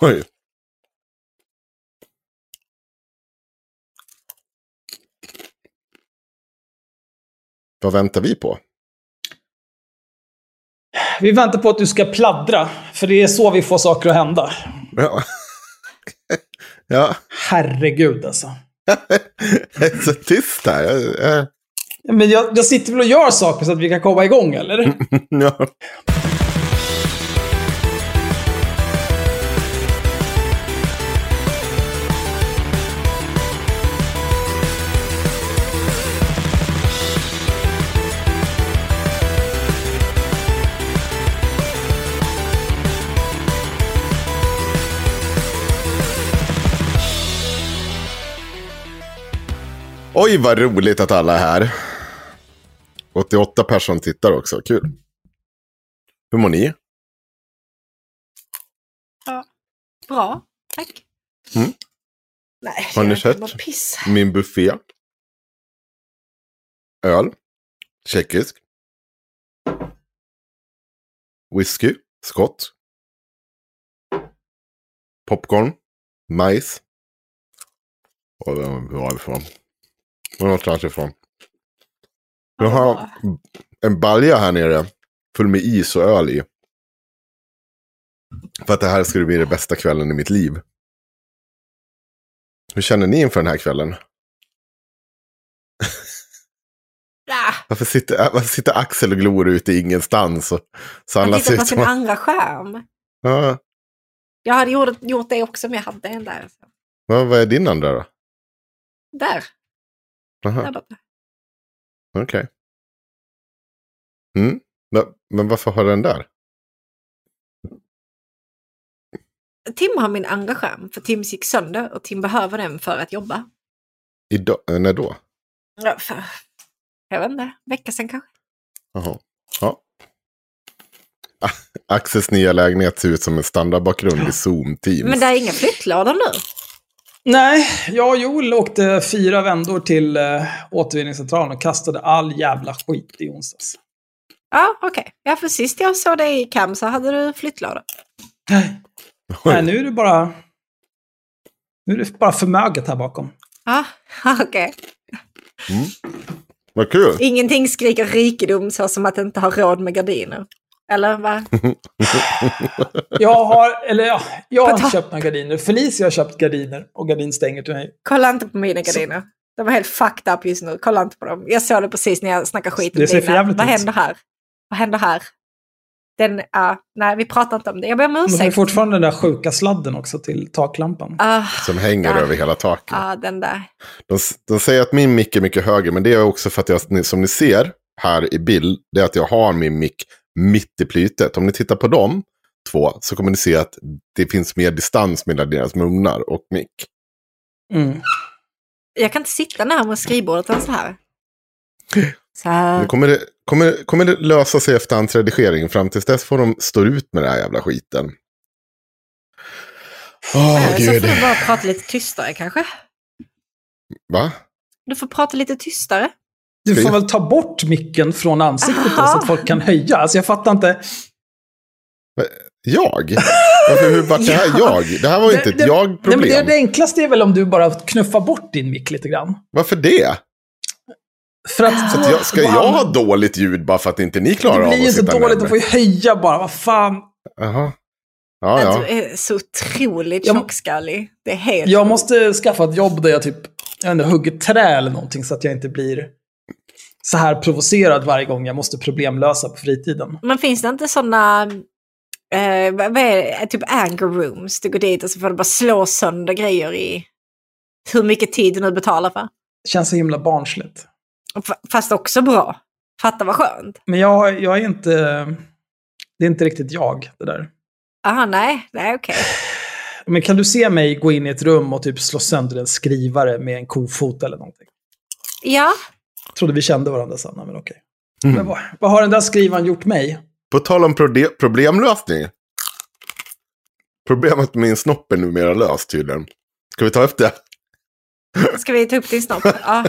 Oj. Vad väntar vi på? Vi väntar på att du ska pladdra, för det är så vi får saker att hända. Ja. ja. Herregud alltså. Jag är så tyst här. Jag, jag, Men jag, jag sitter väl och gör saker så att vi kan komma igång, eller? ja. Oj, vad roligt att alla är här. 88 personer tittar också. Kul. Hur mår ni? Ja. Bra, tack. Mm. Nej, Har ni sett? Min buffé. Öl. Tjeckisk. Whisky. Skott. Popcorn. Majs. Och varifrån? Någonstans ifrån. Jag har en balja här nere. Full med is och öl i. För att det här skulle bli den bästa kvällen i mitt liv. Hur känner ni inför den här kvällen? Varför sitter, varför sitter Axel och glor ute i ingenstans? Och, så han tittar på sin som... andra skärm. Ja, Jag hade gjort, gjort det också om jag hade en där. vad, vad är din andra då? Där. Aha, okej. Mm. Men, varför har den där? Tim har min andra skärm, för Tims gick sönder och Tim behöver den för att jobba. Idag, eh, när då? Ja, för, jag vet inte, vecka sedan kanske. Jaha. Ja. Ah, Axels nya lägenhet ser ut som en standardbakgrund i Zoom Teams. Men det är inga flyttlådor nu. Nej, jag och Joel åkte fyra vändor till äh, återvinningscentralen och kastade all jävla skit i onsdags. Ja, okej. Ja, för sist jag såg dig i Cam så hade du flyttlådor. Nej. Nej, nu är det bara... Nu är det bara förmöget här bakom. Ja, okej. Vad kul! Ingenting skriker rikedom så som att inte ha råd med gardiner. Eller va? Jag har, eller ja, jag har inte köpt några gardiner. Felicia har köpt gardiner och gardinstänger till mig. Kolla inte på mina gardiner. De är helt fucked up just nu. Kolla inte på dem. Jag såg det precis när jag snackade skit om Det ser dina. Vad ut. händer här? Vad händer här? Den, ja, nej vi pratar inte om det. Jag ber om Men det är ursäkt. fortfarande den där sjuka sladden också till taklampan. Ah, Som hänger Ja. över hela taket. Ja, den där. De, de säger att min mick är mycket högre, men det är också för att jag, som ni ser här i bild, det är att jag har min mick mitt i plytet. Om ni tittar på dem två så kommer ni se att det finns mer distans mellan deras munnar och mick. Mm. Jag kan inte sitta närmare skrivbordet än så här. Så här. Nu kommer det, kommer, kommer det lösa sig efter hans redigering. Fram tills dess får de stå ut med den här jävla skiten. Eh, så gud. får du bara prata lite tystare kanske. Va? Du får prata lite tystare. Du får väl ta bort micken från ansiktet då, Aha. så att folk kan höja. Alltså jag fattar inte. Jag? Varför, hur vart det här Ja. jag? Det här var ju inte ett Det- jag-problem. det, det enklaste är väl om du bara knuffar bort din mick lite grann. Varför det? För att, Så att jag, ska jag ha dåligt ljud bara för att inte ni klarar Det av blir ju att så sitta dåligt, de får ju höja bara. Vad fan. Jaha. Ja, Att ja. Du är så otroligt tjockskallig. Det är helt... Jag måste skaffa ett jobb där jag typ jag inte, hugger trä eller någonting så att jag inte blir så här provocerad varje gång jag måste problemlösa på fritiden. Men finns det inte sådana... Eh, vad är det? Typ anger rooms. Du går dit och så får du bara slå sönder grejer i hur mycket tid du nu betalar för. Känns så himla barnsligt. Fast också bra. Fatta vad skönt. Men jag, jag är inte... Det är inte riktigt jag, det där. Aha, nej, nej okej. Men kan du se mig gå in i ett rum och typ slå sönder en skrivare med en kofot eller någonting? Ja, Trodde vi kände varandra sen, men okej. Mm. Men vad, vad har den där skrivaren gjort mig? På tal om prode- problemlösning. Problemet med min snopp är numera löst tydligen. Ska vi ta upp det? ska vi ta upp din snopp? Ja,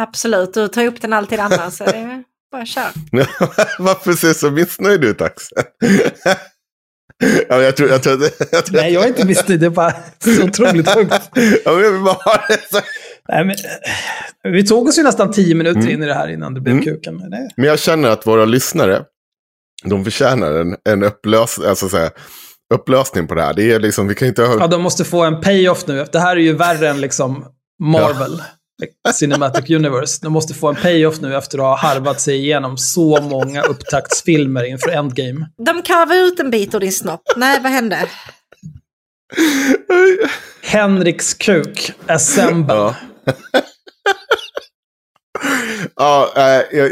absolut. Du tar upp den alltid annars. Så det är bara kör. Varför ser du så missnöjd ut Axel? ja, jag tror, jag tror, jag tror, Nej, jag är inte missnöjd. Det är bara så otroligt sjukt. ja, men jag vill bara ha det så. Nej, men, eh, vi tog oss ju nästan tio minuter in i det här innan det blev Mm. kuken. Nej. Men jag känner att våra lyssnare, de förtjänar en, en upplös, alltså så här, upplösning på det här. Det är liksom, vi kan inte ha... Ja, de måste få en payoff nu. Det här är ju värre än liksom Marvel. Cinematic Universe. De måste få en payoff nu efter att ha harvat sig igenom så många upptaktsfilmer inför Endgame. De karvar ut en bit ur din snopp. Nej, vad hände? Henriks kuk, assemble. Ja. Ja, äh, jag,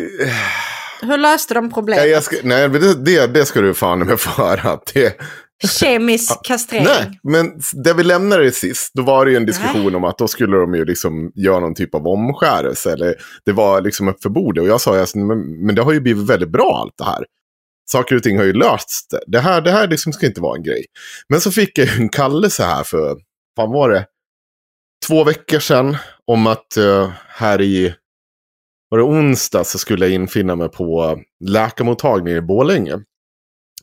Hur löste de nej, problemet? jag ska, nej det, det, ska du fan med få höra. att Det, Kemisk kastrering. nej, men där vi lämnade det sist, då var det ju en diskussion om att då skulle de ju liksom göra någon typ av omskärelse. Eller det var liksom upp för bordet. Och jag sa, alltså, men, men det har ju blivit väldigt bra allt det här. Saker och ting har ju lösts. Det här, det här liksom ska inte vara en grej. Men så fick jag en kallelse här för, vad var det? Två veckor sedan om att uh, här i, var det onsdag så skulle jag infinna mig på läkarmottagningen i Borlänge.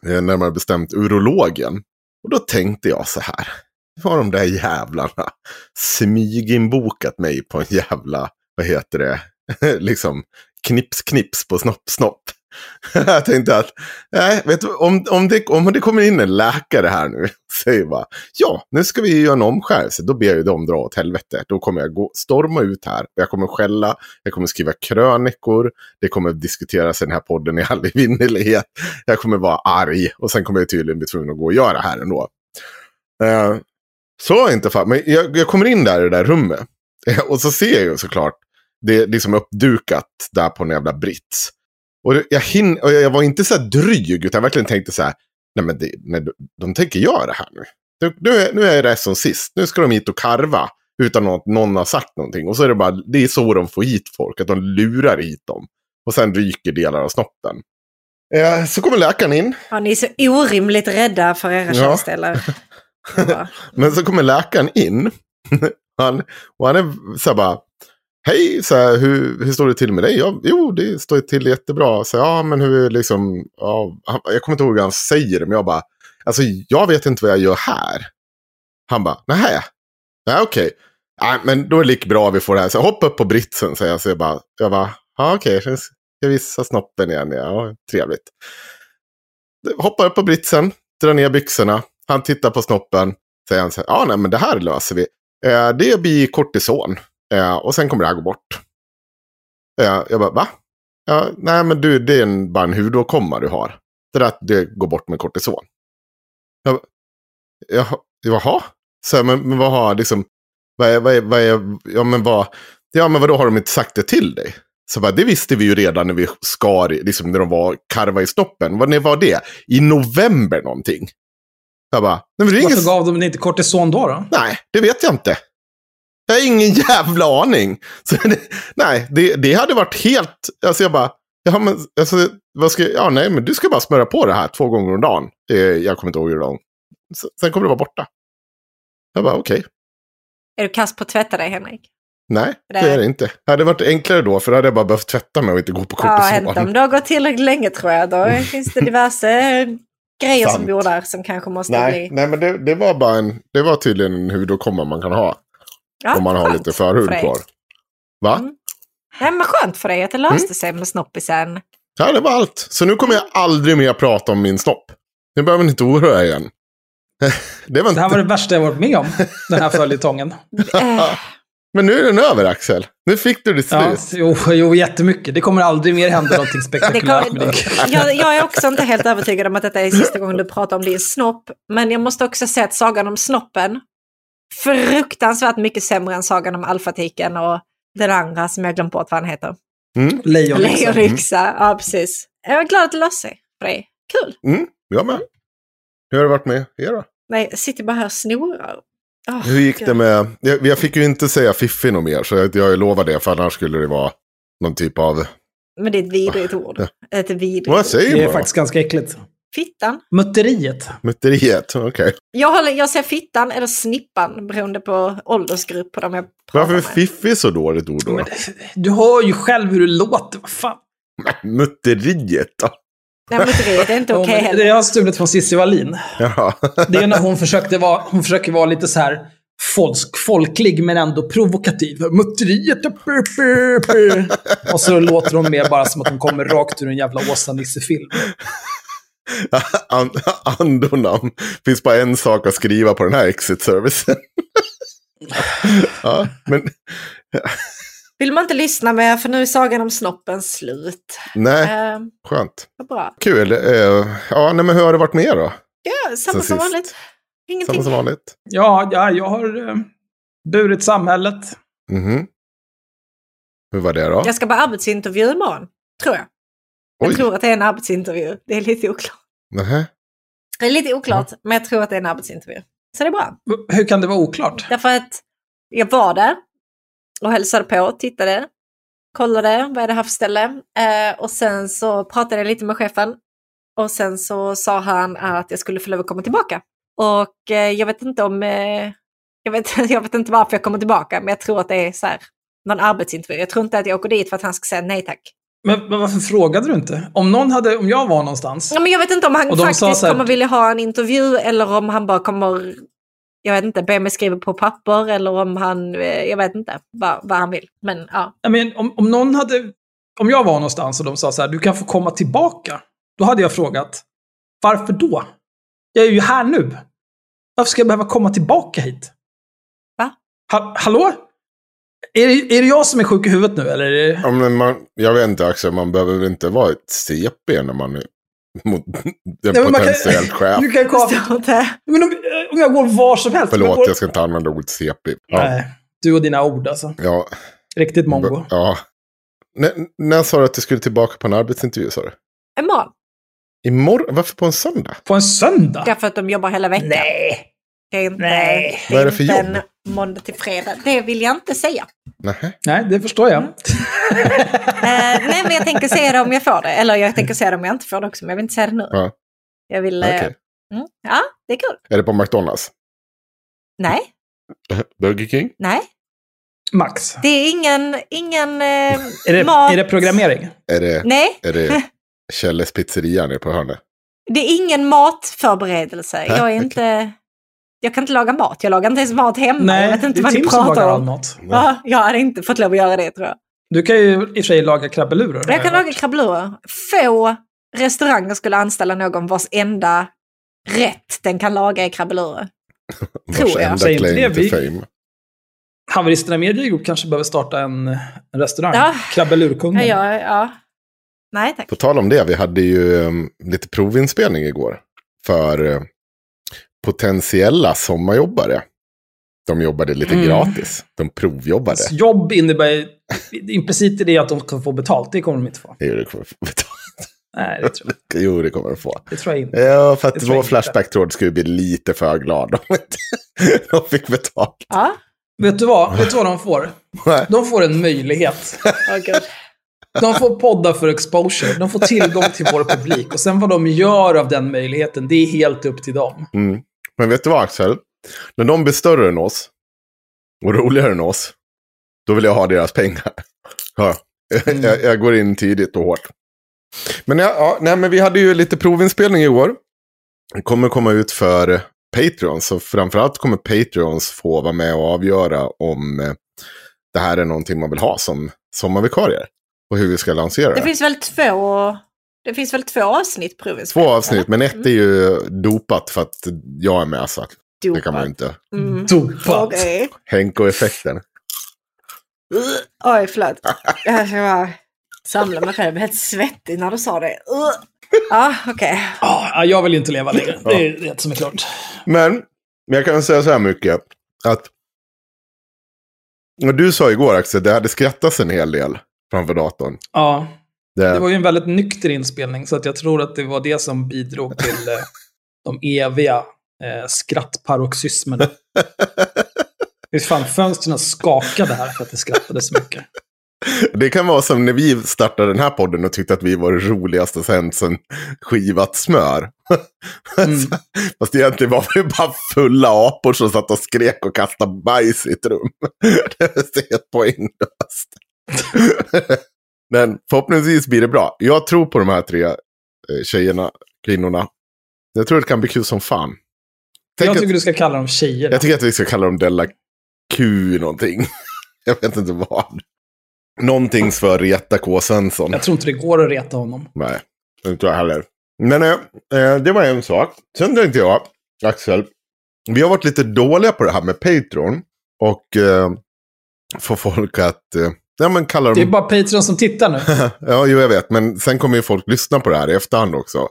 Eh, närmare bestämt urologen. Och då tänkte jag så här. Nu har de där jävlarna smyginbokat mig på en jävla, vad heter det, liksom knips knips på snopp snopp. jag tänkte att, nej, vet du, om, om, det, om det kommer in en läkare här nu, säger bara, ja, nu ska vi göra en omskärelse, då ber jag ju dem dra åt helvete. Då kommer jag gå, storma ut här, jag kommer skälla, jag kommer skriva krönikor, det kommer diskuteras i den här podden i all evinnerlighet, jag kommer vara arg och sen kommer jag tydligen bli tvungen att gå och göra det här ändå. Uh, så är inte fan. men jag, jag kommer in där i det där rummet och så ser jag ju såklart, det är liksom uppdukat där på en jävla brits. Och jag, hin- och jag var inte så här dryg, utan jag verkligen tänkte så här, nej men det, nej, de, de tänker göra det här nu. Nu, nu, är, nu är det som sist, nu ska de hit och karva utan att någon har sagt någonting. Och så är det bara, det är så de får hit folk, att de lurar hit dem. Och sen ryker delar av snoppen. Eh, så kommer läkaren in, Ja, ni är så orimligt rädda för era Ja. könsdelar. Ja. men så kommer läkaren in. han, och han är så här bara, hej, så här, hur, hur står det till med dig? Ja, jo, det står till jättebra. Så, ja, men hur liksom, ja, han, jag kommer inte ihåg hur han säger det, men jag bara, alltså jag vet inte vad jag gör här. Han bara, nähä, nej okej. Nej, men då är det lika bra vi får det här. Så jag upp på britsen, säger jag. Så jag bara, jag bara, ja okej, okay, jag visa snoppen igen. Ja, trevligt. Hoppar upp på britsen, drar ner byxorna. Han tittar på snoppen. Säger han så här, ja nej men det här löser vi. Eh, det blir kortison. Eh, och sen kommer det här gå bort. Eh, jag bara, va? Ja, nej men du, det är en, bara en hudåkomma du har. Det där att det går bort med kortison. Jag, jaha, jaha? Så, men, men vad har liksom, vad är, vad är, vad är, ja men vad, ja men vadå har de inte sagt det till dig? Så bara, det visste vi ju redan när vi skar, liksom när de var karva i snoppen. Vad när var det? I november någonting. Jag bara, nej men det är. Varför gav de inte kortison då? då? Nej, det vet jag inte. Jag har ingen jävla aning. Det, nej, det, det hade varit helt... Alltså jag bara... Ja, men, alltså, vad ska, ja, nej, men du ska bara smöra på det här två gånger om dagen. Eh, jag kommer inte ihåg hur lång. Sen kommer det vara borta. Jag bara, okej. Är du kass på att tvätta dig, Henrik? Nej, det är det inte. Det hade varit enklare då, för då hade jag bara behövt tvätta mig och inte gå på Ja, kortison. om det har gått tillräckligt länge tror jag. Då finns det diverse grejer som Sant. bor där som kanske måste nej, bli... nej, men det, det var bara en... Det var tydligen en hudåkomma man kan ha. Ja, om man har lite för förhud dig. kvar. Va? Mm. Nej, men skönt för dig att det löste Mm. sig med snoppisen. Ja, det var allt. Så nu kommer jag aldrig mer prata om min snopp. Nu behöver ni inte oroa er igen. Det var Det här inte... var det värsta jag varit med om, den här följetongen. Men nu är den över, Axel. Nu fick du Ja, slut. jo, jo, jättemycket. Det kommer aldrig mer hända någonting det spektakulärt med din jag, jag är också inte helt övertygad om att detta är sista gången du pratar om din snopp. Men jag måste också säga att Sagan om snoppen, fruktansvärt mycket sämre än Sagan om alfatiken och den andra som jag glömt bort vad han heter. Mm, lejon. liksom. Leonyxa, ja precis. Jag är glad att det löste sig för dig. Kul. mm, jag med. Hur har det varit med er då? Nej, jag sitter bara här och snorar. Åh, Hur gick det Gud. med... Jag, jag fick ju inte säga fiffi något mer, så jag, jag lovar det, för annars skulle det vara någon typ av... Men det är ett vidrigt ord. Ett vidrigt Vad ord. Det är faktiskt ganska äckligt. Fittan. Mutteriet. Myteriet, okej. Jag, håller, jag säger fittan eller snippan beroende på åldersgrupp på dem jag pratar Varför är fiffi så dåligt ord då? Men Du hör ju själv hur det låter. Vad fan? Mutteriet då? Nej, mutteriet är inte okej men heller. det jag har stulit från Cissi Wallin. Jaha. Det är när hon försökte vara, hon försöker vara lite så här folsk, folklig men ändå provokativ. Mutteriet. Och så låter hon mer bara som att hon kommer rakt ur en jävla Åsa-Nisse-film. An- Andonamn. Finns bara en sak att skriva på den här exit-servicen. ja, men Vill man inte lyssna mer för nu är sagan om snoppen slut. nej, Eh, skönt. bra. Kul. Eh, ja, nej, men hur har det varit med då? Ja, samma som vanligt. Ingenting. Samma som vanligt? Ja, ja jag har eh, burit samhället. Mhm. Hur var det då? Jag ska på arbetsintervju imorgon, tror jag. Jag Oj. tror att det är en arbetsintervju. Det är lite oklart. Nähä. Det är lite oklart, men jag tror att det är en arbetsintervju. Så det är bra. Hur kan det vara oklart? Därför att jag var där och hälsade på, tittade, kollade vad är det här för ställe. Eh, och sen så pratade jag lite med chefen. Och sen så sa han att jag skulle få lov att komma tillbaka. Och eh, jag vet inte om... Eh, jag, vet, jag vet inte varför jag kommer tillbaka, men jag tror att det är så här, någon arbetsintervju. Jag tror inte att jag åker dit för att han ska säga nej tack. Men, men varför frågade du inte? Om någon hade, om jag var någonstans. Ja, men jag vet inte om han faktiskt här- kommer vilja ha en intervju eller om han bara kommer, jag vet inte, be mig skriva på papper eller om han, eh, jag vet inte vad, vad han vill. Men ja, Jag men, om, om någon hade, om jag var någonstans och de sa så här, du kan få komma tillbaka. Då hade jag frågat, varför då? Jag är ju här nu. Varför ska jag behöva komma tillbaka hit? Va? Ha, hallå? Är det, är det jag som är sjuk i huvudet nu eller? Det... Ja, men man, jag vet inte Axel, man behöver väl inte vara ett CP när man är mot en men man kan- potentiell chef. Du kan inte. men om, om jag går var som helst. jag Förlåt, går, jag ska inte använda ordet CP. Ja, Nej, du och dina ord alltså. ja, Riktigt mongo. ja. N- när sa du att du skulle tillbaka på en arbetsintervju? Sa du? Imorgon. Imorgon? Varför på en söndag? På en söndag? Därför att de jobbar hela veckan. Nej. Det är inte, Nej. det Vad är är det för jobb? en måndag till fredag. Det vill jag inte säga. Nähä. Nej, det förstår jag. Eh, nej, men jag tänker säga det om jag får det. Eller jag tänker säga det om jag inte får det också, men jag vill inte säga det nu. Ja. Jag vill... eh, Okej. mm, ja, det är kul. Är det på McDonalds? Nej, Burger King? nej. Max. Det är ingen, ingen eh, Är det, mat. är det programmering? Är det, Nej, är det Kjelles pizzeria nere på hörnet? det är ingen matförberedelse. Nej, Jag är okej. inte... Jag kan inte laga mat. Jag lagar inte ens mat hemma. jag Nej, vet inte det är vad ni Tim som lagar pratar all om. mat. Ja, jag hade inte fått lov att göra det tror jag. Du kan ju i och för sig laga krabbelurer. Jag kan laga krabblurer. Få restauranger skulle anställa någon vars enda rätt den kan laga är krabbelurer. Tror Vars jag. enda Säg inte claim det, to vi- fame. Haveristerna Media Group kanske behöver starta en, en restaurang. Ja. Krabbelurkungen. Ja, ja, ja. Nej tack. På tal om det, vi hade ju um, lite provinspelning igår. För uh, potentiella sommarjobbare. De jobbade lite Mm. gratis. De provjobbade. Så Jobb innebär implicit i det att de kan få betalt. Det kommer de inte få. Jo, det kommer de få. Nej, det tror jag, jo, det kommer de få. det tror jag inte. Ja, för att vår. Flashback-tråd skulle bli lite för glad om inte de fick betalt. Ja. Vet du vad? Vet du vad de får? De får en möjlighet. De får podda för exposure. De får tillgång till vår publik. Och sen vad de gör av den möjligheten, det är helt upp till dem. Mm. Men vet du vad Axel? När de blir större än oss och roligare än oss, då vill jag ha deras pengar. Ja. Mm. Jag, jag går in tidigt och hårt. Men, ja, ja, nej, men vi hade ju lite provinspelning igår. Det kommer komma ut för Patreons. Så framförallt kommer Patreons få vara med och avgöra om eh, det här är någonting man vill ha som sommarvikarier. Och hur vi ska lansera Det det. finns väl två, det finns väl två avsnitt provinspel? Två avsnitt, men ett är ju dopat för att jag är med. Så det kan man ju inte. Mm. Dopat. Okej. Henko-effekten. Oj, förlåt. Jag ska bara samla mig själv. Jag blev helt svettig när du sa det. Ja, okej. Ah, jag vill inte leva längre. Det är det som är klart. Men, men jag kan säga så här mycket. Att och du sa igår Axel, det hade skrattats en hel del framför datorn. Ja, Det, det var ju en väldigt nykter inspelning. Så att jag tror att det var det som bidrog till eh, de eviga eh, skrattparoxysmerna. Visst fan, fönstren skakade här för att det skrattade så mycket. det kan vara som när vi startade den här podden och tyckte att vi var det roligaste sen sen skivat smör. Mm. Fast egentligen var vi bara fulla apor som satt och skrek och kastade bajs i ett rum. det är helt poänglöst. Men förhoppningsvis blir det bra. Jag tror på de här tre eh, tjejerna, kvinnorna. Jag tror det kan bli kul som fan. Tänk Jag att- tycker du ska kalla dem tjejer. jag tycker att vi ska kalla dem Della Q någonting. jag vet inte vad. Någonting för Reta K. Svensson. Jag tror inte det går att reta honom. Nej, det tror jag heller. Men eh, eh, det var en sak. Sen tänkte jag, Axel, vi har varit lite dåliga på det här med Patreon. Och eh, få folk att, eh, ja men kalla Det är bara Patreon som tittar nu. ja, jo jag vet, men sen kommer ju folk lyssna på det här i efterhand också.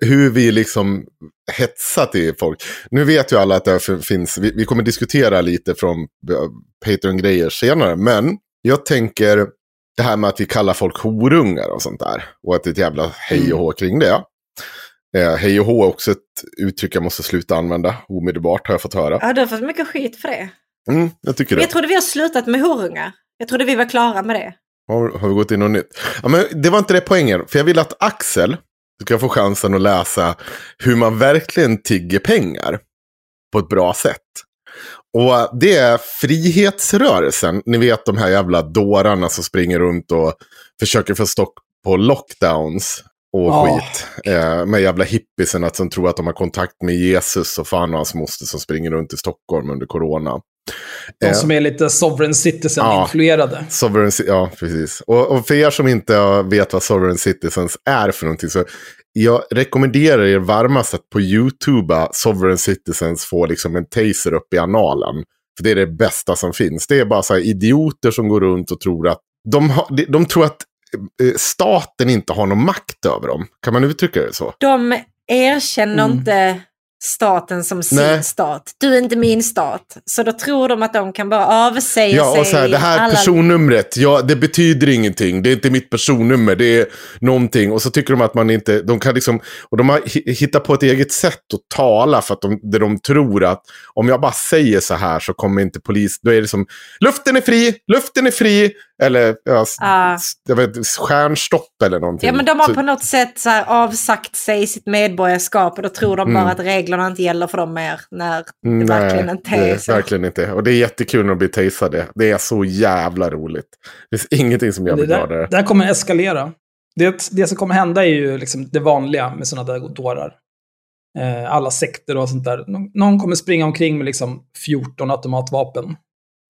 Hur vi liksom hetsar till folk. Nu vet ju alla att det finns, vi, vi kommer diskutera lite från eh, Patreon-grejer senare, men jag tänker det här med att vi kallar folk horungar och sånt där. Och att det är ett jävla hej och hå kring det. Eh, hej och hå är också ett uttryck jag måste sluta använda omedelbart har jag fått höra. Ja, du har fått mycket skit för det. Mm, jag tycker det. jag trodde vi har slutat med horungar. Jag trodde vi var klara med det. Har, har vi gått in något nytt? Ja, men det var inte det poängen. För jag vill att Axel ska få chansen att läsa hur man verkligen tigger pengar på ett bra sätt. Och det är frihetsrörelsen. Ni vet de här jävla dårarna som springer runt och försöker få stock på lockdowns och Ja. skit. Eh, med jävla hippiesen som tror att de har kontakt med Jesus och fan och hans moster som springer runt i Stockholm under corona. De Eh, som är lite sovereign citizen-influerade. Sovereign, ci- ja, precis. Och, och för er som inte vet vad Sovereign Citizens är för någonting så jag rekommenderar er varmast att på YouTube Sovereign Citizens få liksom en taser upp i analen. För det är det bästa som finns. Det är bara så här idioter som går runt och tror att de, har, de, de tror att eh, staten inte har någon makt över dem. Kan man uttrycka det så? De erkänner Mm. inte staten som sin Nej. stat. Du är inte min stat. Så då tror de att de kan bara avsäga Ja, sig och så här, det här alla... personnumret, ja, det betyder ingenting. Det är inte mitt personnummer, det är någonting. Och så tycker de att man inte, de kan liksom, och de har hi- hittat på ett eget sätt att tala för att de, där de tror att om jag bara säger så här så kommer inte polis, då är det som, luften är fri, luften är fri, eller ja, s- jag vet, stjärnstopp eller någonting. Ja men de har Så- på något sätt så här avsagt sig sitt medborgarskap och då tror de Mm. bara att reglerna inte gäller för dem mer när det Nej, verkligen inte det är är så. verkligen inte. Och det är jättekul när de blir tasade. Det är så jävla roligt. Det finns ingenting som gör Det mig där, gladare. det här kommer eskalera. Det, det som kommer hända är ju liksom det vanliga med sådana där dårar. Eh, alla sekter och sånt där. Nå- Någon kommer springa omkring med liksom 14 automatvapen.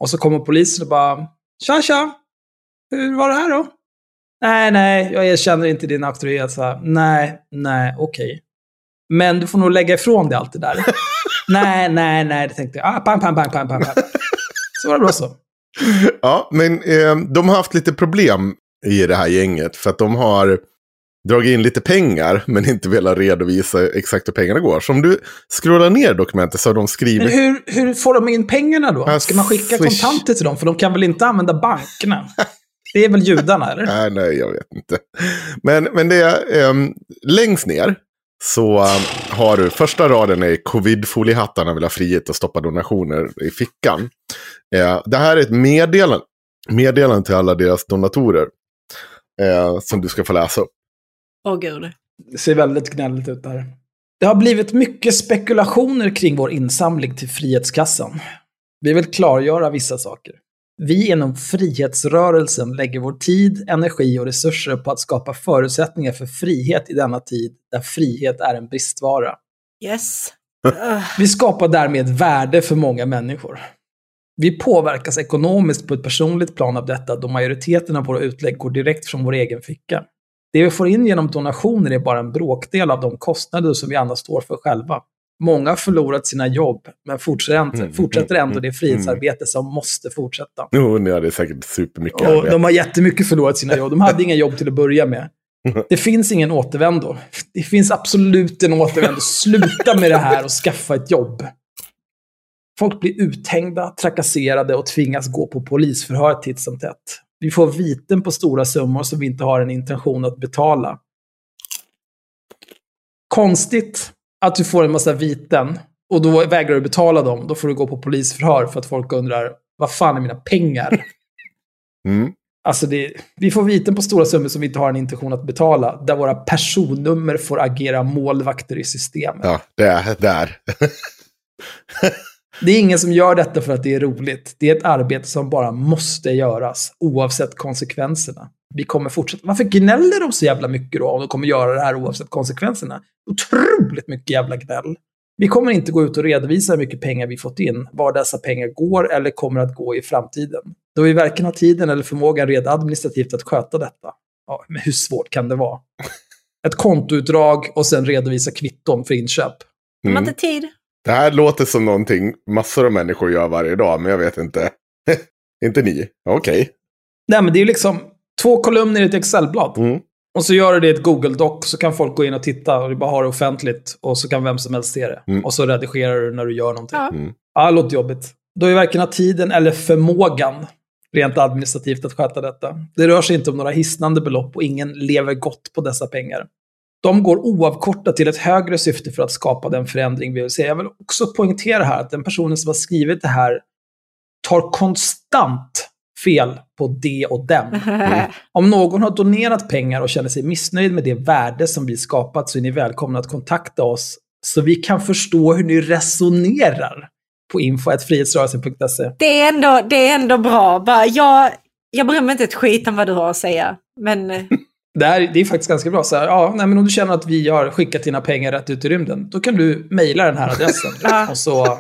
Och så kommer polisen och bara Tja, tja! Hur var det här då? Nej, nej, jag erkänner inte din auktoritet. Så nej, nej, okej. Men du får nog lägga ifrån dig allt det där. nej, nej, nej, det tänkte jag. Ah, pang, pang, pang, pang, pang. Så var det bra så. Ja, men eh, de har haft lite problem i det här gänget. För att de har dragit in lite pengar men inte velat redovisa exakt hur pengarna går. Så om du scrollar ner dokumentet så har de Men skrivit... hur, hur får de in pengarna då? Ska man skicka kontanter till dem? För de kan väl inte använda bankerna? Det är väl judarna, eller? Nej, nej, jag vet inte. Men, men det är ehm, längst ner så ehm, har du första raden är covid-foliehattarna vill ha frihet att stoppa donationer i fickan. Eh, det här är ett meddelande, meddelande till alla deras donatorer eh, som du ska få läsa upp. Åh gud. Det ser väldigt gnälligt ut där. Det har blivit mycket spekulationer kring vår insamling till Frihetskassan. Vi vill klargöra vissa saker. Vi inom frihetsrörelsen lägger vår tid, energi och resurser på att skapa förutsättningar för frihet i denna tid där frihet är en bristvara. Yes. Vi skapar därmed värde för många människor. Vi påverkas ekonomiskt på ett personligt plan av detta då majoriteten av våra utlägg går direkt från vår egen ficka. Det vi får in genom donationer är bara en bråkdel av de kostnader som vi annars står för själva. Många har förlorat sina jobb, men fortsätter Mm, fortsätter mm, ändå det mm, frihetsarbete som måste fortsätta. Jo, ni hade säkert supermycket Och arbete. de har jättemycket förlorat sina jobb. De hade inga jobb till att börja med. Det finns ingen återvändo. Det finns absolut en återvändo. Sluta med det här och skaffa ett jobb. Folk blir uthängda, trakasserade och tvingas gå på polisförhör titt som tätt. Vi får viten på stora summor som vi inte har en intention att betala. Konstigt att du får en massa viten och då vägrar du betala dem. Då får du gå på polisförhör för att folk undrar vad fan är mina pengar? Mm. Alltså det, vi får viten på stora summor som vi inte har en intention att betala, där våra personnummer får agera målvakter i systemet. Ja, det är där. Det är ingen som gör detta för att det är roligt. Det är ett arbete som bara måste göras, oavsett konsekvenserna. Vi kommer fortsätta. Varför gnäller de så jävla mycket då, om de kommer göra det här oavsett konsekvenserna? Otroligt mycket jävla gnäll. Vi kommer inte gå ut och redovisa hur mycket pengar vi fått in, var dessa pengar går eller kommer att gå i framtiden. Då vi varken har tiden eller förmågan rent administrativt att sköta detta. Ja, men hur svårt kan det vara? Ett kontoutdrag och sen redovisa kvitton för inköp. De har Mm. inte tid. Det här låter som någonting massor av människor gör varje dag, men jag vet inte. inte ni? Okej. Nej, men det är ju liksom två kolumner i ett Excel-blad. Mm. Och så gör du det i ett Google-doc, så kan folk gå in och titta och du bara har det offentligt. Och så kan vem som helst se det. Mm. Och så redigerar du när du gör någonting. Ja. Mm. Ja, det låter jobbigt. Då är varken har tiden eller förmågan rent administrativt att sköta detta. Det rör sig inte om några hisnande belopp och ingen lever gott på dessa pengar. De går oavkortat till ett högre syfte för att skapa den förändring vi vill se. Jag vill också poängtera här att den personen som har skrivit det här tar konstant fel på det och dem. Om någon har donerat pengar och känner sig missnöjd med det värde som vi skapat så är ni välkomna att kontakta oss så vi kan förstå hur ni resonerar på info.frihetsrörelsen.se. Det är ändå, det är ändå bra. Bara, jag, jag bryr mig inte ett skit om vad du har att säga. Men Det, här, det är faktiskt ganska bra. Så här, ja, nej, men om du känner att vi har skickat dina pengar rätt ut i rymden, då kan du mejla den här adressen. Och så...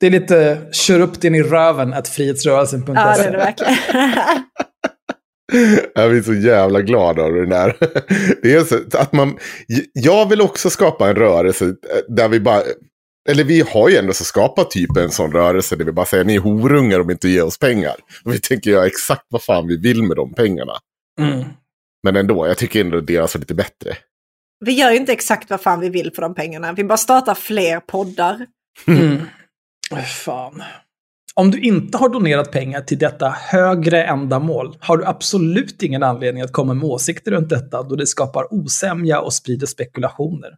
Det är lite kör upp den i röven att frihetsrörelsen.se. ja, det är det verkligen. Jag blir så jävla glad av den där. Det är så att man, jag vill också skapa en rörelse där vi bara, eller vi har ju ändå så skapat typ en sån rörelse där vi bara säger ni är horungar om inte ger oss pengar. Och vi tänker göra exakt vad fan vi vill med de pengarna. Mm. Men ändå, jag tycker ändå deras är lite bättre. Vi gör ju inte exakt vad fan vi vill för de pengarna. Vi bara startar fler poddar. Mm. Äh, Fan. Om du inte har donerat pengar till detta högre ändamål har du absolut ingen anledning att komma med åsikter runt detta då det skapar osämja och sprider spekulationer.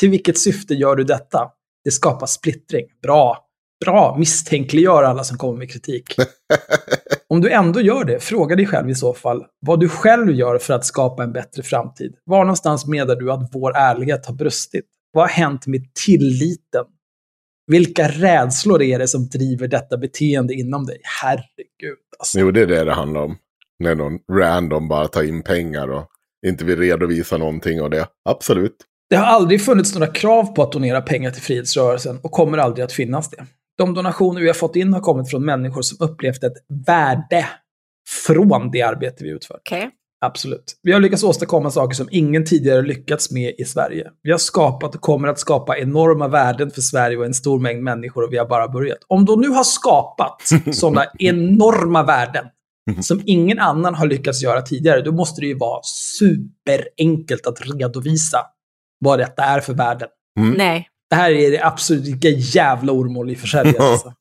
Till vilket syfte gör du detta? Det skapar splittring. Bra. Bra. Misstänkliggör alla som kommer med kritik. Om du ändå gör det, fråga dig själv i så fall vad du själv gör för att skapa en bättre framtid. Var någonstans menar du att vår ärlighet har brustit? Vad har hänt med tilliten? Vilka rädslor är det som driver detta beteende inom dig? Herregud. Alltså. Jo, det är det det handlar om. När någon random bara tar in pengar och inte vill redovisa någonting av det. Absolut. Det har aldrig funnits några krav på att donera pengar till frihetsrörelsen och kommer aldrig att finnas det. De donationer vi har fått in har kommit från människor som upplevt ett värde från det arbete vi utför. Okej. Absolut. Vi har lyckats åstadkomma saker som ingen tidigare lyckats med i Sverige. Vi har skapat och kommer att skapa enorma värden för Sverige och en stor mängd människor och vi har bara börjat. Om de nu har skapat sådana enorma värden, som ingen annan har lyckats göra tidigare, då måste det ju vara superenkelt att redovisa vad detta är för värden. Nej. Det här är det absolut, jävla försäljning. Alltså.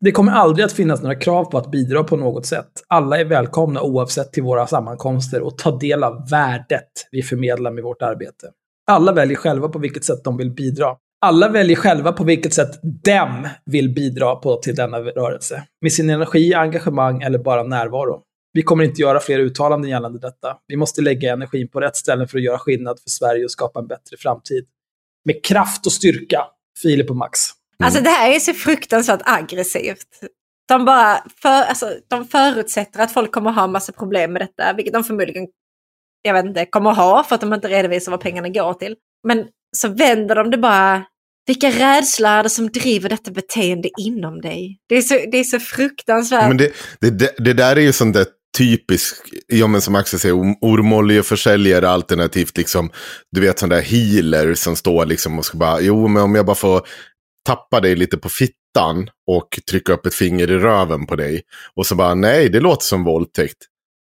Det kommer aldrig att finnas några krav på att bidra på något sätt. Alla är välkomna oavsett till våra sammankomster och ta del av värdet vi förmedlar med vårt arbete. Alla väljer själva på vilket sätt de vill bidra. Alla väljer själva på vilket sätt dem vill bidra på till denna rörelse. Med sin energi, engagemang eller bara närvaro. Vi kommer inte göra fler uttalanden gällande detta. Vi måste lägga energin på rätt ställen för att göra skillnad för Sverige och skapa en bättre framtid. Med kraft och styrka. Filip och Max. Alltså det här är så fruktansvärt aggressivt. De bara för, alltså, de förutsätter att folk kommer ha massa problem med detta, vilket de förmodligen, jag vet inte, kommer ha för att de inte redovisar vad pengarna går till. Men så vänder de det bara, vilka rädslor är det som driver detta beteende inom dig? Det är så, det är så fruktansvärt. Men det, det, det, det där är ju sånt där typiskt, ja men som Axel säger, or- ormoljeförsäljare alternativt liksom, du vet sån där healer som står liksom och ska bara, jo men om jag bara får tappa dig lite på fittan och trycka upp ett finger i röven på dig. Och så bara, nej det låter som våldtäkt.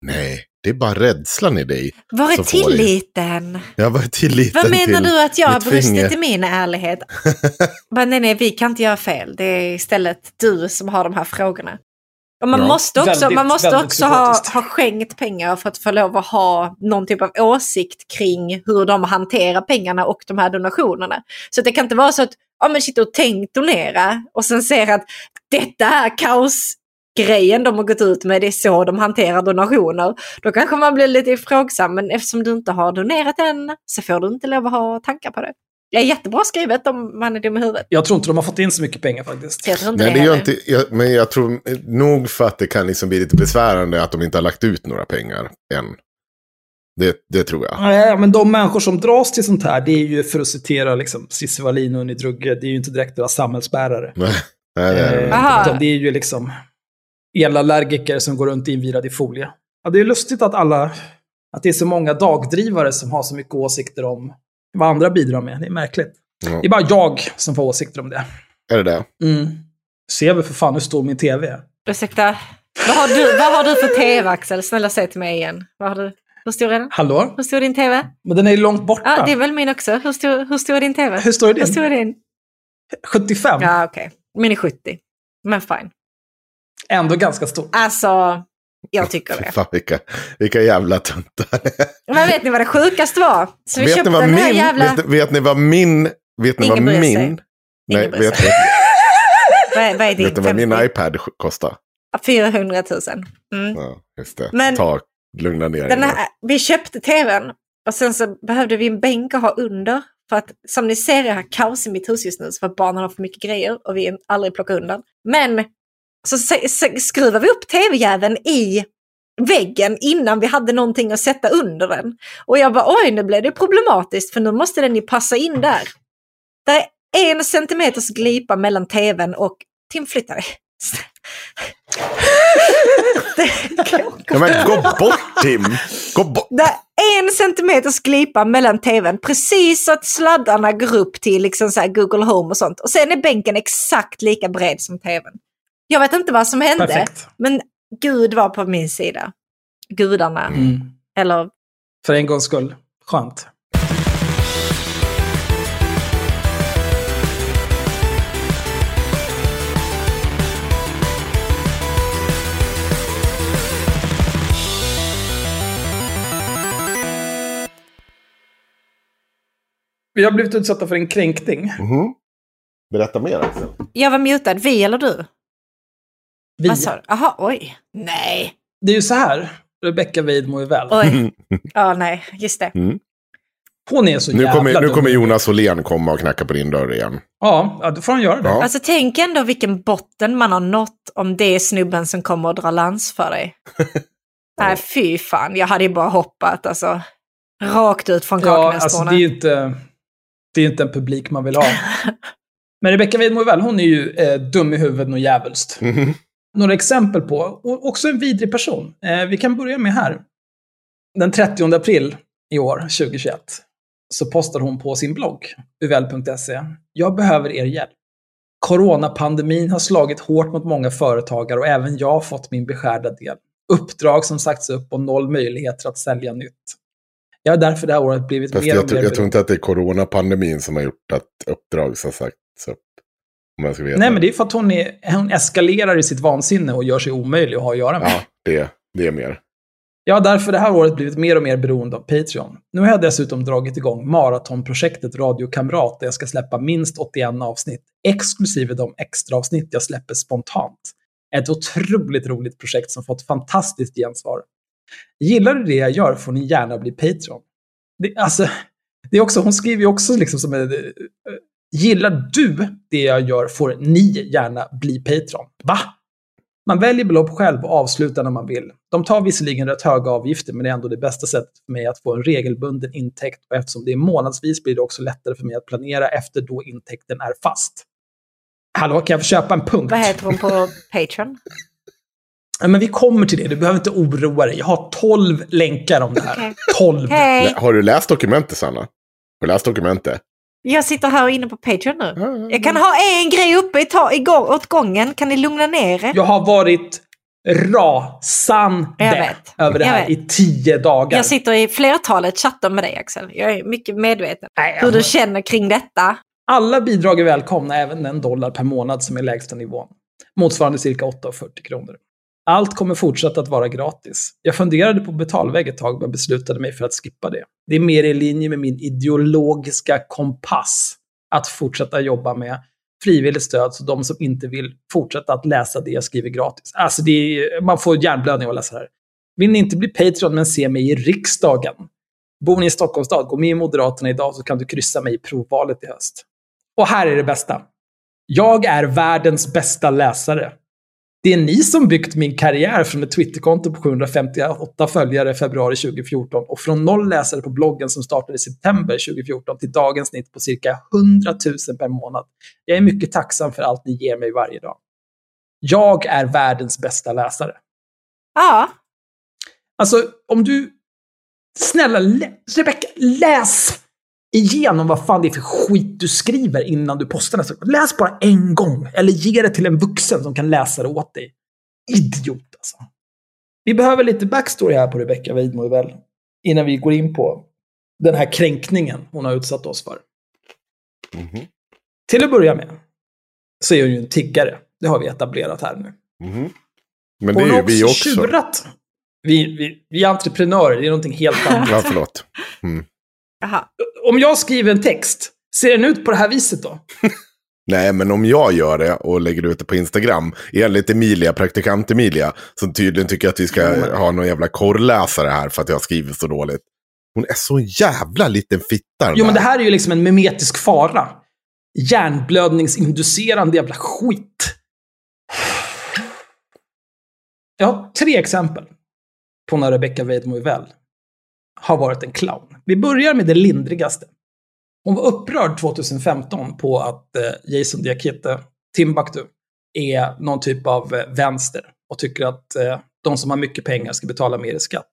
Nej, det är bara rädslan i dig. Var är tilliten? Jag var tilliten Vad menar till du att jag har brustit finger. i min ärlighet? Men nej, nej, vi kan inte göra fel. Det är istället du som har de här frågorna. Och man Ja, måste också, väldigt, man måste också ha, ha skänkt pengar för att få lov att ha någon typ av åsikt kring hur de hanterar pengarna och de här donationerna. Så det kan inte vara så att ja, men shit, och tänkt donera och sen ser att detta är kaosgrejen de har gått ut med, det är så de hanterar donationer. Då kanske man blir lite ifrågsam, men eftersom du inte har donerat än så får du inte lov att ha tankar på det. Det är jättebra skrivet om man är dum i huvudet. Jag tror inte de har fått in så mycket pengar faktiskt. Jag tror inte Nej, det det gör inte, jag, men jag tror nog för att det kan liksom bli lite besvärande att de inte har lagt ut några pengar än. Det, det tror jag. Nej, men de människor som dras till sånt här, det är ju för att citera liksom, Cissi Wallin och Unni Drugge, det är ju inte direkt några samhällsbärare. Nej, nej, nej, nej. Eh, utan det är ju liksom elallergiker som går runt invirade i folie. Ja, det är lustigt att alla, att det är så många dagdrivare som har så mycket åsikter om vad andra bidrar med. Det är märkligt. Ja. Det är bara jag som får åsikter om det. Är det det? Mm. Ser väl för fan hur stor min tv är. Ursäkta, vad har, du, vad har du för tv Axel? Snälla säg till mig igen. Vad har du? Hur stor är den? Hallå? Hur stor är din tv? Men den är ju långt borta. Ja, det är väl min också. Hur stor, hur stor är din tv? Hur stor är Hur stor din? är din? 75. Ja, okej. Min är 70. Men fine. Ändå ganska stor. Alltså, jag tycker det. fan vilka, vilka jävla tuntar. Men vet ni vad det sjukaste var? Så vi vet, köpte ni vad den här min, jävla... vet, vet ni vad min... Vet ni Ingen vad bryr sig. min... Nej, Ingen vet, vet, Vad vad är din? vet ni vad min 50? iPad kostar? 400 000. Mm. Ja, just det. Men- Ta, lugna ner Den här, vi köpte tvn och sen så behövde vi en bänk att ha under. För att som ni ser, jag har kaos i mitt hus just nu så för att barnen har för mycket grejer och vi aldrig plockar undan. Men så skruvar vi upp tv-jäveln i väggen innan vi hade någonting att sätta under den. Och jag bara oj, nu blev det problematiskt för nu måste den ju passa in där. Det är en centimeters glipa mellan tvn och... Tim, flytta dig. Ja, men gå bort Tim! Gå bort! Det är en centimeters glipa mellan tvn, precis så att sladdarna går upp till liksom så Google Home och sånt. Och sen är bänken exakt lika bred som tvn. Jag vet inte vad som hände, Perfekt. men Gud var på min sida. Gudarna. Mm. Eller, För en gångs skull. Skönt. Vi har blivit utsatta för en kränkning. Mhm. Berätta mer Axel. jag var mutad, vi eller du? Vi. Vad sa du? Jaha, oj. Nej. Det är ju så här. Rebecca Weid mår ju väl. Oj. Ja, nej, just det. Hon är så Nu jävla kommer, nu kommer Jonas Åhlén komma och knacka på din dörr igen. Ja, ja, då får han göra det. Ja. Alltså tänk ändå vilken botten man har nått om det är snubben som kommer och drar lans för dig. Nej, fy fan. Jag hade ju bara hoppat alltså. Rakt ut från Ja, alltså det är ju inte, det är inte en publik man vill ha. Men Rebecca Weid mår ju väl. Hon är ju eh, dum i huvudet och jävulst. Mhm. Några exempel på, och också en vidrig person. Eh, vi kan börja med här. Den 30 april i år, 2021, så postar hon på sin blogg, uvl.se. Jag behöver er hjälp. Coronapandemin har slagit hårt mot många företagare och även jag har fått min beskärda del. Uppdrag som sagts upp och noll möjligheter att sälja nytt. Jag har därför det här året blivit Fast mer jag, och tror- mer jag tror inte att det är coronapandemin som har gjort att uppdrag har sagts upp. Om jag ska veta. Nej, men det är för att hon, är, hon eskalerar i sitt vansinne och gör sig omöjlig att ha att göra med. Ja, det, det är mer. Jag har därför det här året blivit mer och mer beroende av Patreon. Nu har jag dessutom dragit igång maratonprojektet Radio Kamrat där jag ska släppa minst 81 avsnitt, exklusive de extra avsnitt jag släpper spontant. Ett otroligt roligt projekt som fått fantastiskt gensvar. Gillar du det jag gör får ni gärna bli Patreon. Det, alltså, det är också, hon skriver ju också liksom som en, eh, Gillar du det jag gör får ni gärna bli Patreon. Va? Man väljer belopp själv och avslutar när man vill. De tar visserligen rätt höga avgifter, men det är ändå det bästa sättet för mig att få en regelbunden intäkt. Och eftersom det är månadsvis blir det också lättare för mig att planera efter då intäkten är fast. Hallå, kan jag få köpa en punkt? Vad heter hon på Patreon? Ja, men vi kommer till det, du behöver inte oroa dig. Jag har 12 länkar om det här. 12. Hej! Har du läst dokumentet, Sanna? Har du läst dokumentet? Jag sitter här inne på Patreon nu. Ja, ja, Jag kan ha en grej uppe i ta- åt gången. Kan ni lugna ner er? Jag har varit rasande över det Jag här vet. i tio dagar. Jag sitter i flertalet chattar med dig Axel. Jag är mycket medveten. Nej, Hur du känner kring detta. Alla bidrag är välkomna, även en dollar per månad som är lägsta nivån. Motsvarande cirka 8,40 kronor. Allt kommer fortsatt att vara gratis. Jag funderade på betalväg ett tag men beslutade mig för att skippa det. Det är mer i linje med min ideologiska kompass att fortsätta jobba med frivilligt stöd så de som inte vill fortsätta att läsa det jag skriver gratis. Alltså det är, man får hjärnblödning av att läsa det här. Vill ni inte bli Patreon men se mig i riksdagen? Bor ni i Stockholms stad, gå med i Moderaterna idag så kan du kryssa mig i provvalet i höst. Och här är det bästa. Jag är världens bästa läsare. Det är ni som byggt min karriär från ett Twitterkonto på 758 följare i februari 2014 och från noll läsare på bloggen som startade i september 2014 till dagens snitt på cirka 100 000 per månad. Jag är mycket tacksam för allt ni ger mig varje dag. Jag är världens bästa läsare. Ja, Alltså, om du... Snälla, Rebecka, läs igenom vad fan det är för skit du skriver innan du postar nästa. Läs bara en gång. Eller ge det till en vuxen som kan läsa det åt dig. Idiot alltså. Vi behöver lite backstory här på Rebecka Weidmo väl innan vi går in på den här kränkningen hon har utsatt oss för. Mhm. Till att börja med så är hon ju en tiggare. Det har vi etablerat här nu. Mhm. Men det Hon är har ju vi också. tjurat. Vi, vi, vi är entreprenörer, det är någonting helt annat. Ja, förlåt. Jaha. Om jag skriver en text, ser den ut på det här viset då? Nej, men om jag gör det och lägger ut det på Instagram, enligt Emilia, praktikant Emilia, som tydligen tycker att vi ska ha någon jävla korrläsare här för att jag har skrivit så dåligt. Hon är så jävla liten fitta Jo, men det här är ju liksom en mimetisk fara. Hjärnblödningsinducerande jävla skit. Jag har tre exempel på när Rebecca Weidmo väl har varit en clown. Vi börjar med det lindrigaste. Hon var upprörd 2015 på att eh, Jason Diakite, Timbuktu, är någon typ av eh, vänster och tycker att eh, de som har mycket pengar ska betala mer i skatt.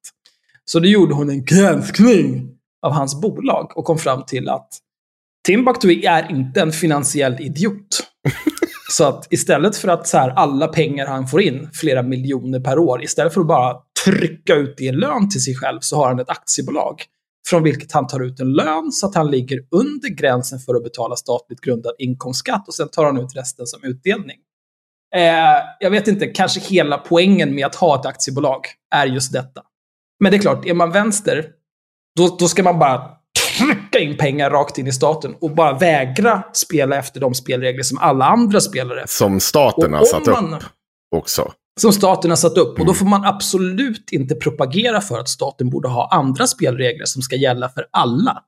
Så då gjorde hon en granskning av hans bolag och kom fram till att Timbuktu är inte en finansiell idiot. Så att istället för att så här, alla pengar han får in, flera miljoner per år, istället för att bara trycka ut det i lön till sig själv så har han ett aktiebolag. Från vilket han tar ut en lön så att han ligger under gränsen för att betala statligt grundad inkomstskatt och sen tar han ut resten som utdelning. Eh, jag vet inte, kanske hela poängen med att ha ett aktiebolag är just detta. Men det är klart, är man vänster, då, då ska man bara trycka in pengar rakt in i staten och bara vägra spela efter de spelregler som alla andra spelar efter. Som staten har satt upp också. Som staten har satt upp. Och då Mm. får man absolut inte propagera för att staten borde ha andra spelregler som ska gälla för alla.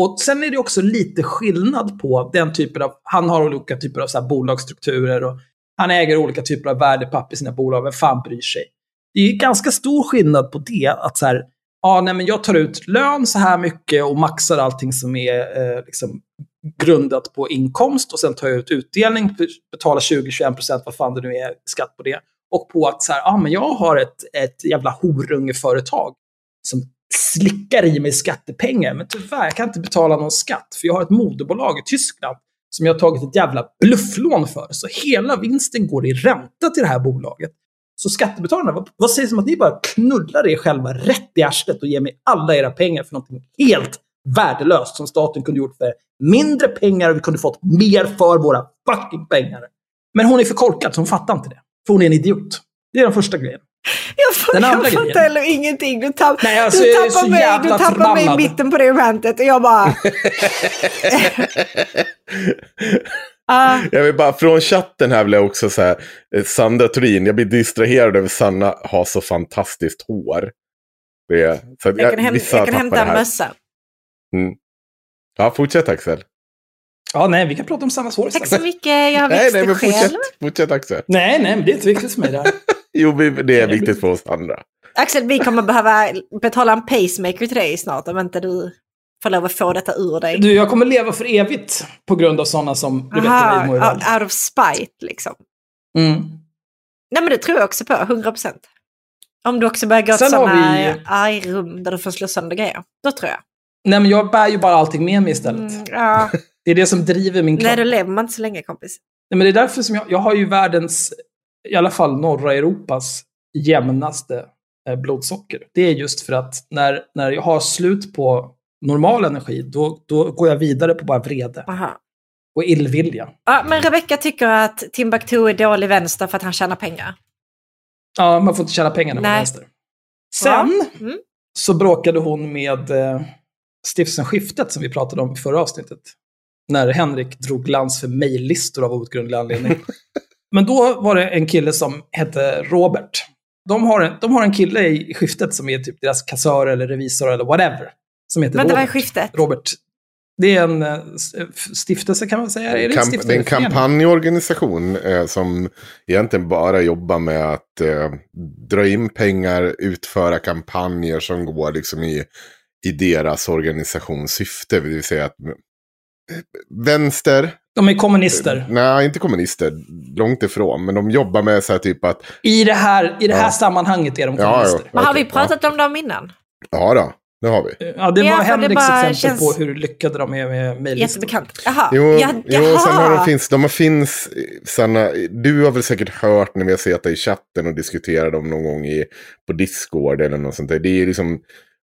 Och sen är det också lite skillnad på den typen av, han har olika typer av så bolagsstrukturer och han äger olika typer av värdepapper i sina bolag, vem fan bryr sig? Det är ganska stor skillnad på det, att så här, ja, nej, men jag tar ut lön så här mycket och maxar allting som är eh, liksom grundat på inkomst och sen tar jag ut utdelning, betalar 20-21% vad fan det nu är skatt på det. Och på att så här, ah, men jag har ett, ett jävla horungeföretag som slickar i mig skattepengar. Men tyvärr, jag kan inte betala någon skatt för jag har ett moderbolag i Tyskland som jag har tagit ett jävla blufflån för. Så hela vinsten går i ränta till det här bolaget. Så skattebetalarna, vad, vad sägs om att ni bara knullar er själva rätt i arslet och ger mig alla era pengar för någonting helt värdelöst som staten kunde gjort för mindre pengar och vi kunde fått mer för våra fucking pengar. Men hon är för korkad så hon fattar inte det. För hon är en idiot. Det är den första grejen. Jag, får, Den andra jag fattar grejen. heller ingenting. Du, tapp, Nej, alltså, du jag tappar, mig, du tappar mig i mitten på det rantet och jag bara... Ah, Jag vill bara, från chatten här vill jag också säga, eh, Sandra Turin, jag blir distraherad över Sanna har så fantastiskt hår. Det är, så att jag kan, häm, vissa jag kan hämta en mössa. Ja, fortsätt Axel. Ja, nej, vi kan prata om samma hår Tack så mycket, jag har Nej, växt nej, det men själv. fortsätt, fortsätt Axel. Nej, nej, men det är inte viktigt för mig det här. Jo, det är viktigt för oss andra. Axel, vi kommer behöva betala en pacemaker till dig snart om inte du får lov att få detta ur dig. Du, jag kommer leva för evigt på grund av sådana som Rebecca Aha, Weidmo är out, out of spite liksom. mm. Nej men det tror jag också på, 100%. Om du också börjar gå till sådana vi- argrum där du får slå sönder grejer. Då tror jag. Nej, men jag bär ju bara allting med mig istället. Mm, ja. Det är det som driver min kropp. Nej, då lever man inte så länge kompis. Nej, men det är därför som jag, jag har ju världens, i alla fall norra Europas, jämnaste eh, blodsocker. Det är just för att när, när jag har slut på normal energi, då, då går jag vidare på bara vrede Aha. och illvilja. Ja, men Rebecca tycker att Timbuktu är dålig vänster för att han tjänar pengar. Ja, man får inte tjäna pengar när man är vänster. Sen Mm. så bråkade hon med eh, stiftelsen-skiftet som vi pratade om i förra avsnittet. När Henrik drog glans för mejllistor av outgrundlig anledning. Men då var det en kille som hette Robert. De har en, de har en kille i skiftet som är typ deras kassör eller revisor eller whatever. Som heter Men det var i Robert. skiftet. Robert. Det är en eh, stiftelse kan man säga. Är det en Kamp, stiftelse det är en kampanjorganisation eh, som egentligen bara jobbar med att eh, dra in pengar, utföra kampanjer som går liksom i, i deras organisationssyfte. Det vill säga att vänster, De är kommunister. nej inte kommunister, långt ifrån, men de jobbar med så här typ att, I det här, i det här Ja. sammanhanget är de Ja, kommunister. Men har vi pratat om dem innan? ja då, det har vi. Ja, det Ja, var det Henriks bara exempel känns- på hur lyckade de är med mejllistor. Jättebekant. Jaha. Jo, ja, jo sen har de jaha. finns, de har finns, Sanna, du har väl säkert hört när vi har suttit i chatten och diskuterat dem någon gång i, på Discord eller något sånt där. Det är liksom,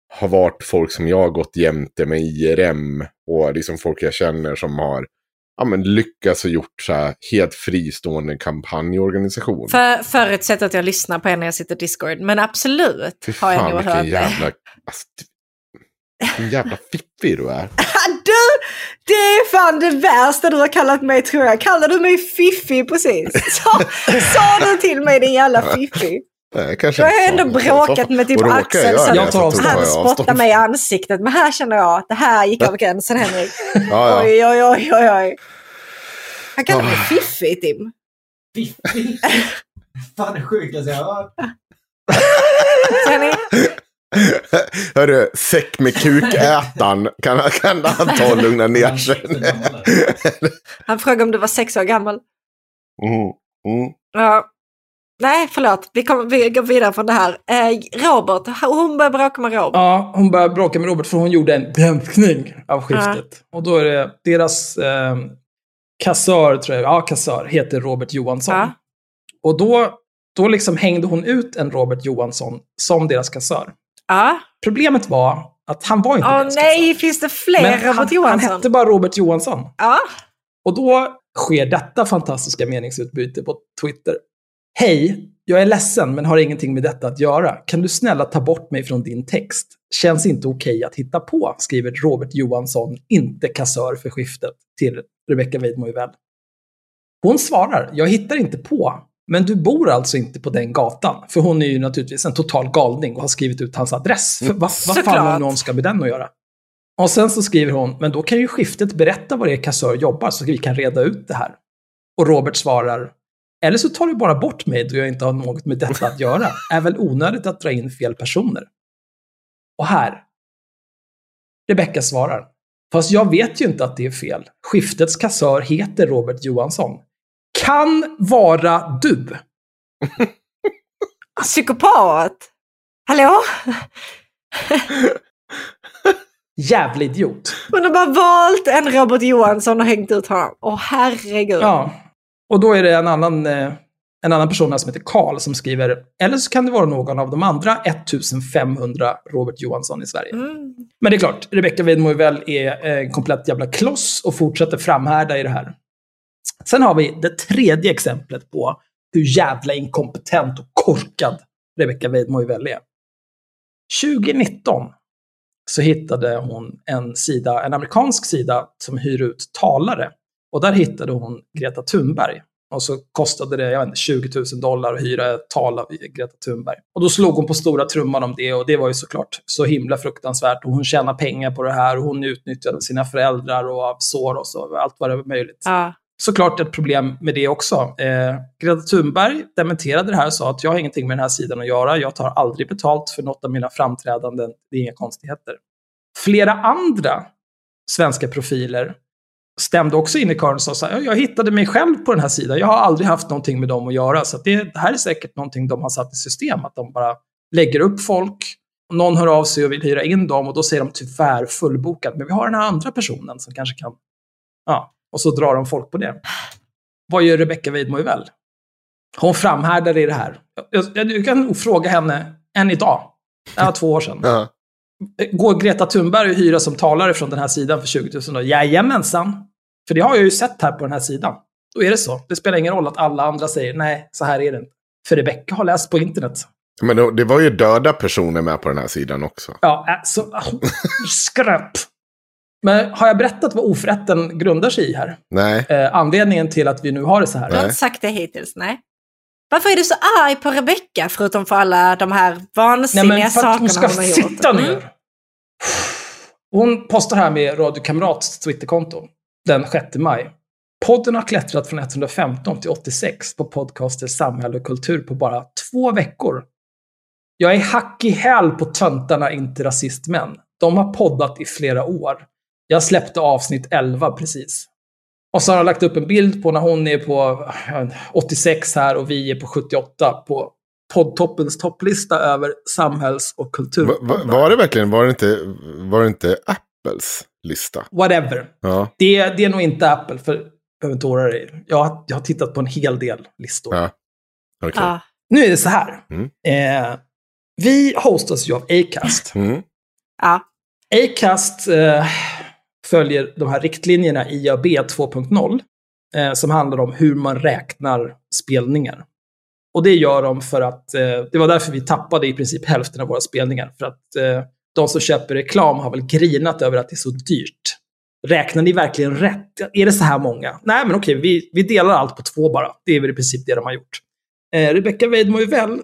har varit folk som jag har gått jämte med IRM och liksom folk jag känner som har ja, men lyckats och gjort så här helt fristående kampanjorganisation. För, förutsatt att jag lyssnar på er när jag sitter i Discord. Men absolut Fy har jag fan nog hört det. jävla, alltså, vilken jävla fiffig du är. Du, det är fan det värsta du har kallat mig tror jag. Kallar du mig fiffig precis? Sa, sa du till mig din jävla fiffig? Nej, kanske Du har ändå så. bråkat med typ Axel så Jag tar han jag spottar mig i ansiktet. Men här känner jag att det här gick över gränsen Henrik. Ja, ja. Oj, oj, oj, oj, oj. Han kallar mig Ah. fiffig Tim. Fan det sjukaste jag har hört. Hörru, säck med kukätan. Kan, kan han ta och lugna ner sig? Han frågade om du var sex år gammal. Mm, mm. Ja. Nej, förlåt. Vi, kommer, vi går vidare från det här. Eh, Robert, hon börjar bråka med Robert. Ja, hon började bråka med Robert för hon gjorde en granskning av skiftet. Och då är det deras eh, kassör, tror jag, ja kassör, heter Robert Johansson. Ja. Och då, då liksom hängde hon ut en Robert Johansson som deras kassör. Ja. Problemet var att han var inte Åh deras nej, kassör. finns det fler Men Robert han, han Johansson? hette bara Robert Johansson. Ja. Och då sker detta fantastiska meningsutbyte på Twitter. Hej, jag är ledsen men har ingenting med detta att göra. Kan du snälla ta bort mig från din text? Känns inte okej att hitta på, skriver Robert Johansson, inte kassör för skiftet, till Rebecca Weidmo i väl. Hon svarar, jag hittar inte på, men du bor alltså inte på den gatan. För hon är ju naturligtvis en total galning och har skrivit ut hans adress. För vad, vad fan har någon ska med den att göra? Och sen så skriver hon, men då kan ju skiftet berätta var er kassör jobbar så vi kan reda ut det här. Och Robert svarar, eller så tar du bara bort mig då jag inte har något med detta att göra. Är väl onödigt att dra in fel personer. Och här, Rebecka svarar, fast jag vet ju inte att det är fel. Skiftets kassör heter Robert Johansson. Kan vara du. Psykopat! Hallå? jävla idiot. Hon har bara valt en Robert Johansson och hängt ut honom. Åh herregud. Ja. Och då är det en annan, eh, en annan person här som heter Karl som skriver, eller så kan det vara någon av de andra 1500 Robert Johansson i Sverige. Mm. Men det är klart, Rebecca Weidmo väl är en komplett jävla kloss och fortsätter framhärda i det här. Sen har vi det tredje exemplet på hur jävla inkompetent och korkad Rebecca Weidmo är. 2019 så hittade hon en sida, en amerikansk sida som hyr ut talare. Och där hittade hon Greta Thunberg. Och så kostade det jag vet inte, 20 000 dollar att hyra ett tal av Greta Thunberg. Och då slog hon på stora trumman om det och det var ju såklart så himla fruktansvärt. Och hon tjänar pengar på det här och hon utnyttjade sina föräldrar och av Soros och allt vad det var möjligt. Ja. Såklart ett problem med det också. Eh, Greta Thunberg dementerade det här och sa att jag har ingenting med den här sidan att göra. Jag tar aldrig betalt för något av mina framträdanden. Det är inga konstigheter. Flera andra svenska profiler stämde också in i kören och sa så här, jag hittade mig själv på den här sidan. Jag har aldrig haft någonting med dem att göra. Så att det, det här är säkert någonting de har satt i system. Att de bara lägger upp folk. Någon hör av sig och vill hyra in dem och då säger de tyvärr fullbokat. Men vi har den här andra personen som kanske kan... Ja, och så drar de folk på det. Vad gör Rebecca Weidmo väl? Hon framhärdar i det här. Jag, jag, du kan nog fråga henne än idag. Det var två år sedan. Ja. Går Greta Thunberg att hyra som talare från den här sidan för 20 000 då? Jajamensan. För det har jag ju sett här på den här sidan. Då är det så. Det spelar ingen roll att alla andra säger nej, så här är det inte. För Rebecca har läst på internet. Men det- det var ju döda personer med på den här sidan också. Ja, alltså, skräp. Men har jag berättat vad oförrätten grundar sig i här? Nej. Eh, anledningen till att vi nu har det så här. Du har inte sagt det hittills, nej. Varför är du så arg på Rebecca förutom för alla de här Nej, vansinniga men för att hon sakerna ska hon har gjort? sitta Mm. ner. Hon postar här med Radio Kamrats Twitterkonto den 6 maj. Podden har klättrat från 115 till 86 på podcaster Samhälle och kultur på bara två veckor. Jag är hack i häl på töntarna inte rasistmän. De har poddat i flera år. Jag släppte avsnitt 11 precis. Och så har jag lagt upp en bild på när hon är på eh, 86 här och vi är på 78 på poddtoppens topplista över samhälls och kultur. Va, va, var det verkligen, var det inte, var det inte Apples lista? Whatever. Ja. Det, det är nog inte Apple, för behöver inte oroa dig. Jag, har- jag har tittat på en hel del listor. Ja. Okej. Ja. Nu är det så här. Mm. Eh, vi hostas ju av Acast. Mm. ja. Acast eh, följer de här riktlinjerna i IAB 2.0 eh, som handlar om hur man räknar spelningar. Och det gör de för att, eh, det var därför vi tappade i princip hälften av våra spelningar. För att eh, de som köper reklam har väl grinat över att det är så dyrt. Räknar ni verkligen rätt? Är det så här många? Nej, men okej, vi, vi delar allt på två bara. Det är väl i princip det de har gjort. Eh, Rebecca Weidmo väl,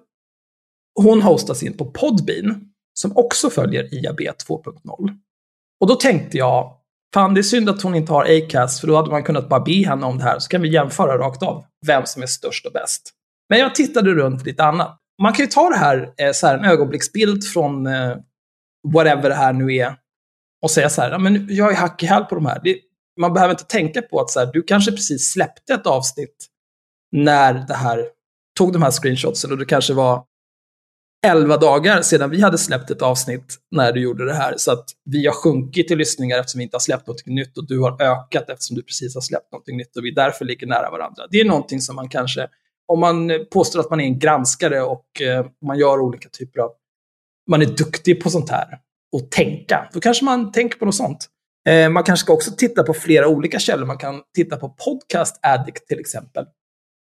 hon hostas in på Podbean, som också följer IAB 2.0. Och då tänkte jag, fan det är synd att hon inte har Acast, för då hade man kunnat bara be henne om det här, så kan vi jämföra rakt av vem som är störst och bäst. Men jag tittade runt lite annat. Man kan ju ta det här, eh, så här en ögonblicksbild från eh, whatever det här nu är, och säga så här, ja, men jag är hack i häl på de här. Det, man behöver inte tänka på att så här, du kanske precis släppte ett avsnitt när det här tog de här screenshotsen och det kanske var 11 dagar sedan vi hade släppt ett avsnitt när du gjorde det här. Så att vi har sjunkit i lyssningar eftersom vi inte har släppt något nytt och du har ökat eftersom du precis har släppt något nytt och vi därför ligger nära varandra. Det är någonting som man kanske, om man påstår att man är en granskare och eh, man gör olika typer av, man är duktig på sånt här och tänka, då kanske man tänker på något sånt. Eh, man kanske ska också titta på flera olika källor. Man kan titta på Podcast Addict till exempel.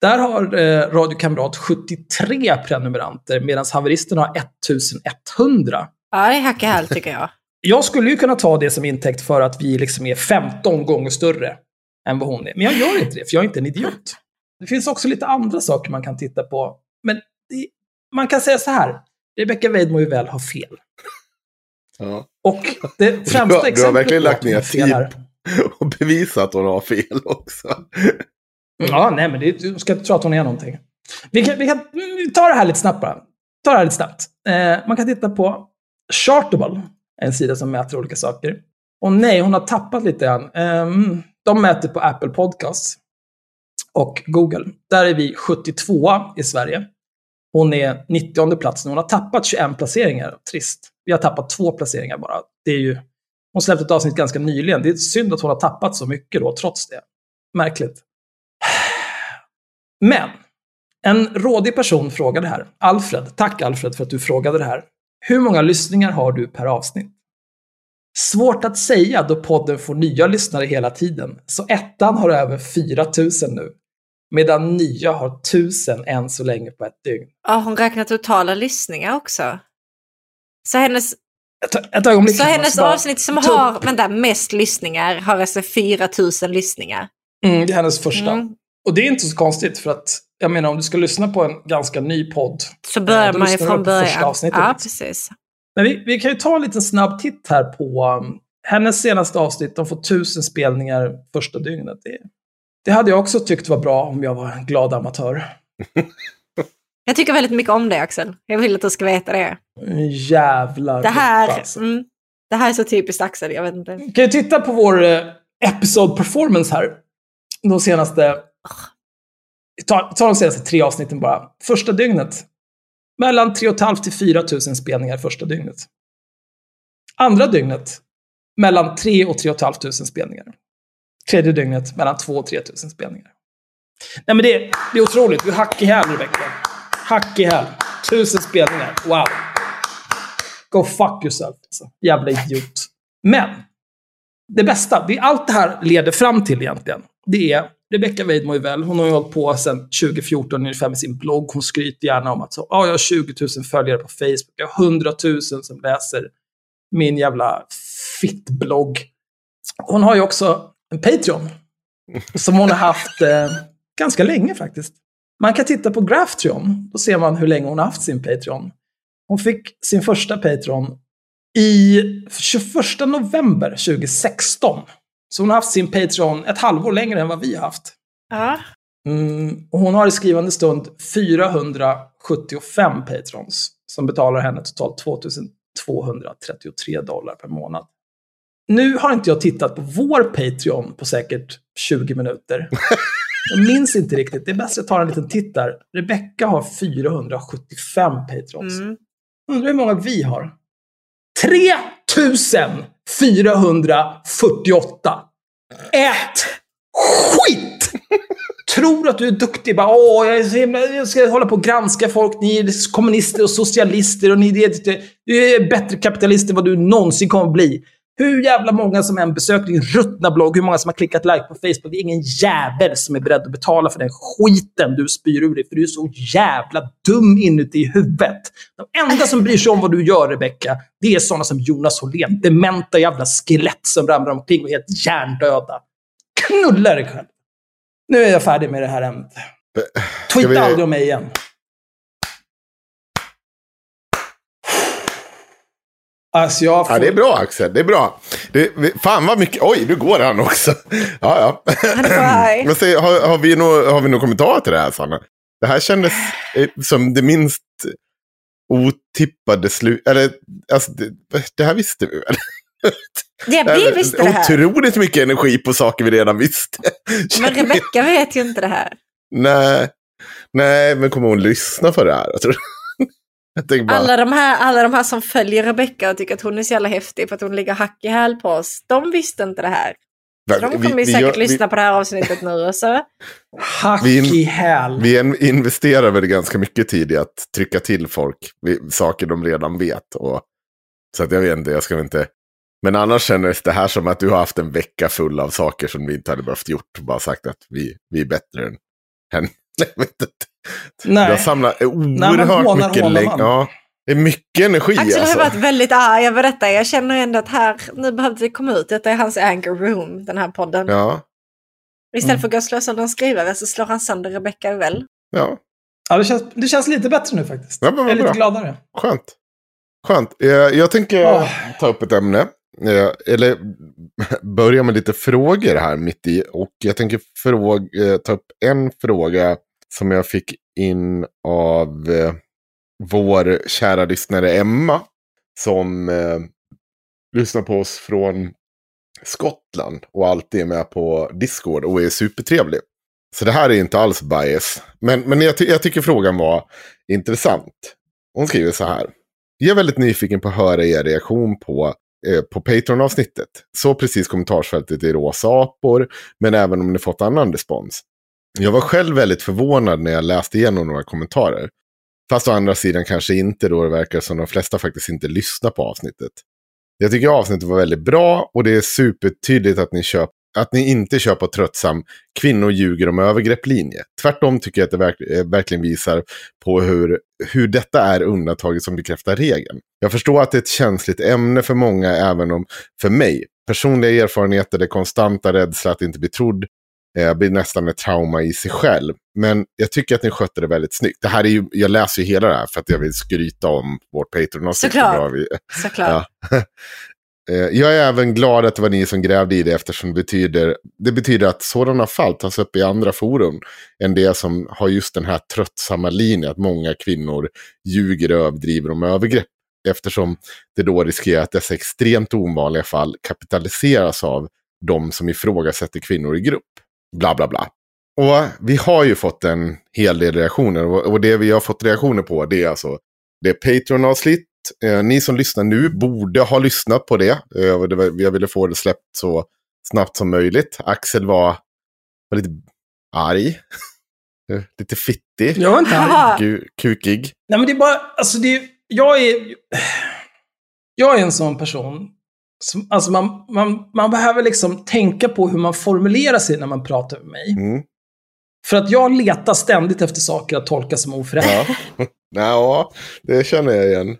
Där har eh, Radio Kamrat 73 prenumeranter medan haveristen har 1100. ja, det är hack i häl tycker jag. Jag skulle ju kunna ta det som intäkt för att vi liksom är 15 gånger större än vad hon är. Men jag gör inte det, för jag är inte en idiot. Det finns också lite andra saker man kan titta på. Men det, man kan säga så här. Rebecca Weidmo väl har fel. Ja. Och det främsta Du har- du har exemplet verkligen på lagt ner tid. Och bevisa att hon har fel också. Mm. Ja, nej, men det, du ska inte tro att hon är någonting. Vi kan, vi kan mm, ta det här lite snabbt bara. Ta det här lite snabbt. Eh, man kan titta på Chartable, en sida som mäter olika saker. Och nej, hon har tappat lite grann. Eh, de mäter på Apple Podcasts och Google. Där är vi 72 i Sverige. Hon är 90 plats nu. Hon har tappat 21 placeringar. Trist. Vi har tappat två placeringar bara. Det är ju Hon släppte ett avsnitt ganska nyligen. Det är synd att hon har tappat så mycket då, trots det. Märkligt. Men, en rådig person frågade här. Alfred, tack Alfred för att du frågade det här. Hur många lyssningar har du per avsnitt? Svårt att säga då podden får nya lyssnare hela tiden. Så ettan har över 4000 nu. Medan nya har 1000 än så länge på ett dygn. Ja, hon räknar totala lyssningar också. Så hennes, Ett, ett ögonblick. så hennes avsnitt som har vänta, mest lyssningar har alltså 4000 lyssningar. Mm, det är hennes första. Mm. Och det är inte så konstigt för att, jag menar om du ska lyssna på en ganska ny podd. Så börjar Eh, man ju från på första början. avsnittet. Ja, precis. Men vi, vi kan ju ta en liten snabb titt här på um, hennes senaste avsnitt. De får tusen spelningar första dygnet. Det, det hade jag också tyckt var bra om jag var en glad amatör. Jag tycker väldigt mycket om det Axel. Jag vill att du ska veta det. Jävla Det här, alltså. mm, det här är så typiskt Axel, jag vet inte. Kan ju titta på vår eh, episode performance här. De senaste... Ta, ta de senaste tre avsnitten bara. Första dygnet. Mellan 3 500 till 4 000 spelningar första dygnet. Andra dygnet. Mellan 3 och 3 500 spelningar. Tredje dygnet mellan 2 och 3 000 spelningar. Nej men det, det är otroligt. Du är hack i häl Rebecka. Hack i häl. Tusen spelningar. Wow. Go fuck yourself. Alltså. Jävla idiot. Men. Det bästa, det allt det här leder fram till egentligen, det är Rebecka Weidmo väl. Hon har ju hållit på sedan 2014 ungefär med sin blogg. Hon skryter gärna om att så, ah, jag har 20 000 följare på Facebook. Jag har 100 000 som läser min jävla fittblogg. Hon har ju också en Patreon. Som hon har haft eh, ganska länge faktiskt. Man kan titta på Graftreon. Då ser man hur länge hon har haft sin Patreon. Hon fick sin första Patreon i 21 november 2016. Så hon har haft sin Patreon ett halvår längre än vad vi har haft. Ja. Mm, och hon har i skrivande stund 475 patrons som betalar henne totalt 2233 dollar per månad. Nu har inte jag tittat på vår Patreon på säkert 20 minuter. Jag minns inte riktigt. Det är bäst att jag tar en liten titt där. Rebecca har 475 patrons. Mm. Undrar hur många vi har? 3448! Ät skit! Tror att du är duktig. Bara, Åh, jag, himla, jag ska hålla på och granska folk. Ni är kommunister och socialister och ni är, du är bättre kapitalist än vad du någonsin kommer att bli. Hur jävla många som än besöker din ruttna blogg, hur många som har klickat like på Facebook. Det är ingen jävel som är beredd att betala för den skiten du spyr ur dig. För du är så jävla dum inuti huvudet. De enda som bryr sig om vad du gör, Rebecca, det är sådana som Jonas Hållén. Dementa jävla skelett som ramlar omkring och är helt hjärndöda. Knulla dig själv. Nu är jag färdig med det här ämnet. Tweeta vi- aldrig om mig igen. Alltså jag får... Ja, det är bra Axel, det är bra. Det, fan vad mycket, oj nu går han också. Ja, ja. Han. Men säg, har, har, vi några, har vi några kommentarer till det här Sanna? Det här kändes eh, som det minst otippade slut, eller alltså det, det här visste vi väl? Ja, vi visste det här. Otroligt mycket energi på saker vi redan visste. Men Rebecca vet ju inte det här. Nej, nej, men kommer hon lyssna på det här? Jag, tror... bara, Alla de, här, alla de här som följer Rebecca och tycker att hon är så jävla häftig för att hon ligger hack i häl på oss, de visste inte det här. Så de vi- kommer ju vi säkert gör- vi- lyssna på det här avsnittet nu. Så. Hack Vi- i häl. Vi investerar väl ganska mycket tid i att trycka till folk saker de redan vet. Och, så att jag vet inte, jag ska väl inte... Men annars kändes det här som att du har haft en vecka full av saker som vi inte hade behövt gjort. Bara sagt att vi, vi är bättre än henne. Jag. Nej. Har samlat man oerhört hånar, mycket man. Ja, det är mycket energi Axel har alltså. varit väldigt arg över detta. Jag känner ändå att här, nu behövde det komma ut. Detta är hans anger room, den här podden. Ja, Istället för att gå och slå sönder en skrivare så slår han sönder Rebecca väl. ja, Ja, det, känns, det känns lite bättre nu faktiskt. Ja, jag är lite bra. gladare. skönt. Skönt. Eh, Jag tänker Åh. ta upp ett ämne. Eh, Eller börja med lite frågor här mitt i. Och jag tänker fråga, eh, ta upp en fråga som jag fick in av eh, vår kära lyssnare Emma. Som eh, lyssnar på oss från Skottland och alltid är med på Discord och är supertrevlig. Så det här är inte alls bias. Men, men jag, ty- jag tycker frågan var intressant. Hon skriver så här. Jag är väldigt nyfiken på att höra er reaktion på eh, på Patreon-avsnittet. Så precis kommentarsfältet i rosa apor, men även om ni fått annan respons. Jag var själv väldigt förvånad när jag läste igenom några kommentarer. Fast å andra sidan kanske inte då det verkar som de flesta faktiskt inte lyssnar på avsnittet. Jag tycker avsnittet var väldigt bra och det är supertydligt att ni, köp, att ni inte kör på tröttsam kvinnor ljuger om övergrepp-linje. Tvärtom tycker jag att det verk, eh, verkligen visar på hur, hur detta är undantaget som bekräftar regeln. Jag förstår att det är ett känsligt ämne för många, även om för mig, personliga erfarenheter, det konstanta rädsla att inte bli trodd, eh, blir nästan ett trauma i sig själv. Men jag tycker att ni skötte det väldigt snyggt. Det här är ju, jag läser ju hela det här för att jag vill skryta om vårt Patreon-avsnitt. Såklart. hur bra vi- Såklart. Ja. Eh, Jag är även glad att det var ni som grävde i det eftersom det betyder, det betyder att sådana fall tas upp i andra forum än det som har just den här tröttsamma linjen att många kvinnor ljuger och överdriver om övergrepp. Eftersom det då riskerar att dessa extremt ovanliga fall kapitaliseras av de som ifrågasätter kvinnor i grupp. Bla bla bla. Och vi har ju fått en hel del reaktioner och det vi har fått reaktioner på det är alltså det är Patreon-avsnitt. Eh, ni som lyssnar nu borde ha lyssnat på det. Eh, det var, jag ville få det släppt så snabbt som möjligt. Axel var, var lite arg. Eh, lite fittig. Jag är inte arg. Kukig. Nej, men det är bara, alltså det jag är, jag är en sån person. Alltså man, man, man behöver liksom tänka på hur man formulerar sig när man pratar med mig. Mm. För att jag letar ständigt efter saker att tolka som ofrätt. Ja. ja, det känner jag igen.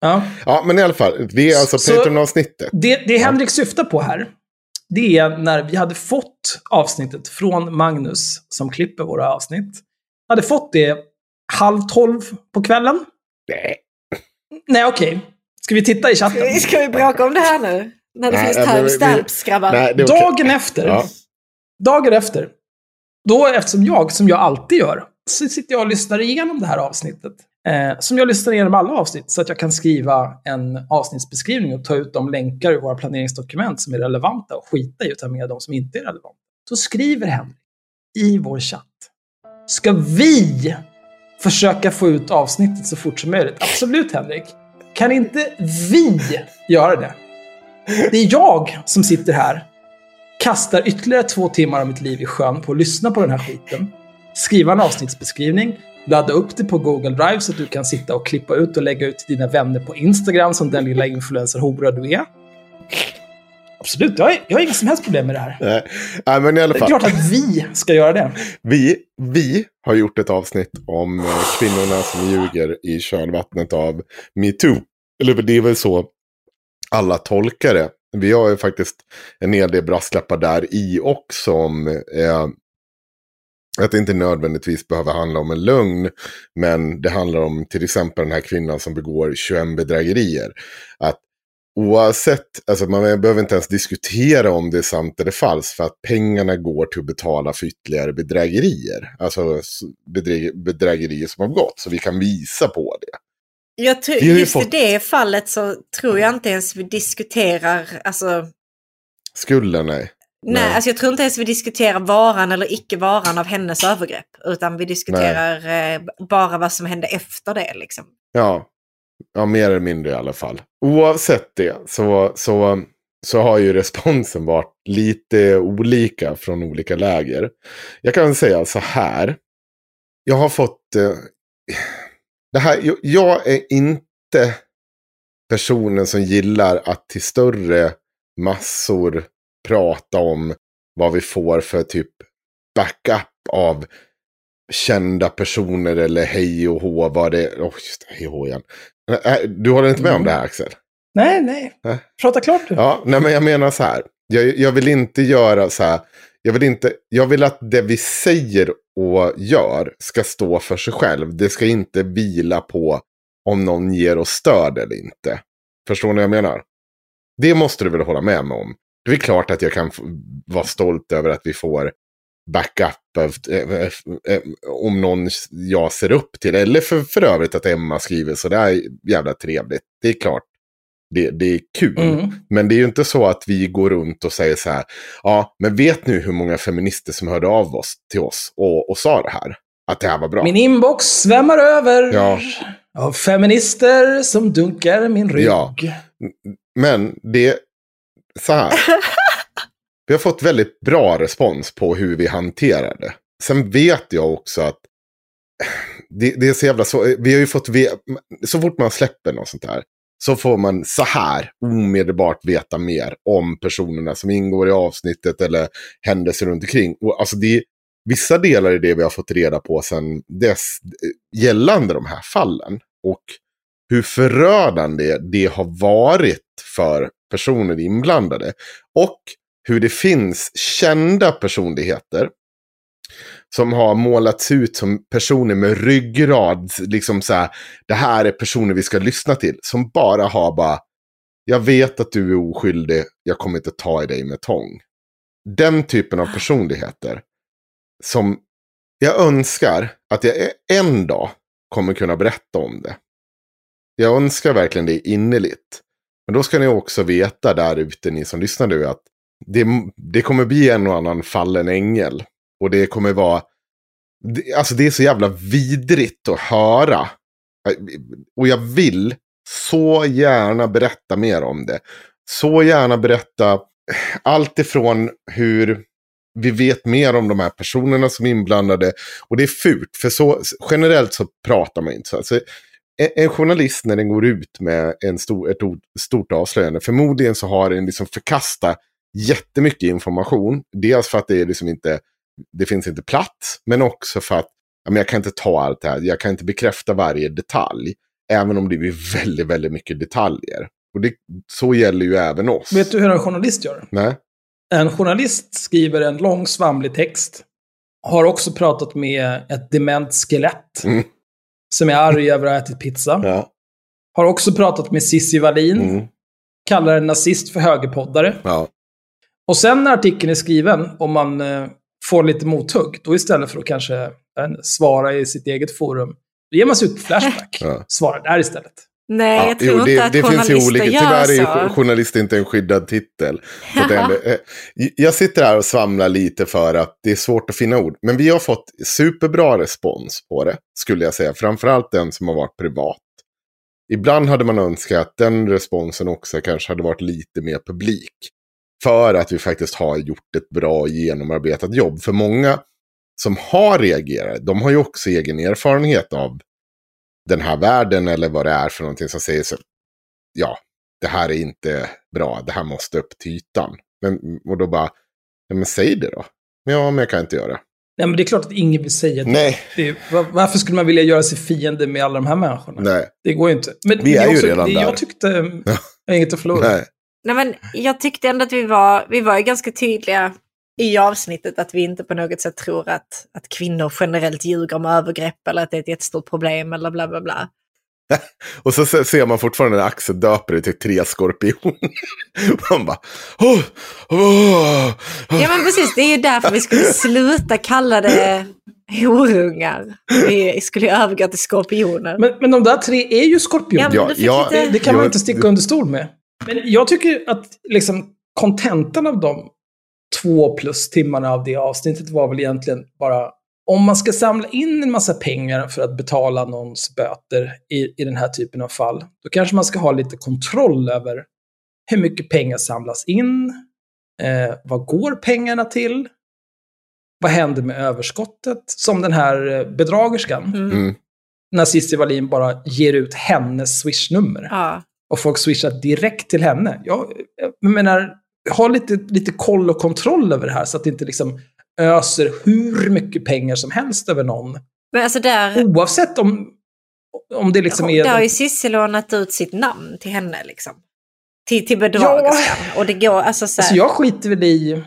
Ja. Ja, men i alla fall. Det är alltså Så- Patreon-avsnittet. Det, det Henrik syftar på här, det är när vi hade fått avsnittet från Magnus, som klipper våra avsnitt. Hade fått det halv tolv på kvällen. Nej. Nej, okej. Ska vi titta i chatten? Ska vi bråka om det här nu? När det Nej, finns timestamps, grabbar. Nej, okej. Dagen efter, Ja. dagen efter, då eftersom jag, som jag alltid gör, så sitter jag och lyssnar igenom det här avsnittet. Eh, som jag lyssnar igenom alla avsnitt, så att jag kan skriva en avsnittsbeskrivning och ta ut de länkar i våra planeringsdokument som är relevanta och skita i att ta med de som inte är relevanta. Så skriver Henrik i vår chatt. Ska vi försöka få ut avsnittet så fort som möjligt? Absolut Henrik. Kan inte vi göra det? Det är jag som sitter här kastar ytterligare två timmar av mitt liv i sjön på att lyssna på den här skiten, skriva en avsnittsbeskrivning, ladda upp det på Google Drive så att du kan sitta och klippa ut och lägga ut till dina vänner på Instagram som den lilla influencer-hora du är. Absolut, jag har, jag har inga som helst problem med det här. Nej. Nej, men i alla Det är fall. klart att vi ska göra det. Vi, vi har gjort ett avsnitt om eh, kvinnorna som ljuger i kölvattnet av metoo. Eller det är väl så alla tolkar det. Vi har ju faktiskt en hel del brasklappar där i också om eh, att det inte nödvändigtvis behöver handla om en lögn. Men det handlar om till exempel den här kvinnan som begår 21 bedrägerier. Att oavsett, alltså man behöver inte ens diskutera om det är sant eller falskt. För att pengarna går till att betala för ytterligare bedrägerier. Alltså bedrägerier som har gått. Så vi kan visa på det. Jag tror, just fått- i det fallet så tror jag inte ens vi diskuterar, alltså, Skulden, nej. nej, Nej. alltså jag tror inte ens vi diskuterar varan eller icke varan av hennes övergrepp. Utan vi diskuterar eh, bara vad som hände efter det liksom. Ja. ja, mer eller mindre i alla fall. Oavsett det så, så, så har ju responsen varit lite olika från olika läger. Jag kan säga så här. Jag har fått... Eh, det här jag, är inte personen som gillar att till större massor prata om vad vi får för typ backup av kända personer eller hej och hå, vad det är. Oh, just hej och hå igen. Du håller inte med om Mm. det här Axel? Nej, nej. Nej. Prata klart du. Ja, nej men jag menar så här. Jag, jag vill inte göra så här. Jag vill, inte, jag vill att det vi säger och gör ska stå för sig själv. Det ska inte vila på om någon ger oss stöd eller inte. Förstår ni vad jag menar? Det måste du väl hålla med mig om. Det är klart att jag kan vara stolt över att vi får backup eh, eh, eh, om någon jag ser upp till. Eller för, för övrigt att Emma skriver sådär jävla trevligt. Det är klart. Det, det är kul. Mm. Men det är ju inte så att vi går runt och säger så här. Ja, men vet nu hur många feminister som hörde av oss till oss och, och sa det här? Att det här var bra. Min inbox svämmar över Ja. av feminister som dunkar min rygg. Ja. Men det, så här. Vi har fått väldigt bra respons på hur vi hanterar det. Sen vet jag också att det, det är så jävla så. Vi har ju fått, så fort man släpper något sånt här. Så får man så här omedelbart veta mer om personerna som ingår i avsnittet eller händelser runt omkring. Och alltså det är vissa delar i det vi har fått reda på sen dess eh, gällande de här fallen. Och hur förödande det har varit för personer inblandade. Och hur det finns kända personligheter som har målats ut som personer med ryggrad. Liksom så här, det här är personer vi ska lyssna till. Som bara har bara, jag vet att du är oskyldig, jag kommer inte ta i dig med tång. Den typen av personligheter. Som jag önskar att jag e-, en dag kommer kunna berätta om det. Jag önskar verkligen det innerligt. Men då ska ni också veta där ute, ni som lyssnar nu, att det, det kommer bli en och annan fallen ängel. Och det kommer vara... Alltså det är så jävla vidrigt att höra. Och jag vill så gärna berätta mer om det. Så gärna berätta allt ifrån hur vi vet mer om de här personerna som är inblandade. Och det är fult, för så, generellt så pratar man inte så. Alltså, en, journalist när den går ut med en stor, ett stort avslöjande, förmodligen så har den liksom förkastat jättemycket information. Dels för att det är liksom inte, det finns inte plats, men också för att ja, men jag kan inte ta allt det här. Jag kan inte bekräfta varje detalj. Även om det är väldigt, väldigt mycket detaljer. Och det, så gäller ju även oss. Vet du hur en journalist gör? Nej. En journalist skriver en lång svamlig text. Har också pratat med ett dement skelett. Mm. Som är arg över att ha ätit pizza. Ja. Har också pratat med Cissi Wallin. Mm. Kallar en nazist för högerpoddare. Ja. Och sen när artikeln är skriven, om man eh, får lite mothugg, då istället för att kanske eh, svara i sitt eget forum, då ger man sig ut på Flashback. Ja. Svarar där istället. Nej, Ja, jag tror jo, inte det, att det finns ju olika. Tyvärr är ju journalist inte en skyddad titel. Ändå, eh, jag sitter här och svamlar lite för att det är svårt att finna ord. Men vi har fått superbra respons på det, skulle jag säga. Framförallt den som har varit privat. Ibland hade man önskat att den responsen också kanske hade varit lite mer publik. För att vi faktiskt har gjort ett bra genomarbetat jobb. För många som har reagerat, de har ju också egen erfarenhet av den här världen eller vad det är för någonting som säger så. Ja, det här är inte bra, det här måste upp till ytan. Men, och då bara, ja, men säg det då. Ja, men jag kan inte göra. Nej, men det är klart att ingen vill säga det. Nej, det var- varför skulle man vilja göra sig fiende med alla de här människorna? nej, Det går ju inte. Men Vi är ju också, redan det, där. Jag tyckte, jag har inget att förlora. nej. Nej, men jag tyckte ändå att vi var, vi var ju ganska tydliga i avsnittet att vi inte på något sätt tror att, att kvinnor generellt ljuger om övergrepp eller att det är ett jättestort problem eller bla bla bla. Och så se- ser man fortfarande när Axel döper det till tre skorpioner. Man bara, oh, oh, Ja men precis, det är ju därför vi skulle sluta kalla det horungar. Vi skulle övergå till skorpioner. Men, men de där tre är ju skorpioner. Ja, ja, Det, lite... det kan man inte sticka under stol med. Men jag tycker att liksom kontentan av de två plus timmarna av det avsnittet var väl egentligen bara om man ska samla in en massa pengar för att betala någons böter i, i den här typen av fall, då kanske man ska ha lite kontroll över hur mycket pengar samlas in, eh, vad går pengarna till, vad händer med överskottet, som den här eh, bedragerskan, Mm. Mm. när Cissi Wallin bara ger ut hennes swishnummer Ja. Och folk swishar direkt till henne. Jag, jag menar, ha lite, lite koll och kontroll över det här så att det inte liksom öser hur mycket pengar som helst över någon. Men alltså där, Oavsett om, om det liksom är... där har ju Cissi lånat ut sitt namn till henne liksom. Till, till bedragerskan. Och det går alltså så här, Alltså jag skiter väl i...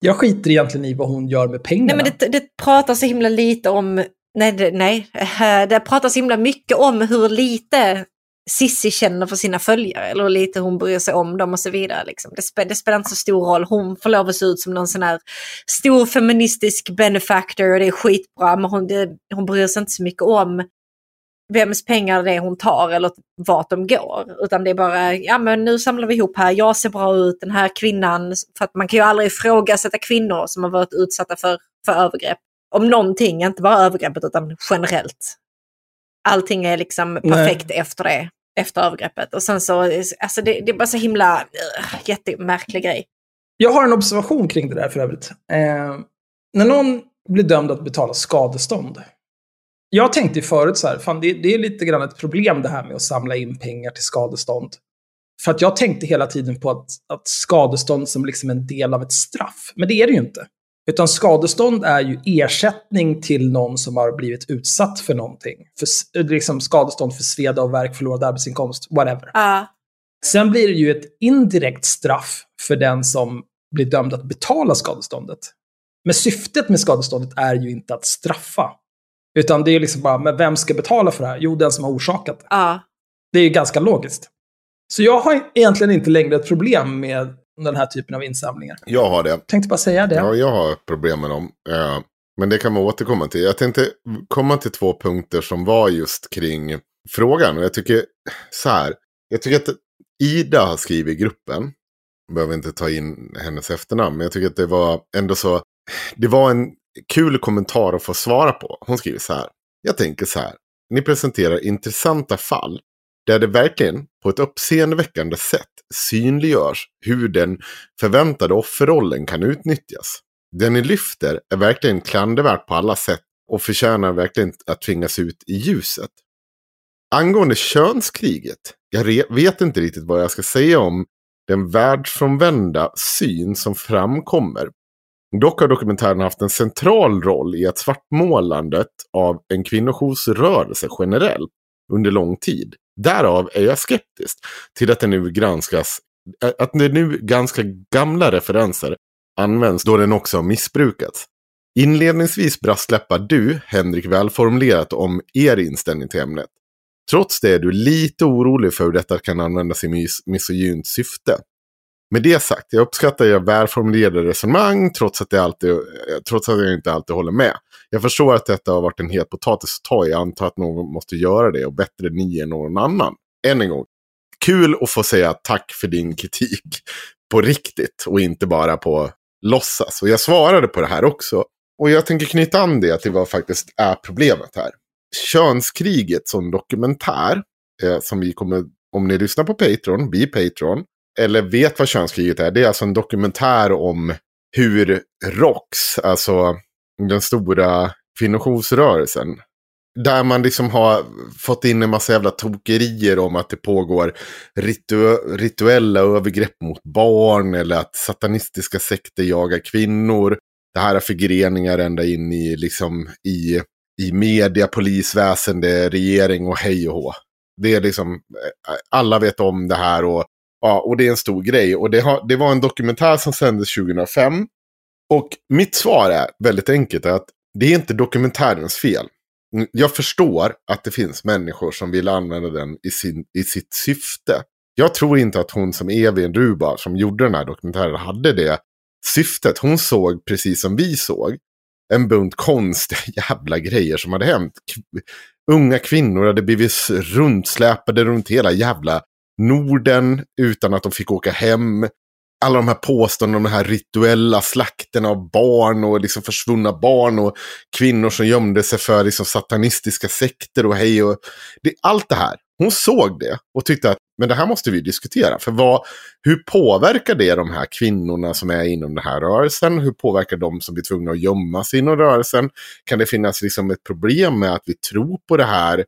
Jag skiter egentligen i vad hon gör med pengarna. Nej men det, det pratar så himla lite om, nej, det, nej, det pratar så himla mycket om hur lite Sissi känner för sina följare eller hur lite hon bryr sig om dem och så vidare. Liksom. Det, spe, det spelar inte så stor roll. Hon får lov att se ut som någon sån här stor feministisk benefactor och det är skitbra men hon, det, hon bryr sig inte så mycket om vems pengar det är hon tar eller vart de går. Utan det är bara, ja men nu samlar vi ihop här, jag ser bra ut, den här kvinnan, för att man kan ju aldrig ifrågasätta kvinnor som har varit utsatta för, för övergrepp. Om någonting, inte bara övergreppet utan generellt. Allting är liksom perfekt efter det efter övergreppet. Och sen så, alltså det, det är bara så himla uh, jättemärklig grej. Jag har en observation kring det där för övrigt. Eh, när någon blir dömd att betala skadestånd. Jag tänkte ju förut så här, fan det, det är lite grann ett problem det här med att samla in pengar till skadestånd. För att jag tänkte hela tiden på att, att skadestånd som liksom en del av ett straff. Men det är det ju inte. Utan skadestånd är ju ersättning till någon som har blivit utsatt för någonting. För, liksom skadestånd för sveda och verk, förlorad arbetsinkomst, whatever. Ja, Sen blir det ju ett indirekt straff för den som blir dömd att betala skadeståndet. Men syftet med skadeståndet är ju inte att straffa. Utan det är liksom bara, men vem ska betala för det här? Jo, den som har orsakat det. ja. Det är ju ganska logiskt. Så jag har egentligen inte längre ett problem med den här typen av insamlingar. Jag har det. Tänkte bara säga det. Ja, jag har problem med dem. Eh, Men det kan man återkomma till. Jag tänkte komma till två punkter som var just kring frågan. Och jag tycker så här. Jag tycker att Ida har skrivit i gruppen. Jag behöver inte ta in hennes efternamn. Men jag tycker att det var ändå så. Det var en kul kommentar att få svara på. Hon skriver så här. Jag tänker så här. Ni presenterar intressanta fall där det verkligen på ett uppseendeväckande sätt synliggörs hur den förväntade offerrollen kan utnyttjas. Det ni lyfter är verkligen klandervärt på alla sätt och förtjänar verkligen att tvingas ut i ljuset. Angående könskriget, jag vet inte riktigt vad jag ska säga om den världsfrånvända syn som framkommer. Dock har dokumentären haft en central roll i att svartmålandet av en kvinnojoursrörelse generellt under lång tid. Därav är jag skeptisk till att det nu granskas, att det nu ganska gamla referenser används då den också har missbrukats. Inledningsvis brasklappar du, Henrik, välformulerat om er inställning till ämnet. Trots det är du lite orolig för hur detta kan användas i mis misogynt syfte. Med det sagt, jag uppskattar era välformulerade resonemang trots att, det alltid, eh, trots att jag inte alltid håller med. Jag förstår att detta har varit en het potatis att ta. Jag antar att någon måste göra det och bättre ni än någon annan. Än en gång, kul att få säga tack för din kritik på riktigt och inte bara på låtsas. Och jag svarade på det här också. Och jag tänker knyta an det till vad faktiskt är problemet här. Könskriget som dokumentär, eh, som vi kommer, om ni lyssnar på Patreon, bli Patreon, eller vet vad könskriget är, det är alltså en dokumentär om hur ROX, alltså den stora kvinnojoursrörelsen, där man liksom har fått in en massa jävla tokerier om att det pågår ritu rituella övergrepp mot barn eller att satanistiska sekter jagar kvinnor. Det här är förgreningar ända in i, liksom, i, i media, polisväsende, regering och hej och hå. Det är liksom, eh, alla vet om det här och, ja, och det är en stor grej. Och det, har, det var en dokumentär som sändes 2005. Och mitt svar är väldigt enkelt, att det är inte dokumentärens fel. Mm, jag förstår att det finns människor som vill använda den i, sin, i sitt syfte. Jag tror inte att hon som Evin Ruba som gjorde den här dokumentären hade det syftet. Hon såg precis som vi såg en bunt konstiga jävla grejer som hade hänt. Unga kvinnor hade blivit runtsläpade runt hela jävla Norden utan att de fick åka hem. Alla de här påståendena om den här rituella slakten av barn och liksom försvunna barn och kvinnor som gömde sig för liksom satanistiska sekter och hej och det, allt det här. Hon såg det och tyckte att men det här måste vi diskutera. För vad, hur påverkar det de här kvinnorna som är inom den här rörelsen? Hur påverkar de som blir tvungna att gömma sig inom rörelsen? Kan det finnas liksom ett problem med att vi tror på det här?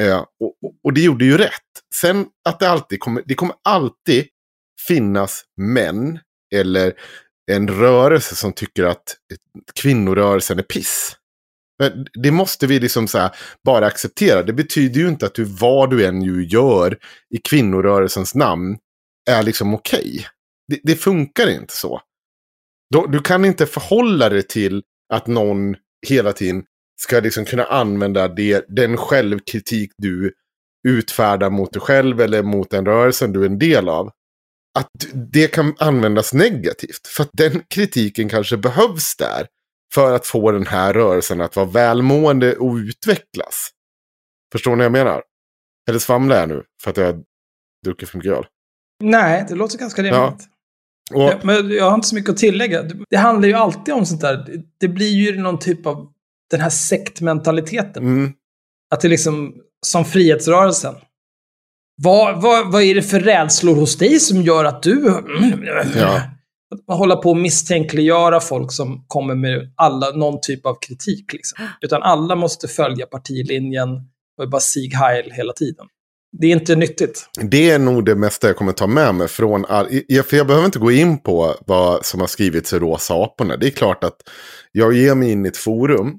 Eh, och, och, det gjorde ju rätt. Sen att det alltid kommer, det kommer alltid finnas män eller en rörelse som tycker att kvinnorörelsen är piss. Men det måste vi liksom så bara acceptera. Det betyder ju inte att du vad du än ju gör i kvinnorörelsens namn är liksom okej. Okay. Det, det, funkar inte så. Du, du kan inte förhålla dig till att någon hela tiden ska liksom kunna använda det, den självkritik du utfärdar mot dig själv eller mot den rörelsen du är en del av. Att det kan användas negativt. För att den kritiken kanske behövs där. För att få den här rörelsen att vara välmående och utvecklas. Förstår ni vad jag menar? Eller svamlar jag nu för att jag druckit för mycket öl? Nej, det låter ganska rimligt. Ja. Och, Ja, men jag har inte så mycket att tillägga. Det handlar ju alltid om sånt där. Det blir ju någon typ av den här sektmentaliteten. mm, Att det liksom, som frihetsrörelsen. Vad, vad, vad är det för rädslor hos dig som gör att du... Ja. Hålla på och misstänkliggöra folk som kommer med alla, någon typ av kritik. Liksom. Utan alla måste följa partilinjen och bara Sieg Heil hela tiden. Det är inte nyttigt. Det är nog det mesta jag kommer ta med mig från all... jag, För jag behöver inte gå in på vad som har skrivits i Rosa aporna. Det är klart att jag ger mig in i ett forum.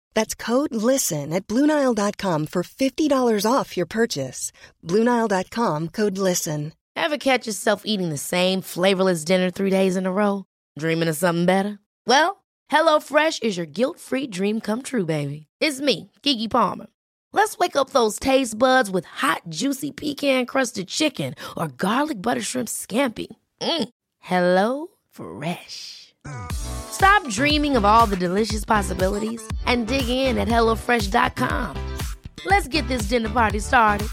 That's code LISTEN at Bluenile.com for $50 off your purchase. Bluenile.com code LISTEN. Ever catch yourself eating the same flavorless dinner three days in a row? Dreaming of something better? Well, HelloFresh is your guilt free dream come true, baby. It's me, Gigi Palmer. Let's wake up those taste buds with hot, juicy pecan crusted chicken or garlic butter shrimp scampi. Mm. Hello Fresh. Stop dreaming of all the delicious possibilities and dig in at HelloFresh.com. Let's get this dinner party started.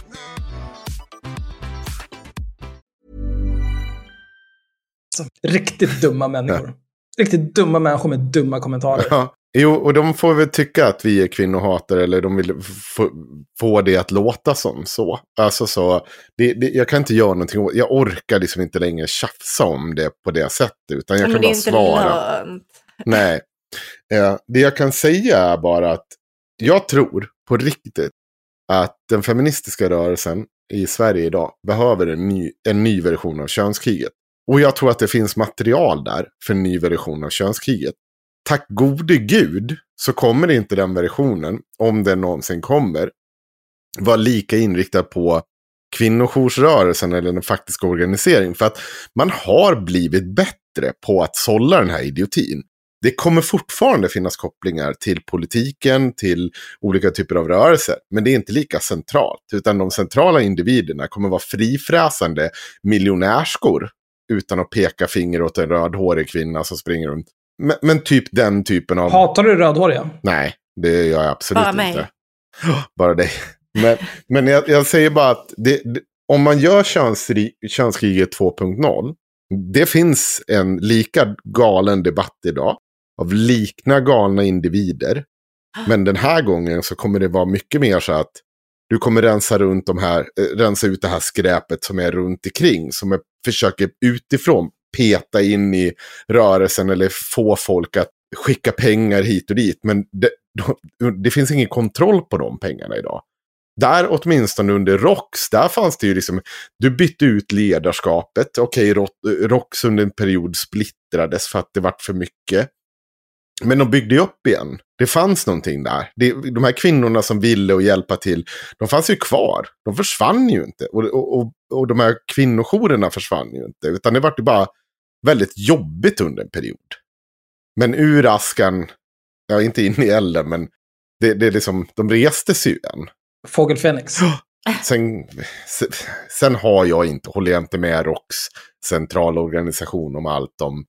Riktigt dumma människor. Riktigt dumma människor med dumma kommentarer. Ja. Jo, och de får väl tycka att vi är kvinnohatare eller de vill få, det att låta som så. Alltså så, det, det, jag kan inte göra någonting Jag orkar liksom inte längre tjafsa om det på det sättet. Utan jag Men kan det är bara inte svara. lönt. Nej. Eh, det jag kan säga är bara att jag tror på riktigt att den feministiska rörelsen i Sverige idag behöver en ny, en ny version av könskriget. Och jag tror att det finns material där för en ny version av könskriget. Tack gode gud så kommer inte den versionen, om den någonsin kommer, vara lika inriktad på kvinnojoursrörelsen eller den faktiska organiseringen. För att man har blivit bättre på att sålla den här idiotin. Det kommer fortfarande finnas kopplingar till politiken, till olika typer av rörelser. Men det är inte lika centralt. Utan de centrala individerna kommer vara frifräsande miljonärskor. Utan att peka finger åt en rödhårig kvinna som springer runt. Men, men typ den typen av... Hatar du rödhåriga? Nej, det gör jag absolut Bara mig. inte. Bara dig. Men, men jag, jag säger bara att det, det, om man gör könsri, könskriget 2.0. Det finns en lika galen debatt idag. Av likna galna individer. Men den här gången så kommer det vara mycket mer så att du kommer rensa, runt de här, eh, rensa ut det här skräpet som är runt omkring. Som är, försöker utifrån peta in i rörelsen eller få folk att skicka pengar hit och dit. Men det, det finns ingen kontroll på de pengarna idag. Där åtminstone under ROX, där fanns det ju liksom, du bytte ut ledarskapet. Okej, Ro- ROX under en period splittrades för att det vart för mycket. Men de byggde upp igen. Det fanns någonting där. Det, de här kvinnorna som ville och hjälpa till, de fanns ju kvar. De försvann ju inte. Och, och, och, och de här kvinnojourerna försvann ju inte. Utan det vart ju bara väldigt jobbigt under en period. Men ur askan, ja inte in i elden, men det, det är liksom, de reste sig ju igen. Fågel Fenix. Sen, se- sen har jag inte, håller jag inte med ROX centralorganisation om allt om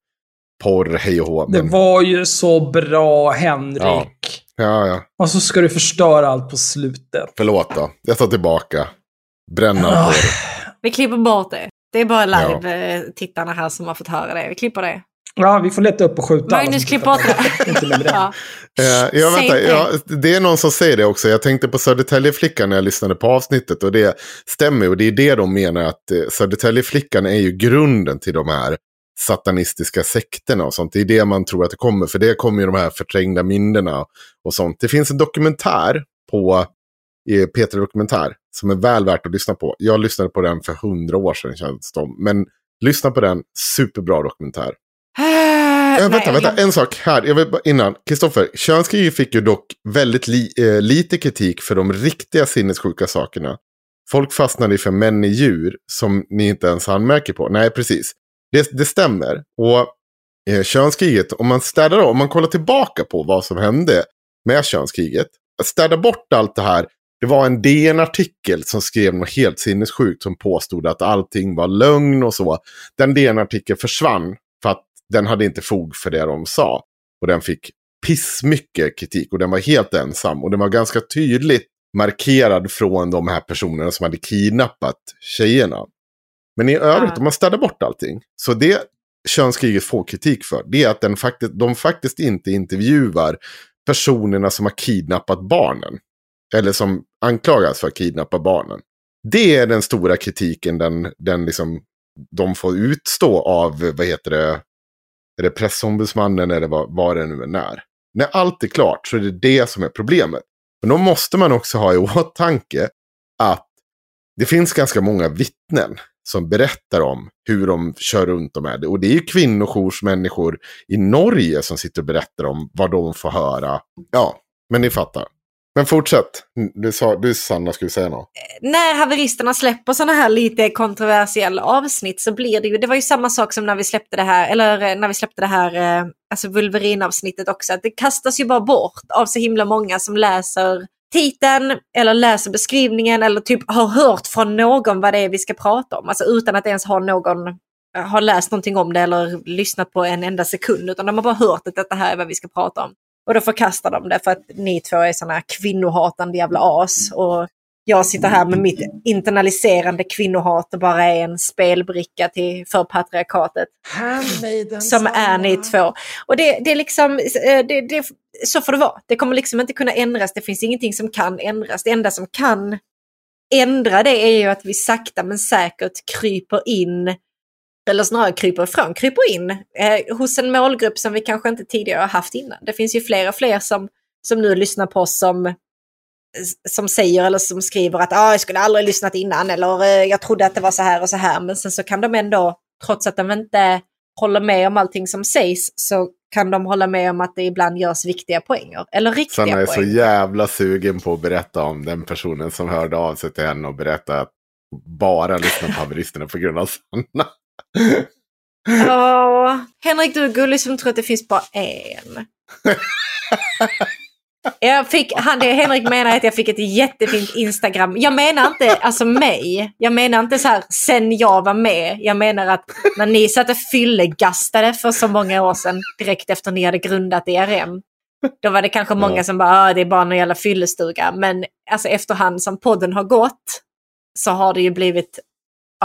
porr, hej och hå. Det men- var ju så bra, Henrik. Ja. Ja, ja. Och så ska du förstöra allt på slutet. Förlåt då. Jag tar tillbaka. Bränna Ah. porr. Vi klipper bort det. Det är bara live-tittarna här som har fått höra det. Vi klipper det. Ja, vi får leta upp och skjuta Magnus, klipp bort det. Inte med det. Ja. Eh, ja, vänta, det. ja, det är någon som säger det också. Jag tänkte på Södertäljeflickan när jag lyssnade på avsnittet. Och det stämmer. Och det är det de menar att eh, Södertäljeflickan är ju grunden till de här satanistiska sekterna och sånt. Det är det man tror att det kommer. För det kommer ju de här förträngda minnena och sånt. Det finns en dokumentär på eh, Peter Dokumentär som är väl värt att lyssna på. Jag lyssnade på den för hundra år sedan känns det. Men lyssna på den, superbra dokumentär. Äh, Äh, vänta, nej, vänta, en sak här. Jag vill bara, innan. Kristoffer, könskriget fick ju dock väldigt li, eh, lite kritik för de riktiga sinnessjuka sakerna. Folk fastnade för män i djur som ni inte ens anmärker på. Nej, precis. Det, det stämmer. Och eh, könskriget, om man städar om man kollar tillbaka på vad som hände med könskriget. Städa bort allt det här Det var en DN-artikel som skrev något helt sinnessjukt som påstod att allting var lögn och så. Den DN-artikeln försvann för att den hade inte fog för det de sa. Och den fick pissmycket kritik och den var helt ensam. Och den var ganska tydligt markerad från de här personerna som hade kidnappat tjejerna. Men i övrigt, Ja. om man ställer bort allting. Så det könskriget får kritik för, det är att den faktiskt, de faktiskt inte intervjuar personerna som har kidnappat barnen. Eller som anklagas för att kidnappa barnen. Det är den stora kritiken den, den liksom, de får utstå av, vad heter det, är det pressombudsmannen eller vad, vad det nu än är. När allt är klart så är det det som är problemet. Men då måste man också ha i åtanke att det finns ganska många vittnen som berättar om hur de kör runt och med det. Och det är ju kvinnojoursmänniskor i Norge som sitter och berättar om vad de får höra. Ja, men ni fattar. Men fortsätt. Du, sa, du Sanna skulle säga något. Eh, när haveristerna släpper sådana här lite kontroversiella avsnitt så blir det ju, det var ju samma sak som när vi släppte det här, eller eh, när vi släppte det här, eh, alltså vulverinavsnittet också, att det kastas ju bara bort av så himla många som läser titeln eller läser beskrivningen eller typ har hört från någon vad det är vi ska prata om, alltså utan att ens ha någon eh, har läst någonting om det eller lyssnat på en enda sekund, utan de har bara hört att detta här är vad vi ska prata om. Och då förkastar de det för att ni två är sådana här kvinnohatande jävla as. Och jag sitter här med mitt internaliserande kvinnohat och bara är en spelbricka till, för patriarkatet. Som är ni två. Och det, det är liksom, eh, det, det, så får det vara. Det kommer liksom inte kunna ändras. Det finns ingenting som kan ändras. Det enda som kan ändra det är ju att vi sakta men säkert kryper in, eller snarare kryper ifrån, kryper in eh, hos en målgrupp som vi kanske inte tidigare har haft innan. Det finns ju fler och fler som, som nu lyssnar på oss som, som säger eller som skriver att ah, jag skulle aldrig lyssnat innan eller eh, jag trodde att det var så här och så här. Men sen så kan de ändå, trots att de inte håller med om allting som sägs, så kan de hålla med om att det ibland görs viktiga poänger. Eller riktiga Sanna är så poänger. jävla sugen på att berätta om den personen som hörde av sig till henne och berättade att bara lyssna på haveristerna på grund av Sanna. Åh, Henrik, du är gullig som tror att det finns bara en. Jag fick, han, det Henrik menar att jag fick ett jättefint Instagram. Jag menar inte alltså mig. Jag menar inte så här sen jag var med. Jag menar att när ni satt och fyllegastade för så många år sedan, direkt efter ni hade grundat ERM. Då var det kanske många som bara, "Ah, det är bara en jävla fyllestuga. Men alltså efterhand som podden har gått så har det ju blivit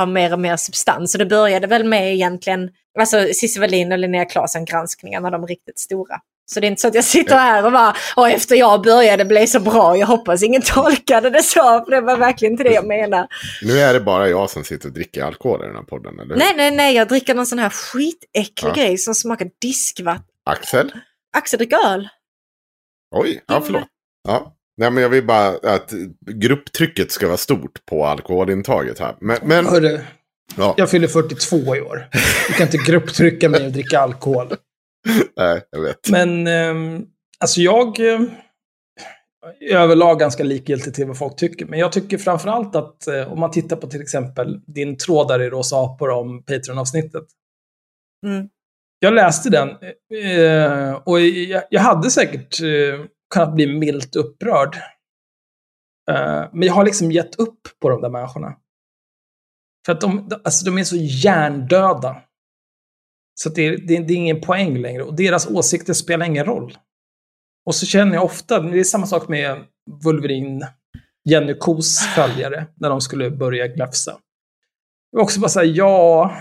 av mer och mer substans. Så det började väl med egentligen, alltså Cissi Wallin och Linnea Claesson granskningarna, de riktigt stora. Så det är inte så att jag sitter här och bara, och efter jag började blev så bra, jag hoppas ingen tolkade det så, för det var verkligen inte det jag menar. Nu är det bara jag som sitter och dricker alkohol i den här podden, eller hur? Nej, nej, nej, jag dricker någon sån här skitäcklig Ja. grej som smakar diskvatten. Axel? Axel dricker öl. Oj, ja förlåt. Ja. Nej, men jag vill bara att grupptrycket ska vara stort på alkoholintaget här. Men, men Hörru, ja, jag fyller 42 i år. Du kan inte grupptrycka mig och dricka alkohol. nej, jag vet. Men ehm, alltså jag eh, är överlag ganska likgiltig till vad folk tycker. Men jag tycker framförallt att eh, om man tittar på till exempel din tråd där i Rosa apor om Patreon-avsnittet. Mm. Jag läste den eh, och jag, jag hade säkert eh, kunnat bli milt upprörd. Eh, men jag har liksom gett upp på de där människorna. För att de, de- alltså de är så hjärndöda. Så det, är- det, det är ingen poäng längre. Och deras åsikter spelar ingen roll. Och så känner jag ofta, det är samma sak med Wolverine, Jenny Kos följare, när de skulle börja glafsa. Det var också bara såhär, ja,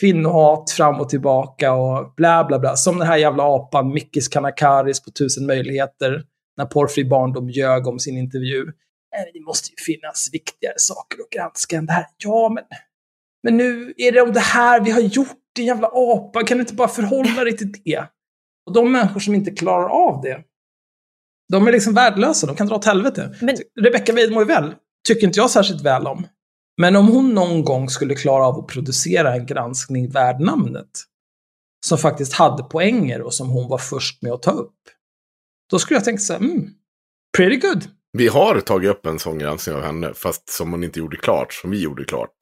kvinnohat fram och tillbaka och bla bla bla. Som den här jävla apan Mickis Kanakaris på Tusen möjligheter, när Porrfri barndom ljög om sin intervju. Äh, Nej, Det måste ju finnas viktigare saker att granska än det här. Ja, men, men nu är det om det här vi har gjort, din jävla apa. Kan du inte bara förhålla dig till det? Och de människor som inte klarar av det, de är liksom värdelösa. De kan dra åt helvete. Men- Rebecca Weidmo väl tycker inte jag särskilt väl om. Men om hon någon gång skulle klara av att producera en granskning värd namnet, som faktiskt hade poänger och som hon var först med att ta upp, då skulle jag tänka så här, mm, pretty good. Vi har tagit upp en sån granskning av henne, fast som hon inte gjorde klart, som vi gjorde klart.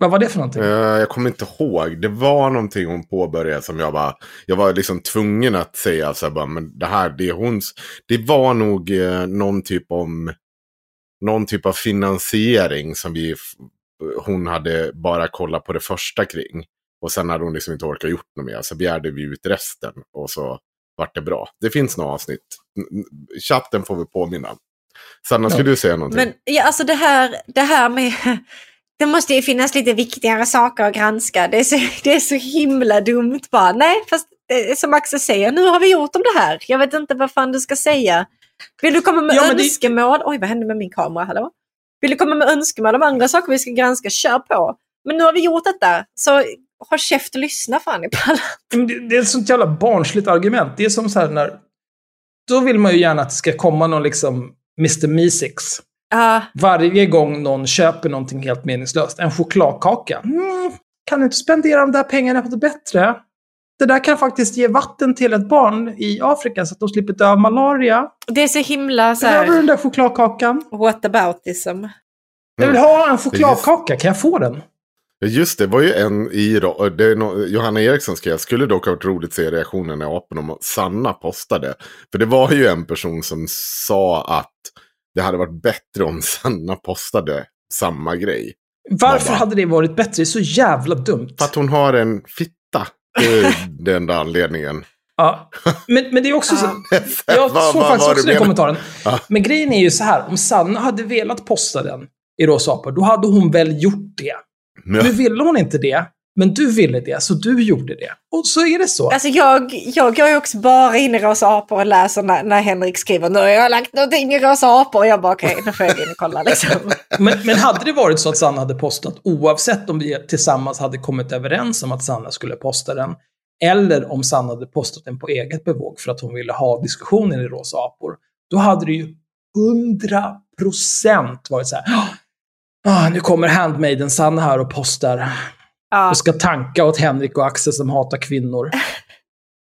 Vad var det för någonting? Eh, jag kommer inte ihåg. Det var någonting hon påbörjade som jag bara... Jag var liksom tvungen att säga så här bara, men det här, det är hons... Det var nog eh, någon typ om någon typ av finansiering som vi, hon hade bara kollat på det första kring. Och sen hade hon liksom inte orkat gjort något mer. Så begärde vi ut resten och så vart det bra. Det finns några avsnitt. Chatten får vi påminna. Sanna, skulle du säga någonting? Men ja, alltså det här, det här med... Det måste ju finnas lite viktigare saker att granska. Det är så, det är så himla dumt bara. Nej, fast som Axel säger, nu har vi gjort om det här. Jag vet inte vad fan du ska säga. Vill du komma med Ja, men det- önskemål? Oj, vad hände med min kamera? Hallå? Vill du komma med önskemål om andra saker vi ska granska? Kör på. Men nu har vi gjort detta, så håll käft och lyssna fan i Det, det är ett sånt jävla barnsligt argument. Det är som så här när... Då vill man ju gärna att det ska komma någon liksom Mr. Meesix. Ja, Varje gång någon köper någonting helt meningslöst. En chokladkaka. Mm, kan du inte spendera de där pengarna på något bättre? Det där kan faktiskt ge vatten till ett barn i Afrika så att de slipper dö av malaria. det är så himla så Behöver du här, den där chokladkakan? whataboutism. Jag vill ha en chokladkaka, kan jag få den? Just det, var ju en i det no, Johanna Eriksson skrev, skulle dock ha varit roligt att se reaktionen när aporna och Sanna postade. För det var ju en person som sa att det hade varit bättre om Sanna postade samma grej. Varför Mamma. hade det varit bättre? Det är så jävla dumt. För att hon har en fitta. Det är den enda anledningen. Ja. Men, men det är också så... Jag Vad- såg vad faktiskt också den kommentaren. Ja. Men grejen är ju så här, om Sanna hade velat posta den i Rosa apor, då hade hon väl gjort det. Men, Nu ville hon inte det, men du ville det, så du gjorde det. Och så är det så. Alltså jag, jag går ju också bara in i Rosa apor och läser när, när Henrik skriver nu har jag lagt någonting i Rosa apor och jag bara okej, nu får jag gå in och kolla liksom. Men, men hade det varit så att Sanna hade postat, oavsett om vi tillsammans hade kommit överens om att Sanna skulle posta den, eller om Sanna hade postat den på eget bevåg för att hon ville ha diskussionen i Rosa apor, då hade det ju 100% varit så här. Ah, nu kommer handmaiden Sanna här och postar. Ja. och ska tanka åt Henrik och Axel som hatar kvinnor.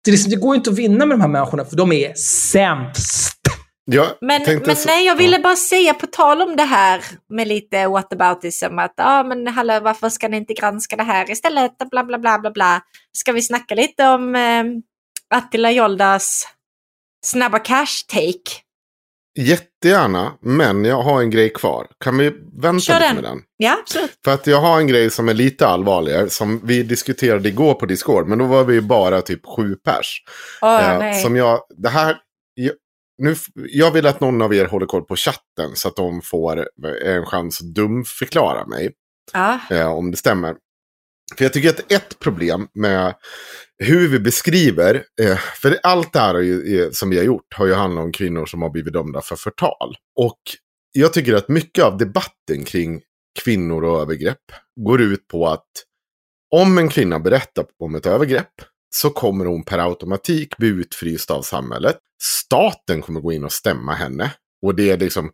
Det, är liksom, det går inte att vinna med de här människorna, för de är sämst. jag Men, men så- nej, jag ville Ja. bara säga på tal om det här med lite whataboutism att ja men hallå varför ska ni inte granska det här istället? Bla bla bla bla bla. Ska vi snacka lite om eh, Attila Joldas snabba cash-take? Jättegärna, men jag har en grej kvar. Kan vi vänta Kör lite den. med den? Ja, absolut. För att jag har en grej som är lite allvarligare, som vi diskuterade igår på Discord, men då var vi bara typ sju pers. Åh, Eh, nej. som jag, det här, jag, nu, jag vill att någon av er håller koll på chatten så att de får eh, en chans att dumförklara mig. Ja. eh, om det stämmer. För jag tycker att ett problem med hur vi beskriver, eh, för allt det här ju, som vi har gjort har ju handlat om kvinnor som har blivit dömda för förtal. Och jag tycker att mycket av debatten kring kvinnor och övergrepp går ut på att om en kvinna berättar om ett övergrepp så kommer hon per automatik bli utfryst av samhället. Staten kommer gå in och stämma henne. Och det är liksom,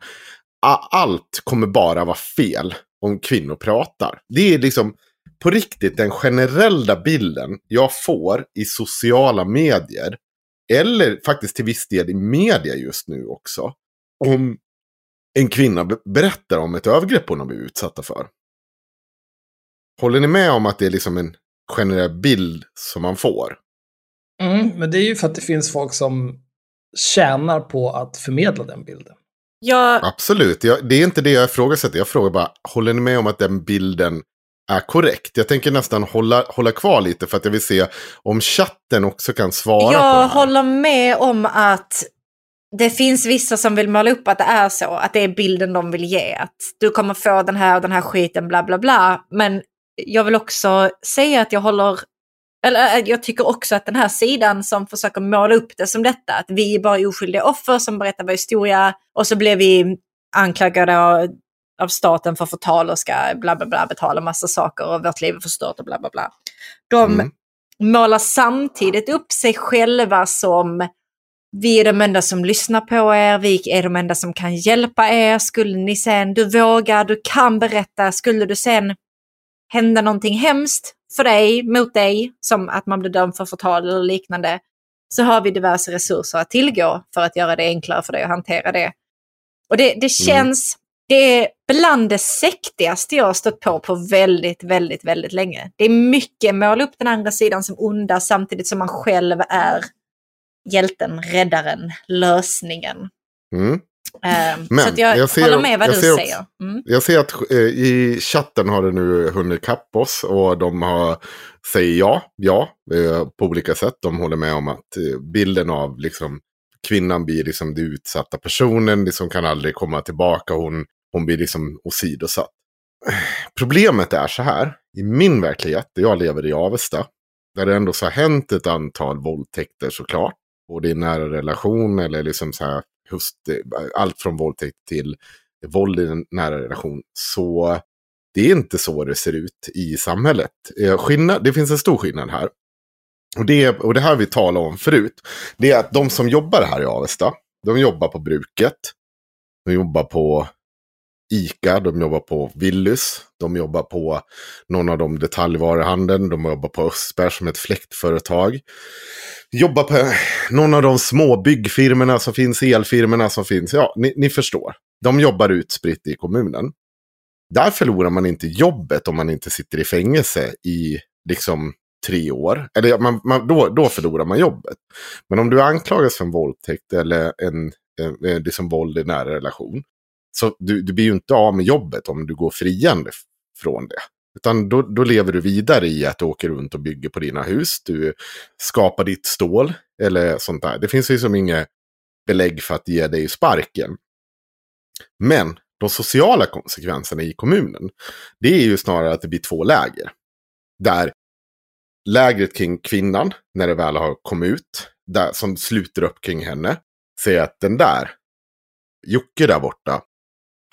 allt kommer bara vara fel om kvinnor pratar. Det är liksom på riktigt den generella bilden jag får i sociala medier. Eller faktiskt till viss del i media just nu också. Om en kvinna be- berättar om ett övergrepp hon har blivit utsatta för. Håller ni med om att det är liksom en generell bild som man får? Mm, men det är ju för att det finns folk som tjänar på att förmedla den bilden. Jag, Absolut, jag, det är inte det jag ifrågasätter. Jag frågar bara, håller ni med om att den bilden är korrekt? Jag tänker nästan hålla, hålla kvar lite för att jag vill se om chatten också kan svara jag håller med om att det finns vissa som vill måla upp att det är så, att det är bilden de vill ge. Att du kommer få den här och den här skiten, bla bla bla. Men jag vill också säga att jag håller, eller äh, jag tycker också att den här sidan som försöker måla upp det som detta, att vi är bara oskyldiga offer som berättar vår historia och så blev vi anklagade av, av staten för förtal och ska bla bla bla betala massa saker och vårt liv är förstört och bla bla bla. De Mm. målar samtidigt upp sig själva som vi är de enda som lyssnar på er, vi är de enda som kan hjälpa er. Skulle ni sen, du vågar, du kan berätta, skulle du sen hända någonting hemskt för dig, mot dig, som att man blir dömd för förtal eller liknande, så har vi diverse resurser att tillgå för att göra det enklare för dig att hantera det. Och det, det känns, det är bland det sektigaste jag har stött på på väldigt, väldigt, väldigt länge. Det är mycket måla upp den andra sidan som onda samtidigt som man själv är hjälten, räddaren, lösningen. Mm. Eh, Men så jag, jag ser- håller med vad du ser säger. Mm. Jag ser att eh, i chatten har det nu hunnit kapp oss och de har, säger ja, ja, eh, på olika sätt. De håller med om att eh, bilden av liksom, kvinnan blir liksom den utsatta personen, det som kan aldrig komma tillbaka, hon, hon blir liksom åsidosatt. Problemet är så här, i min verklighet, där jag lever i Avesta, där det ändå så har hänt ett antal våldtäkter såklart, både i nära relation eller liksom så här, just, eh, allt från våldtäkt till våld i en nära relation. Så det är inte så det ser ut i samhället. Eh, skillnad, det finns en stor skillnad här. Och det, och det här vi talade om förut. Det är att de som jobbar här i Avesta, de jobbar på bruket. De jobbar på Ica, de jobbar på Willys, de jobbar på någon av de detaljvaruhandeln, de jobbar på Östberg som ett fläktföretag. Jobbar på någon av de små byggfirmorna som finns, elfirmorna som finns. Ja, ni, ni förstår. De jobbar utspritt i kommunen. Där förlorar man inte jobbet om man inte sitter i fängelse i liksom tre år. Eller man, man, då, då förlorar man jobbet. Men om du anklagas för en våldtäkt eller en, en, en liksom våld i nära relation. Så du, du blir ju inte av med jobbet om du går friande från det. Utan då, då lever du vidare i att du åker runt och bygger på dina hus. Du skapar ditt stål eller sånt där. Det finns ju som inget belägg för att ge dig sparken. Men de sociala konsekvenserna i kommunen, det är ju snarare att det blir två läger. Där lägret kring kvinnan, när det väl har kommit ut, där, som sluter upp kring henne, säger att den där, Jocke där borta,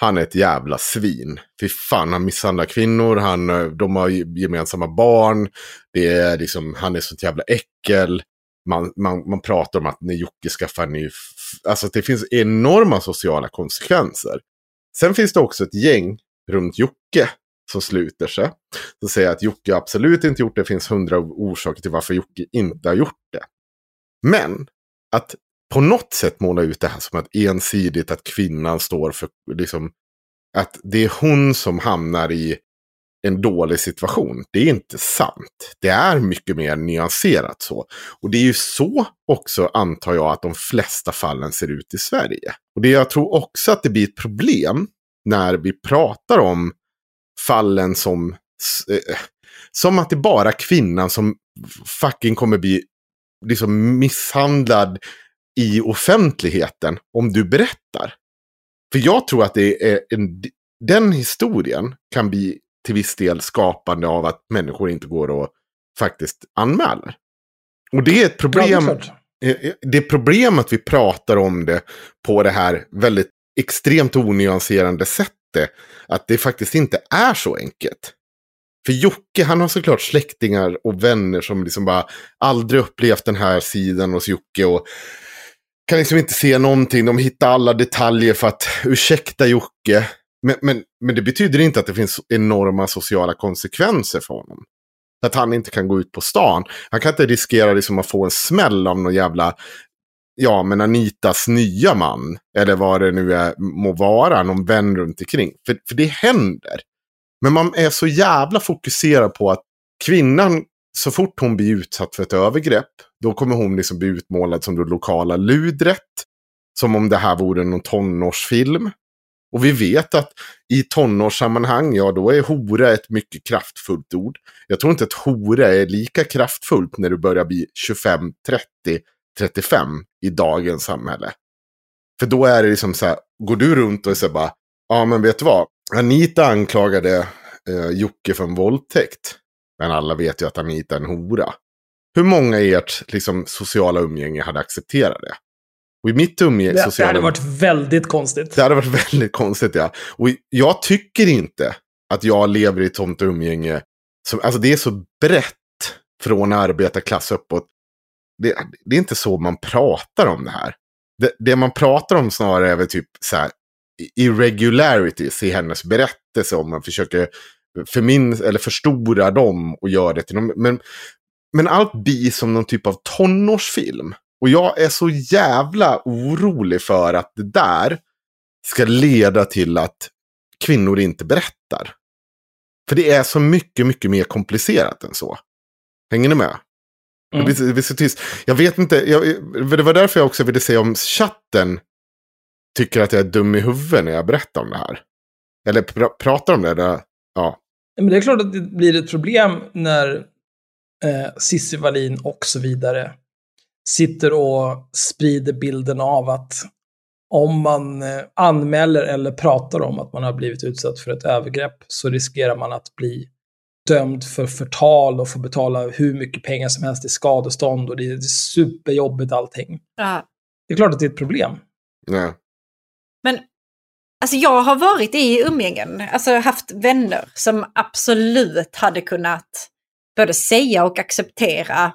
han är ett jävla svin. Fy fan, han misshandlar kvinnor, han, eh, de har gemensamma barn, det är liksom, han är sånt jävla äckel. Man, man, man pratar om att när Jocke skaffar en ny... Alltså det finns enorma sociala konsekvenser. Sen finns det också ett gäng runt Jocke som sluter sig. Som säger att Jocke absolut inte gjort det. Det finns hundra orsaker till varför Jocke inte har gjort det. Men att på något sätt måla ut det här som att ensidigt att kvinnan står för, liksom, att det är hon som hamnar i en dålig situation. Det är inte sant. Det är mycket mer nyanserat så. Och det är ju så också, antar jag, att de flesta fallen ser ut i Sverige. Och det jag tror också att det blir ett problem när vi pratar om fallen som, eh, som att det är bara kvinnan som fucking kommer bli liksom misshandlad i offentligheten om du berättar. För jag tror att det är en, den historien kan bli till viss del skapande av att människor inte går och faktiskt anmäler. Och det är ett Ja, det problem. klart. Eh, Det är problem att vi pratar om det på det här väldigt extremt onyanserande sättet. Att det faktiskt inte är så enkelt. För Jocke, han har såklart släktingar och vänner som liksom bara aldrig upplevt den här sidan hos Jocke. Och kan liksom inte se någonting. De hittar alla detaljer för att ursäkta Jocke. Men, men, men det betyder inte att det finns enorma sociala konsekvenser för honom. Att han inte kan gå ut på stan. Han kan inte riskera liksom att få en smäll av någon jävla, ja men Anitas nya man. Eller vad det nu är, må vara, någon vän runt omkring. För, för det händer. Men man är så jävla fokuserad på att kvinnan, så fort hon blir utsatt för ett övergrepp, då kommer hon liksom bli utmålad som det lokala ludret. Som om det här vore någon tonårsfilm. Och vi vet att i tonårssammanhang, ja då är hora ett mycket kraftfullt ord. Jag tror inte att hora är lika kraftfullt när du börjar bli 25, 30, 35 i dagens samhälle. För då är det liksom så här, går du runt och säger bara, ja men vet du vad, Anita anklagade eh, Jocke för en våldtäkt. Men alla vet ju att Anita är en hora. Hur många i ert liksom, sociala umgänge hade accepterat det? Och i mitt umgänge, Det, det sociala hade varit väldigt konstigt. det hade varit väldigt konstigt, ja. Och jag tycker inte att jag lever i ett sånt umgänge. Som, alltså det är så brett från arbetarklass uppåt. Det, det är inte så man pratar om det här. Det, det man pratar om snarare är väl typ så här irregularities i hennes berättelse. Om man försöker förmin eller förstora dem och göra det till någon. Men, men allt blir som någon typ av tonårsfilm. Och jag är så jävla orolig för att det där ska leda till att kvinnor inte berättar. För det är så mycket, mycket mer komplicerat än så. Hänger ni med? Mm. Det blir, det blir tyst. Jag vet inte, jag, det var därför jag också ville säga om chatten tycker att jag är dum i huvudet när jag berättar om det här. Eller pr pratar om det. Där, ja. Men det är klart att det blir ett problem när eh, Cissi Wallin och så vidare sitter och sprider bilden av att om man eh, anmäler eller pratar om att man har blivit utsatt för ett övergrepp så riskerar man att bli dömd för förtal och få betala hur mycket pengar som helst i skadestånd och det är superjobbigt allting. Ja. Det är klart att det är ett problem. Nej. Men alltså jag har varit i umgängen, alltså haft vänner som absolut hade kunnat både säga och acceptera.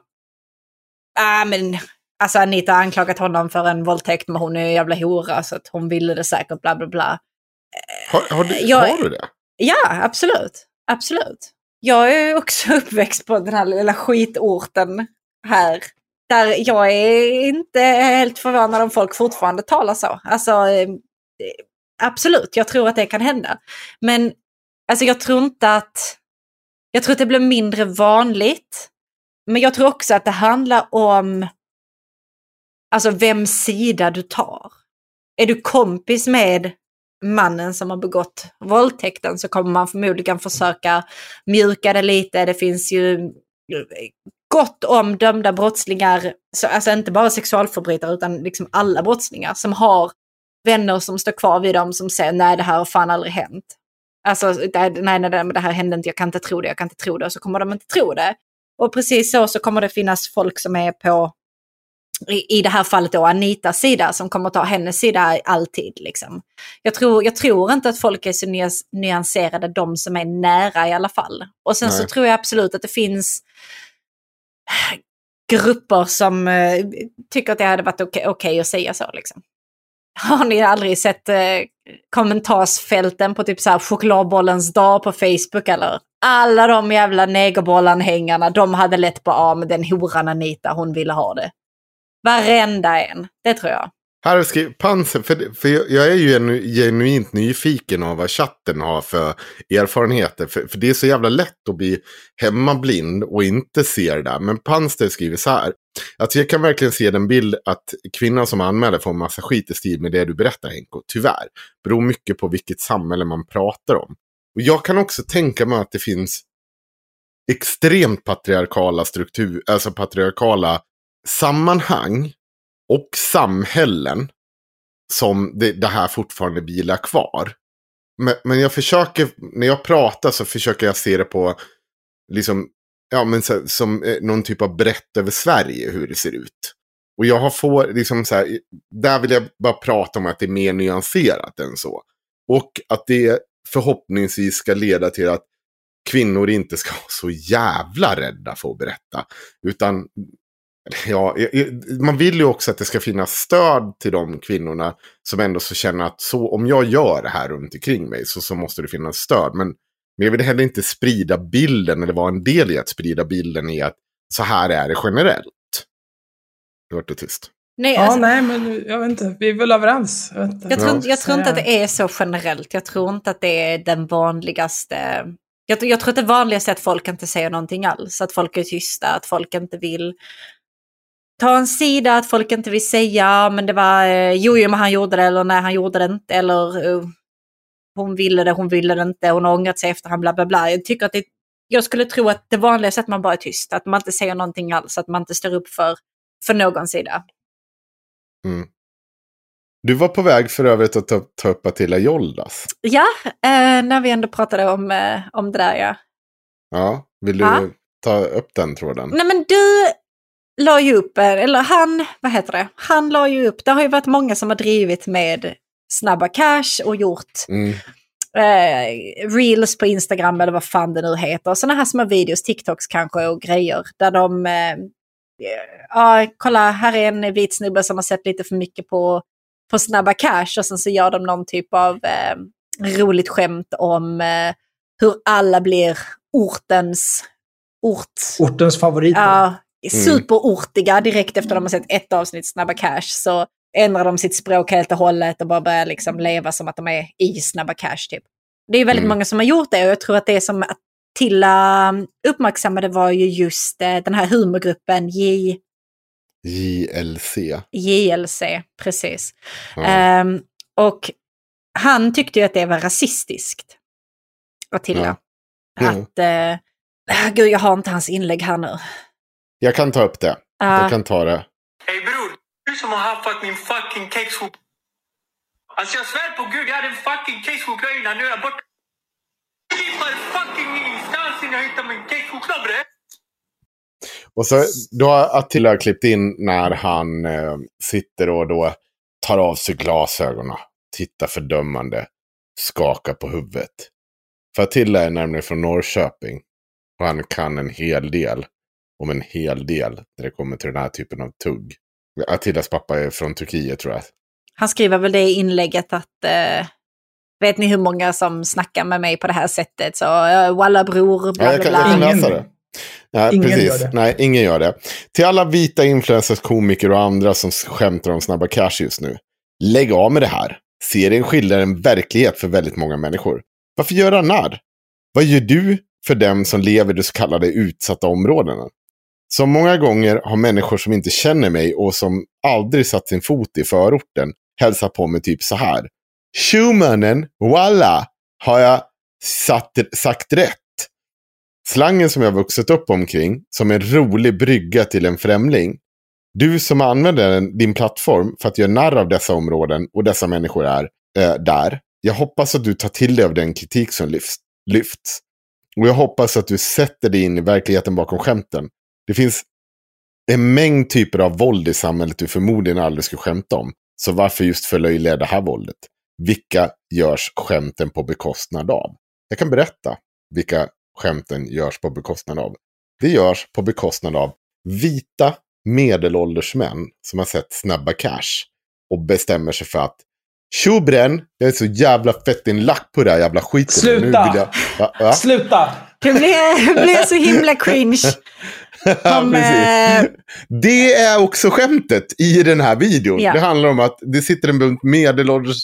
Ah, men alltså Anita har anklagat honom för en våldtäkt men hon är en jävla hora så att hon ville det säkert bla bla bla. Har, har, du, Jag- har du det? Ja, absolut. Absolut. Jag är också uppväxt på den här lilla skitorten här. Där jag är inte helt förvånad om folk fortfarande talar så. Alltså, eh, absolut, jag tror att det kan hända. Men alltså, jag tror inte att... Jag tror att det blir mindre vanligt. Men jag tror också att det handlar om alltså vems sida du tar. Är du kompis med mannen som har begått våldtäkten så kommer man förmodligen försöka mjuka det lite. Det finns ju eh, gott om dömda brottslingar, så, alltså inte bara sexualförbrytare utan liksom alla brottslingar som har vänner som står kvar vid dem som säger nej det här har fan aldrig hänt. Alltså nej, nej, det här hände inte, jag kan inte tro det, jag kan inte tro det. Och så kommer de inte tro det. Och precis så så kommer det finnas folk som är på i, i det här fallet då Anitas sida som kommer ta hennes sida alltid. Liksom. Jag, tror, jag tror inte att folk är så nyans, nyanserade, de som är nära i alla fall. Och sen så Nej. tror jag absolut att det finns grupper som eh, tycker att det hade varit okej okej att säga så. Liksom. Har ni aldrig sett eh, kommentarsfälten på typ så här chokladbollens dag på Facebook eller? Alla de jävla negerbollanhängarna, de hade lätt på ah, ja, med den horan Anita, hon ville ha det. Varenda en, det tror jag. Här har skrivit Panser, för, för jag, är ju genu, genuint nyfiken av vad chatten har för erfarenheter. För, för det är så jävla lätt att bli hemmablind och inte se det där. Men Panster skriver så här. Alltså jag kan verkligen se den bild att kvinnan som anmäler får en massa skit i stil med det du berättar Henko. Tyvärr. Beror mycket på vilket samhälle man pratar om. Och jag kan också tänka mig att det finns extremt patriarkala struktur, alltså patriarkala sammanhang och samhällen som det, det här fortfarande vilar kvar. Men, men jag försöker, när jag pratar så försöker jag se det på, liksom, ja men så, som eh, någon typ av brett över Sverige hur det ser ut. Och jag har få, liksom så här, där vill jag bara prata om att det är mer nyanserat än så. Och att det förhoppningsvis ska leda till att kvinnor inte ska vara så jävla rädda för att berätta. Utan Ja, man vill ju också att det ska finnas stöd till de kvinnorna som ändå så känner att så, om jag gör det här runt omkring mig så, så måste det finnas stöd. Men, men jag vill heller inte sprida bilden eller vara en del i att sprida bilden i att så här är det generellt. Nu vart det tyst. Nej, Ja, alltså, nej, men jag vet inte. Vi är väl överens. Jag, jag, tror, Ja. inte- jag tror inte att det är så generellt. Jag tror inte att det är den vanligaste... Jag, jag tror att det vanligaste är att folk inte säger någonting alls. Att folk är tysta, att folk inte vill ta en sida, att folk inte vill säga "Ja, men det var eh, jo, jo, men han gjorde det eller nej, han gjorde det inte. Eller eh, hon ville det, hon ville det inte, hon har ångrat sig efter han bla bla bla. Jag tycker att det, jag skulle tro att det vanligaste är att man bara är tyst, att man inte säger någonting alls, att man inte står upp för, för någon sida. Mm. Du var på väg för övrigt att ta, ta upp Attila Joldas. Ja, eh, när vi ändå pratade om, eh, om det där ja. Ja, vill du Ja. ta upp den tråden? Nej men du la ju upp, eller han, vad heter det? Han la ju upp, det har ju varit många som har drivit med Snabba Cash och gjort Mm. eh, reels på Instagram eller vad fan det nu heter. Sådana här små videos, TikToks kanske och grejer. Där de, eh, ja kolla här är en vit snubbe som har sett lite för mycket på, på Snabba Cash och sen så gör de någon typ av eh, roligt skämt om eh, hur alla blir ortens ort. Ortens favorit. Ja, superortiga direkt efter de har sett ett avsnitt Snabba Cash. Så ändrar de sitt språk helt och hållet och bara börjar liksom leva som att de är i Snabba Cash typ. Det är väldigt Mm. många som har gjort det och jag tror att det som Attila uppmärksammade var ju just eh, den här humorgruppen J, JLC. JLC, precis. Ja. Ehm, Och han tyckte ju att det var rasistiskt. Attila. Ja. Att, eh, gud jag har inte hans inlägg här nu. Jag kan ta upp det. Ja. Jag kan ta det. Ey bror, du som har haffat min fucking kexchoklad. Alltså jag svär på gud, jag hade en fucking kexchoklad innan, nu är jag borta. Tippar fucking ingenstans innan jag hittar min kexchoklad bre. Och så då har Attila klippt in när han eh, sitter och då tar av sig glasögonen, tittar fördömande, skakar på huvudet. För Attila är nämligen från Norrköping. Och han kan en hel del om en hel del när det kommer till den här typen av tugg. Attilas pappa är från Turkiet tror jag. Han skriver väl det i inlägget att eh, vet ni hur många som snackar med mig på det här sättet? Så uh, walla bror, bla Ja, jag bla kan, jag kan bla. Ingen- läsa det. Ja, ingen precis. gör det. Nej, ingen gör det. Till alla vita influencers, komiker och andra som skämtar om snabba cash just nu. Lägg av med det här. Serien skildrar en verklighet för väldigt många människor. Varför göra narr? Vad gör du för dem som lever i de så kallade utsatta områdena? Som många gånger har människor som inte känner mig och som aldrig satt sin fot i förorten hälsat på mig typ så här. Schumannen, walla, har jag satt, sagt rätt? Slangen som jag vuxit upp omkring, som en rolig brygga till en främling. Du som använder din plattform för att göra narr av dessa områden och dessa människor är äh, där. Jag hoppas att du tar till dig av den kritik som lyfts, lyfts. Och jag hoppas att du sätter dig in i verkligheten bakom skämten. Det finns en mängd typer av våld i samhället du förmodligen aldrig skulle skämta om. Så varför just förlöjliga det här våldet? Vilka görs skämten på bekostnad av? Jag kan berätta vilka skämten görs på bekostnad av. Det görs på bekostnad av vita medelålders män som har sett Snabba Cash och bestämmer sig för att Tjobren, jag är så jävla fett in lack på det här jävla skiten. Sluta! Jag... Va, va? Sluta! Det det blir så himla cringe. Ja, Om, precis. eh, Det är också skämtet i den här videon. Ja. Det handlar om att det sitter en bunt medelålders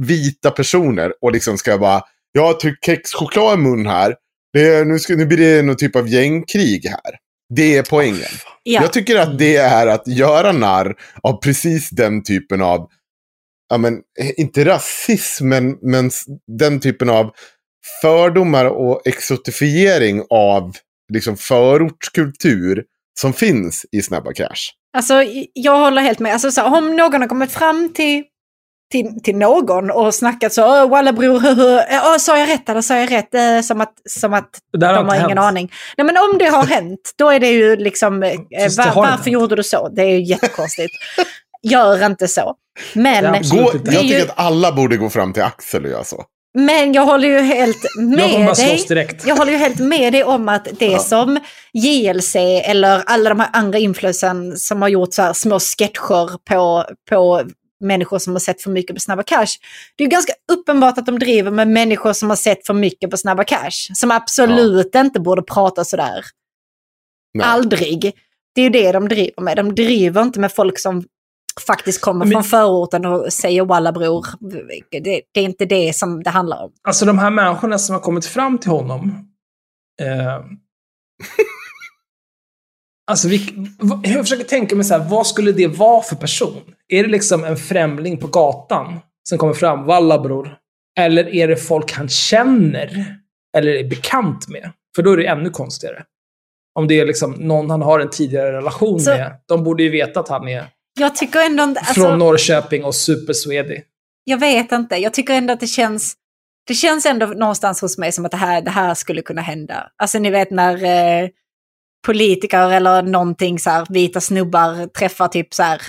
vita personer och liksom ska bara, jag har tryckt kexchoklad i mun här. Är, nu, ska, nu blir det någon typ av gängkrig här. Det är poängen. ja. Jag tycker att det är att göra narr av precis den typen av, ja men, eh, inte rasism, men, men den typen av fördomar och exotifiering av liksom förortskultur som finns i Snabba Cash. Alltså, jag håller helt med. Alltså, så, om någon har kommit fram till, till, till någon och snackat så, walla bror, sa jag rätt eller sa jag rätt? Eh, som att, som att Det där har de har inte ingen hänt. aning. Nej, men om det har hänt, då är det ju liksom, eh, det var, varför hänt. gjorde du så? Det är ju jättekonstigt. Gör inte så. Men, Gå, inte. Jag tycker att alla borde gå fram till Axel och göra så men jag håller ju helt med dig. Jag håller ju helt med dig om att det som JLC eller alla de här andra influensen som har gjort så här små sketcher på, på människor som har sett för mycket på Snabba Cash. Det är ganska uppenbart att de driver med människor som har sett för mycket på Snabba Cash. Som absolut inte borde prata sådär. Nej. Aldrig. Det är ju det de driver med. De driver inte med folk som faktiskt kommer Men- från förorten och säger walla bror. Det, det är inte det som det handlar om. Alltså de här människorna som har kommit fram till honom. Eh, alltså vi, jag försöker tänka mig så här, vad skulle det vara för person? Är det liksom en främling på gatan som kommer fram, valla bror? Eller är det folk han känner? Eller är bekant med? För då är det ännu konstigare. Om det är liksom någon han har en tidigare relation Så- med. De borde ju veta att han är Jag tycker ändå inte... Alltså, från Norrköping och supersvedig. Jag vet inte. Jag tycker ändå att det känns... Det känns ändå någonstans hos mig som att det här, det här skulle kunna hända. Alltså ni vet när eh, politiker eller någonting så här, vita snubbar träffar typ så här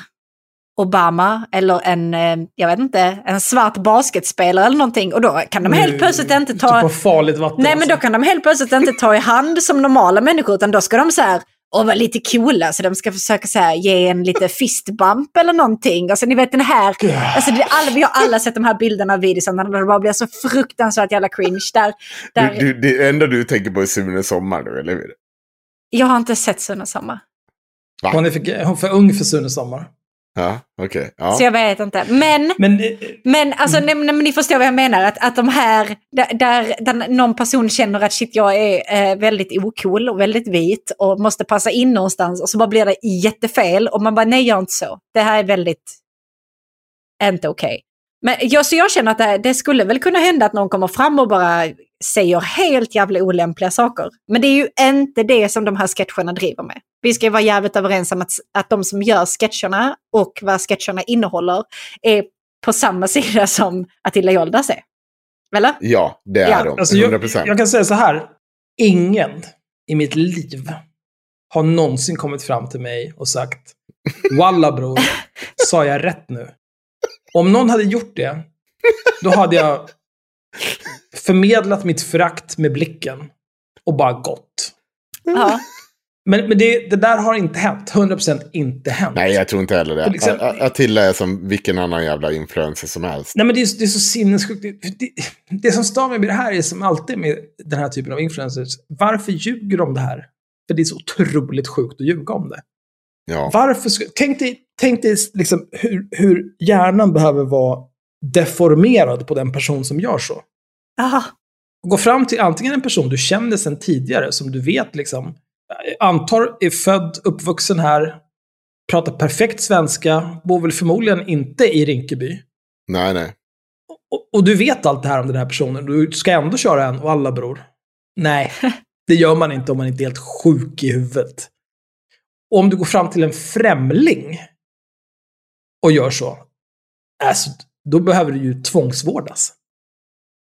Obama eller en, eh, jag vet inte, en svart basketspelare eller någonting. Och då kan de helt plötsligt inte ta... på farligt vatten. Nej men då alltså. kan de helt plötsligt inte ta i hand som normala människor utan då ska de så här och vara lite coola så de ska försöka så här, ge en lite fistbump eller någonting. Alltså ni vet den här, alltså det, alla, vi har alla sett de här bilderna av videosarna där det bara blir så fruktansvärt jävla cringe. Där, där, Du, du, det enda du tänker på är Sune Sommar nu, eller hur? Jag har inte sett Sune Sommar. Hon är för, hon är för ung för Sune Sommar. Ja, okej. Ja. Så jag vet inte. Men, Men eh, men, alltså, nej, nej, men ni förstår vad jag menar. Att, att de här, där, där, någon person känner att shit jag är eh, väldigt ocool och väldigt vit och måste passa in någonstans och så bara blir det jättefel och man bara nej gör inte så. Det här är väldigt inte okej. Men jag, så jag känner att det, det skulle väl kunna hända att någon kommer fram och bara säger helt jävla olämpliga saker. Men det är ju inte det som de här sketcherna driver med. Vi ska ju vara jävligt överens om att, att de som gör sketcherna och vad sketcherna innehåller är på samma sida som Attila Joldas är. Eller? Ja, det är Ja. de. Alltså 100%. jag, jag kan säga så här. Ingen i mitt liv har någonsin kommit fram till mig och sagt Walla bror, sa jag rätt nu? Om någon hade gjort det, då hade jag förmedlat mitt förakt med blicken och bara gått. Ja. Men, men det, det där har inte hänt. 100% inte hänt. Nej, jag tror inte heller det. A- Attila är som vilken annan jävla influencer som helst. Nej, men det är, det är så sinnessjukt. Det, det, det som stör mig med det här är som alltid med den här typen av influencers. Varför ljuger de det här? För det är så otroligt sjukt att ljuga om det. Ja. Varför ska, tänk dig, tänk dig liksom hur, hur hjärnan behöver vara deformerad på den person som gör så. Aha. Gå fram till antingen en person du känner sedan tidigare, som du vet liksom, antar är född, uppvuxen här, pratar perfekt svenska, bor väl förmodligen inte i Rinkeby. Nej, nej. Och, och du vet allt det här om den här personen. Du ska ändå köra en och alla bror. Nej, det gör man inte om man inte är helt sjuk i huvudet. Och om du går fram till en främling och gör så, alltså, då behöver du ju tvångsvårdas.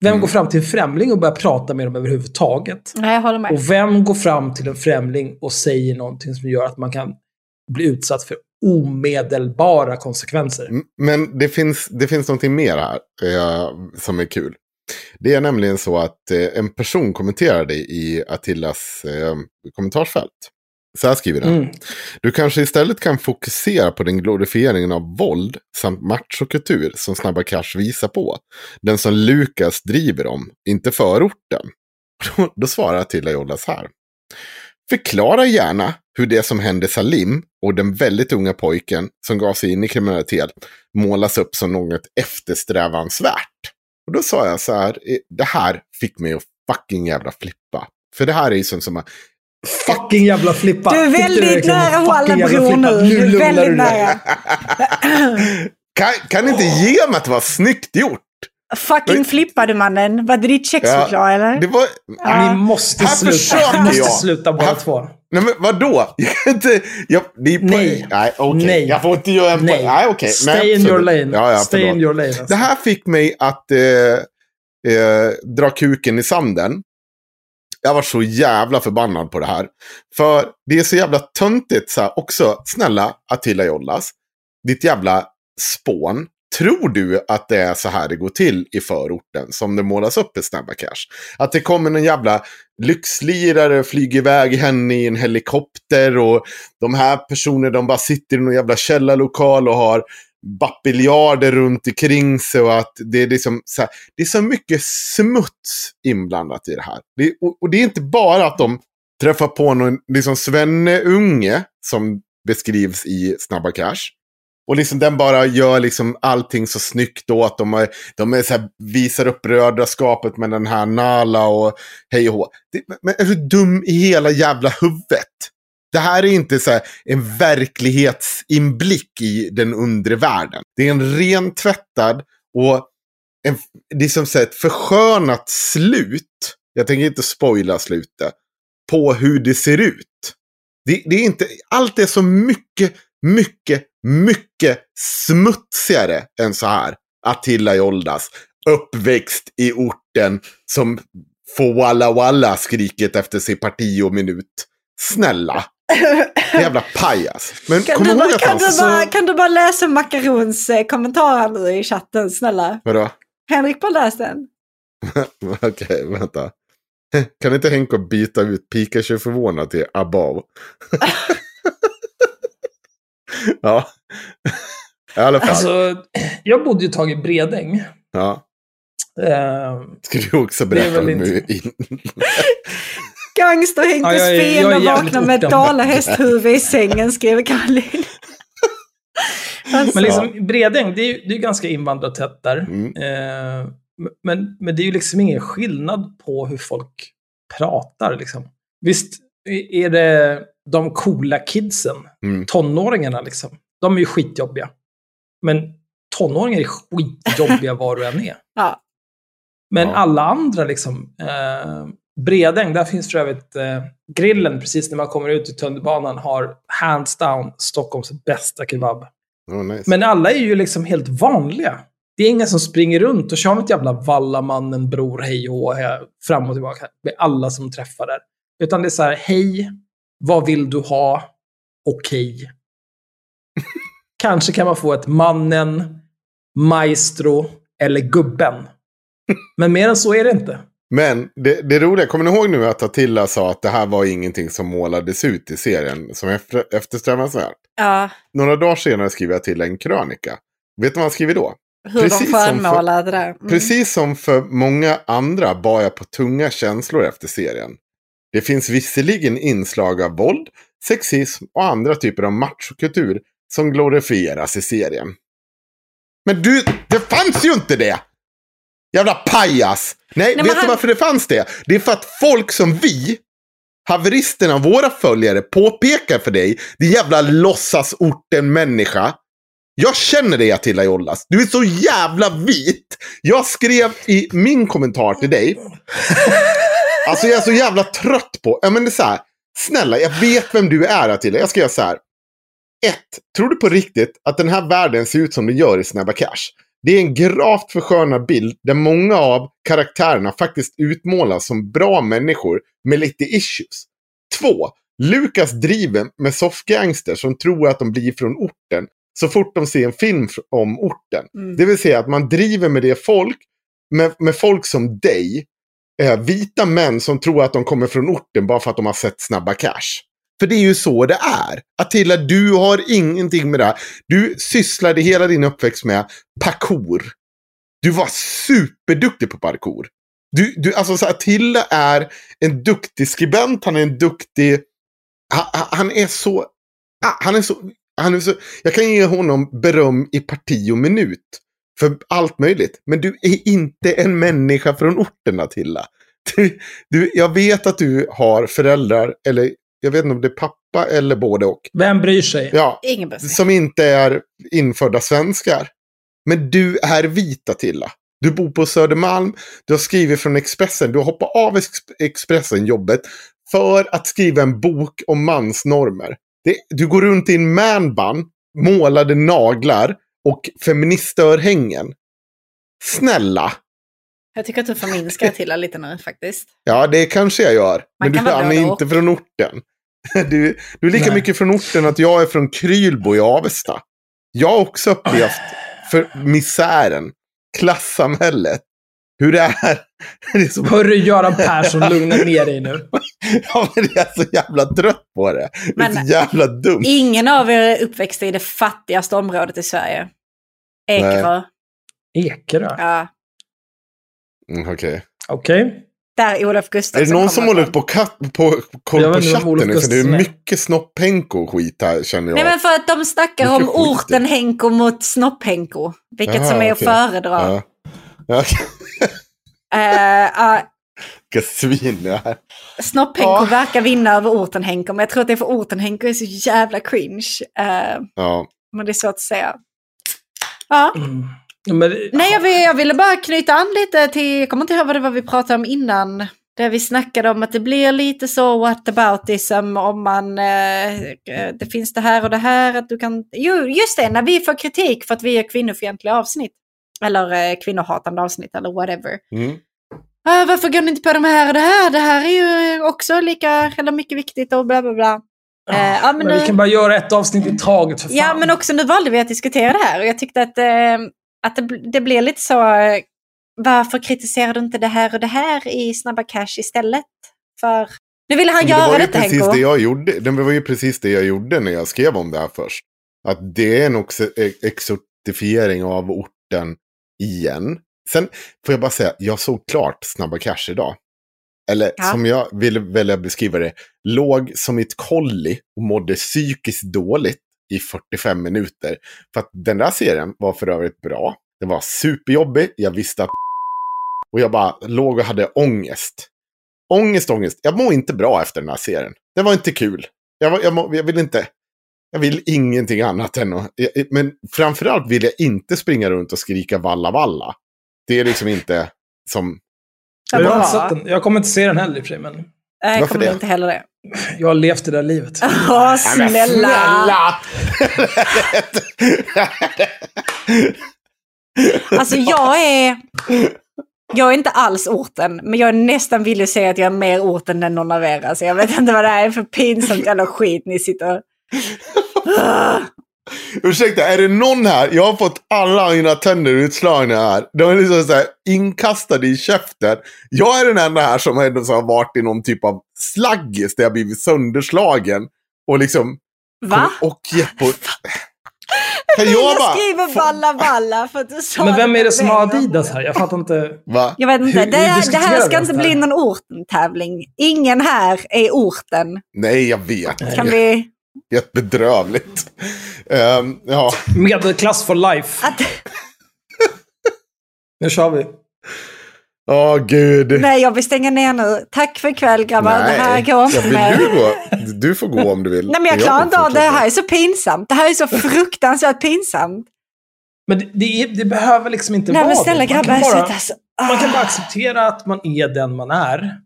Vem Mm. går fram till en främling och börjar prata med dem överhuvudtaget? Nej, jag håller med. Och vem går fram till en främling och säger någonting som gör att man kan bli utsatt för omedelbara konsekvenser? Men det finns, det finns någonting mer här eh, som är kul. Det är nämligen så att eh, en person kommenterade i Attilas eh, kommentarsfält. Så här skriver den. Mm. Du kanske istället kan fokusera på den glorifieringen av våld samt machokultur som Snabba Cash visar på. Den som Lukas driver om, inte förorten. Då, då svarar Attila Jollas här. Förklara gärna hur det som hände Salim och den väldigt unga pojken som gav sig in i kriminalitet målas upp som något eftersträvansvärt. Och då sa jag så här, eh, det här fick mig att fucking jävla flippa. För det här är ju som som Fucking jävla flippa. Du är väldigt nära Walla jävla bror flippa? nu. Du är lugnar väldigt dig. nära. kan, kan inte ge mig att det var snyggt gjort? Fucking flippade mannen. Var det ditt kexchoklad eller? Det var... Ni måste Här sluta. Ni måste jag. sluta båda Här- två. Nej men vadå? Jag kan inte... Jag, det är på... Nej. Nej, okej. Nej. Jag får inte göra en... Nej. Nej, okej. Stay Nej, in absolut. your lane. Ja, ja, Stay förlåt. in your lane. Alltså. Det här fick mig att eh, eh, dra kuken i sanden. Jag var så jävla förbannad på det här. För det är så jävla töntigt så här också. Snälla Attila Jollas. Ditt jävla spån. Tror du att det är så här det går till i förorten som det målas upp i Snabba Cash? Att det kommer någon jävla lyxlirare och flyger iväg henne i en helikopter och de här personerna de bara sitter i någon jävla källarlokal och har bappiljarder runt omkring sig och att det är liksom så här, det är så mycket smuts inblandat i det här. Det, och, och det är inte bara att de träffar på någon liksom Svenne-unge som beskrivs i Snabba Cash. Och liksom den bara gör liksom allting så snyggt då att de, är, de är så här, visar upp brödraskapet med den här Nala och hej och hå. Det, men är du dum i hela jävla huvudet? Det här är inte så här en verklighetsinblick i den undre världen. Det är en rentvättad och en, det är som så här ett förskönat slut. Jag tänker inte spoila slutet. På hur det ser ut. Det, det är inte, allt är så mycket, mycket, mycket smutsigare än så här. Attila Joldas. Uppväxt i orten som får Walla Walla skriket efter sig parti och minut. Snälla. Jävla pajas. Men Kan du, bara, kan, han... du bara, kan du bara läsa Macarons eh, kommentar nu i chatten, snälla? Vadå? Henrik, bara läs den. Okej, vänta. Kan inte Henko byta ut Pikachu förvånad till above? ja. I alla fall. Alltså, jag bodde ju ett tag i Bredäng. Ja. Eh, Ska du också berätta om inte- Gangster Henkes Ja, fiender jävligt vaknar med dalahästhuvud i sängen, skriver Karin. alltså, men liksom, Bredäng, det är ju det är ganska invandrartätt där. Mm. Eh, men, men det är ju liksom ingen skillnad på hur folk pratar. Liksom. Visst är det de coola kidsen, Mm. tonåringarna, liksom. de är ju skitjobbiga. Men tonåringar är skitjobbiga var du än är. Ja. Men Ja. alla andra liksom. Eh, Bredäng, där finns för övrigt eh, grillen precis när man kommer ut i tunnelbanan har hands down Stockholms bästa kebab. Oh, nice. Men alla är ju liksom helt vanliga. Det är ingen som springer runt och kör med ett jävla vallamannen, bror, hej och här, fram och tillbaka. Med alla som träffar där. Utan det är så här, hej, vad vill du ha? Okej. Kanske kan man få ett mannen, maestro eller gubben. Men mer än så är det inte. Men det, det roliga, kommer ni ihåg nu att Attila sa att det här var ingenting som målades ut i serien som efter, eftersträvansvärt? ja. Några dagar senare skriver Attila en krönika. Vet du vad han skriver då? Hur Precis de som för- skönmålade det. Mm. Precis som för många andra bar jag på tunga känslor efter serien. Det finns visserligen inslag av våld, sexism och andra typer av machokultur som glorifieras i serien. Men du, det fanns ju inte det! Jävla pajas! Nej, men vet du han- varför det fanns det? Det är för att folk som vi, haveristerna, våra följare, påpekar för dig, din jävla låtsasorten-människa. Jag känner dig Attila Jollas. Du är så jävla vit. Jag skrev i min kommentar till dig. Alltså jag är så jävla trött på. Ja men det är så här. Snälla, jag vet vem du är Attila. Jag ska göra så här. Ett, tror du på riktigt att den här världen ser ut som den gör i Snabba Cash? Det är en gravt förskönad bild där många av karaktärerna faktiskt utmålas som bra människor med lite issues. Två, Lukas driver med softgangster som tror att de blir från orten så fort de ser en film om orten. Mm. Det vill säga att man driver med det folk, med, med folk som dig, eh, vita män som tror att de kommer från orten bara för att de har sett Snabba Cash. För det är ju så det är. Attila, du har ingenting med det här. Du sysslade hela din uppväxt med parkour. Du var superduktig på parkour. Du, du, alltså, så Attila är en duktig skribent, han är en duktig... Han, han- är så... Han är så, han är så... Jag kan ge honom beröm i parti och minut. För allt möjligt. Men du är inte en människa från orten Attila. Du, du, jag vet att du har föräldrar, eller jag vet inte om det är pappa eller både och. Vem bryr sig? Ja, Ingen bör säga. som inte är infödda svenskar. Men du är vit Attila. Du bor på Södermalm, du har skrivit från Expressen, du har hoppat av Ex- Expressen-jobbet för att skriva en bok om mansnormer. Det, du går runt i en manbun, målade naglar och feministörhängen. Snälla. Jag tycker att du förminskar Attila lite nu faktiskt. Ja, det kanske jag gör. Men du, är inte från orten. Du, du är lika Nej. mycket från orten att jag är från Krylbo i Avesta. Jag har också upplevt för misären, klassamhället, hur det är. Det är så, Hörru Göran Persson, lugna ner dig nu. ja, men jag är så jävla trött på det. Det är Men- så jävla dumt. Ingen av er är uppväxt i det fattigaste området i Sverige. Ekerö. Ekerö? Ja. Mm, Okej. Okej. Där Olof Är Gustafsson det någon som håller på, katt, på koll på chatten nu? För det är är. mycket snopphenko skit här känner jag. Nej men för att de snackar om Mycket skit. orten Henko mot snopp-Henko. Vilket Jaha, som är att okej. föredra. Ja. Ja, Eh, ja, Vilka svin det är. Snopp-Henko Ja. verkar vinna över orten Henko. Men jag tror att det är för orten Henko är så jävla cringe. Eh, Ja. men det är svårt att säga. Ja. Mm. Men, Nej, jag, vill, jag ville bara knyta an lite till, jag kommer inte ihåg vad det var vi pratade om innan. Där vi snackade om att det blir lite så whataboutism om man, eh, eh, det finns det här och det här. Att du kan, jo, just det, när vi får kritik för att vi gör kvinnofientliga avsnitt. Eller eh, kvinnohatande avsnitt eller whatever. Mm. Ah, varför går ni inte på de här och det här? Det här är ju också lika, eller mycket viktigt och bla bla bla. Eh, ja, men men nu- vi kan bara göra ett avsnitt i taget för fan. Ja, men också nu valde vi att diskutera det här och jag tyckte att, eh, att det, det blev lite så, varför kritiserar du inte det här och det här i Snabba Cash istället? För nu ville han det göra detta precis Henko. det jag gjorde. Det var ju precis det jag gjorde när jag skrev om det här först. Att det är en också exotifiering av orten igen. Sen får jag bara säga, jag såg klart Snabba Cash idag. Eller Ja. som jag ville välja beskriva det, låg som ett kolli och mådde psykiskt dåligt i 45 minuter. För att den där serien var för övrigt bra. Den var superjobbig, jag visste att och jag bara låg och hade ångest. Ångest, ångest. Jag mår inte bra efter den här serien. Det var inte kul. Jag, var, jag, må, jag vill inte. Jag vill ingenting annat än att... jag- Men framförallt vill jag inte springa runt och skrika valla valla. Det är liksom inte som... Jag, har inte sett den. jag kommer inte se den heller i och för sig, men Nej, jag kommer det? inte heller det. Jag har levt det där livet. Åh, snälla! Alltså jag är... Jag är inte alls orten, men jag är nästan villig att säga att jag är mer orten än någon av er. Alltså jag vet inte vad det här är för pinsamt jävla skit ni sitter. Ursäkta, är det någon här? Jag har fått alla mina tänder utslagna här. De är liksom så här inkastade i käften. Jag är den enda här som ändå så har varit i någon typ av slaggis där jag blivit sönderslagen. Och liksom... Va? Och gett på... Kan Jag, jag bara... skriver valla valla för att du sa Men vem är det som har. Adidas här? Jag fattar inte. Va? Jag vet inte. Hur- det, hur det här ska inte bli här? någon orten-tävling. Ingen här är orten. Nej, jag vet. Kan vi... Jättebedrövligt. Um, ja. Medelklass for life. Att, Nu kör vi. Åh, gud. nej, jag vill stänga ner nu. Tack för ikväll grabbar. Det här går Ja, inte vill mer. du gå? Du får gå om du vill. Nej, men jag klarar inte av det. här är så pinsamt. Det här är så fruktansvärt pinsamt. Men det, det, det behöver liksom inte Nej, vara men snälla det. Man kan grabbar, bara-. Alltså. Man kan bara Ah. acceptera att man är den man är.